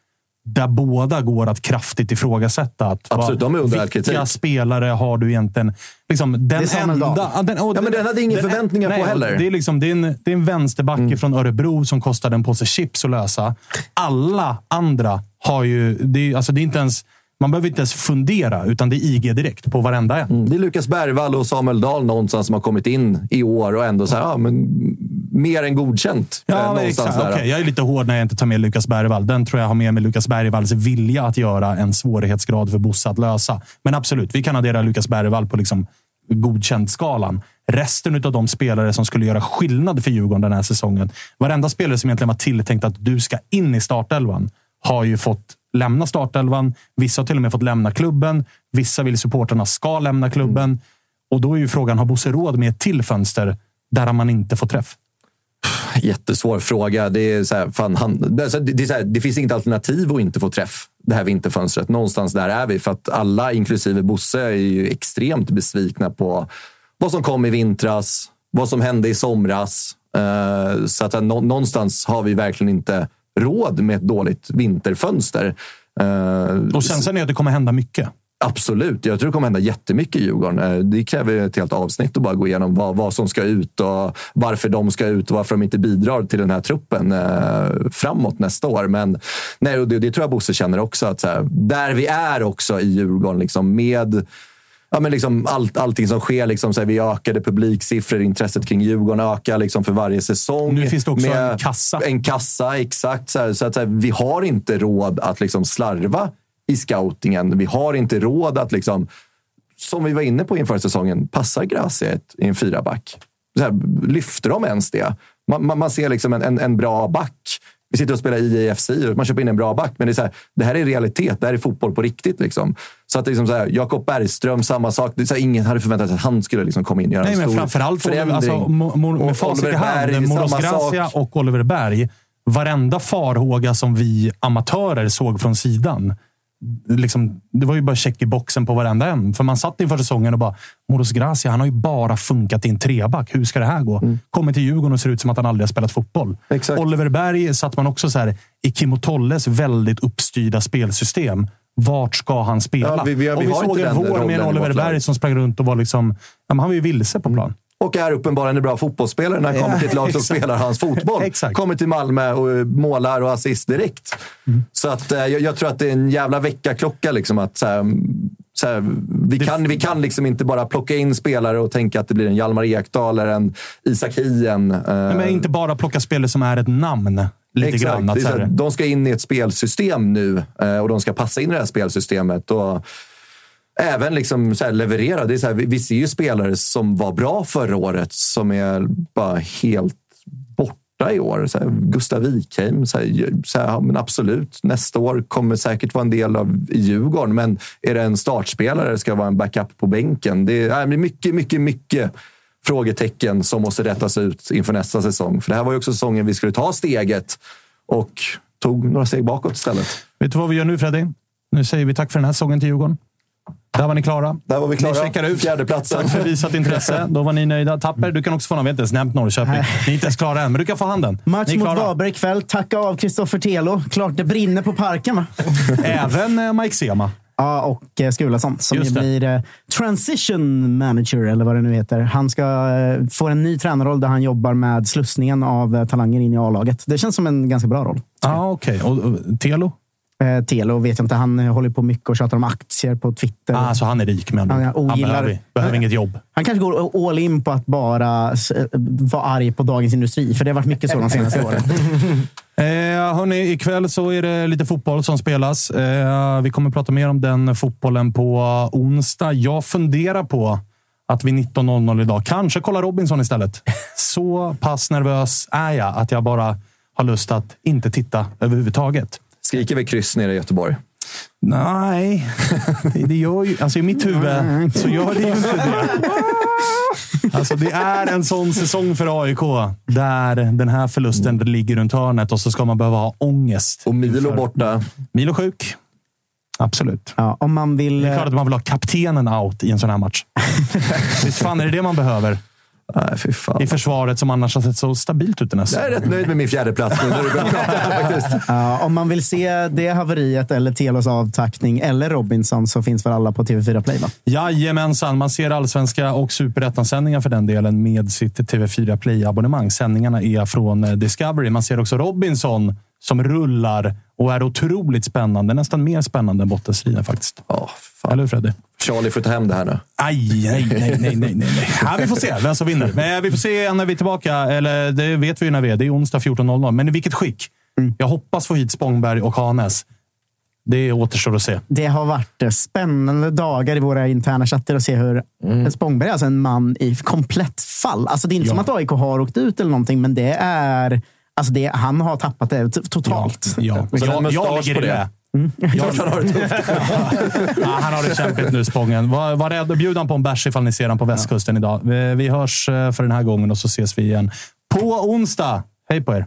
Där båda går att kraftigt ifrågasätta. Att, Absolut, de är under all vilka kritik. spelare har du egentligen? Liksom, den Det är enda, den, och Ja, men den hade ingen förväntningar på och heller. Det är, liksom, det är, en, det är en vänsterback från Örebro som kostade en påse chips att lösa. Alla andra har ju... Det är, alltså det är inte ens, man behöver inte ens fundera, utan det är IG direkt på varenda en. Mm, Det är Lukas Bergvall och Samuel Dahl någonstans som har kommit in i år och ändå så här, ja, men mer än godkänt. eh, Ja, någonstans exakt. där. Okej, jag är lite hård när jag inte tar med Lukas Bergvall. Den tror jag har med mig Lukas Bergvalls vilja att göra en svårighetsgrad för Bosse att lösa. Men absolut, vi kan addera Lukas Bergvall på liksom godkänt-skalan. Resten av de spelare som skulle göra skillnad för Djurgården den här säsongen. Varenda spelare som egentligen var tilltänkt att du ska in i startelvan har ju fått lämna startelvan. Vissa har till och med fått lämna klubben. Vissa vill supporterna ska lämna klubben. Och då är ju frågan, har Bosse råd med ett till fönster där man inte får träff? Jättesvår fråga. Det, är så här, fan, han, det, är så- här, det finns inget alternativ att inte få träff det här vinterfönstret. Någonstans där är vi. För att alla, inklusive Bosse, är ju extremt besvikna på vad som kom i vintras, vad som hände i somras. Eh, så att eh, nå- någonstans har vi verkligen inte råd med ett dåligt vinterfönster. Eh, Och känslan är att det kommer hända mycket. Absolut. Jag tror det kommer hända jättemycket i Djurgården. Eh, Det kräver ett helt avsnitt att bara gå igenom vad, vad som ska ut och varför de ska ut och varför de inte bidrar till den här truppen eh, framåt nästa år. Men nej, det, det tror jag Bosse känner också. Att här, där vi är också i Djurgården liksom, med Ja, men liksom allt, allting som sker. Liksom, så här, vi ökade publiksiffror, intresset kring Djurgården ökar liksom, för varje säsong. Nu finns det också Med en kassa. En kassa, exakt. Så, här, så att, så här, vi har inte råd att liksom, slarva i scoutingen. Vi har inte råd att, liksom, som vi var inne på inför säsongen, passar Gracia i en fyraback? Så lyfter de ens det? Man, man, man ser liksom en, en, en bra back. Vi sitter och spelar IAFC och man köper in en bra back. Men det, är så här, det här är realitet. Det här är fotboll på riktigt. Liksom. Så att liksom så här, Jakob Bergström, samma sak. Det är så här, ingen hade förväntat sig att han skulle liksom komma in och göra Nej, en men stor framförallt förändring. alltså, med facit i Oliver hand, Berg, Moros Gracia och Oliver Berg. Varenda farhåga som vi amatörer såg från sidan. Liksom, det var ju bara check i boxen på varenda en. För man satt inför säsongen och bara, Moros Gracia, han har ju bara funkat i en treback. Hur ska det här gå? Mm. Kommer till Djurgården och ser ut som att han aldrig har spelat fotboll. Oliver Berg satt man också så här, i Kim och Tolles väldigt uppstyrda spelsystem. Vart ska han spela? Ja, vi- vi- vi och vi har såg en vår med en Oliver. Berg som sprang runt och var liksom... Ja, han var ju vilse på plan. Och är uppenbarligen en bra fotbollsspelare när han kommer till ett lag som spelar hans fotboll. Kommer till Malmö och eh, målar och assist direkt. Mm. Så att, eh, jag, jag tror att det är en jävla väckarklocka. Liksom, att, så här, så här, vi, kan, vi kan liksom inte bara plocka in spelare och tänka att det blir en Hjalmar Ekdal eller en Isak Hien. eh, men inte bara plocka spelare som är ett namn. Lite Exakt. grann. Att, så här, de ska in i ett spelsystem nu eh, och de ska passa in i det här spelsystemet. Och även liksom så här leverera. Det är så här, vi, vi ser ju spelare som var bra förra året som är bara helt borta i år. Så här, Gustav Wikheim, så här, så här, men absolut. Nästa år kommer säkert vara en del av Djurgården, men är det en startspelare ska vara en backup på bänken. Det är, äh, det är mycket, mycket, mycket frågetecken som måste rättas ut inför nästa säsong. För det här var ju också säsongen vi skulle ta steget och tog några steg bakåt istället. Vet du vad vi gör nu Freddy? Nu säger vi tack för den här säsongen till Djurgården. Där var ni klara. Där var vi klara. Ni checkar ut. Fjärdeplatsen. Tack för visat intresse. Då var ni nöjda. Tapper, du kan också få någon. Vi har inte ens nämnt Norrköping. Ni är inte ens klara än, men du kan få handen. Match mot. Varberg ikväll. Tacka av Kristoffer Telo. Klart det brinner på parken, va? Även eh, Mike Sema. Ja, och eh, Skulason som ju blir eh, transition manager, eller vad det nu heter. Han ska få en ny tränarroll där han jobbar med slussningen av talanger in i A-laget. Det känns som en ganska bra roll. Ja, ah, okej. Och, och Telo? Eh, Telo vet jag inte. Han eh, håller på mycket och tjatar om aktier på Twitter. Ah, så han är rik med Han, ord. Han ogillar- behöver, behöver inget jobb. Han kanske går all in på att bara eh, vara arg på Dagens Industri, för det har varit mycket så de senaste åren. Eh, hörni, ikväll så är det lite fotboll som spelas. Eh, vi kommer prata mer om den fotbollen på onsdag. Jag funderar på att vid 19.00 idag kanske kolla Robinson istället. Så pass nervös är jag att jag bara har lust att inte titta överhuvudtaget. Skriker vi kryss nere i Göteborg? Nej, det, gör ju... Alltså i mitt huvud så gör det ju inte det. Alltså det är en sån säsong för AIK där den här förlusten ligger runt hörnet och så ska man behöva ha ångest. Och Milo borta. Milo sjuk. Absolut. Ja, om man vill... Det är klart att man vill ha kaptenen out i en sån här match. Visst fan är det det man behöver? Nej, fy fan. I försvaret som annars har sett så stabilt ut den här Jag är rätt nöjd med min fjärde plats nu när du börjar prata faktiskt. Ja, om man vill se det haveriet eller Telos avtackning eller Robinson så finns väl alla på TV4 Play, va? Jajamensan, man ser allsvenska och superettan-sändningar för den delen med sitt TV4 Play-abonnemang. Sändningarna är från Discovery. Man ser också Robinson som rullar och är otroligt spännande. Nästan mer spännande än bottenstriden faktiskt. Oh, fan. Eller hur Freddy? Charlie får ta hem det här nu. Aj, nej, nej, nej, nej, nej. Ja, vi får se vem som vinner. Men vi får se när vi är tillbaka. Eller det vet vi ju när vi är. Det är onsdag 14.00. Men i vilket skick? Jag hoppas få hit Spångberg och Hanes. Det återstår att se. Det har varit eh, spännande dagar i våra interna chatter att se hur Spångberg är alltså en man i komplett fall. Alltså det är inte Ja. som att AIK har åkt ut eller någonting, men det är... Alltså det, han har tappat det totalt. Ja, en jag, jag mustasch ligger på i det. Klart han har det tufft. Ja, han har det kämpigt nu, Spången. Var, var rädd och bjud han på en bärs ifall ni ser han på västkusten idag. Vi, vi hörs eh, för den här gången och så ses vi igen på onsdag. Hej på er!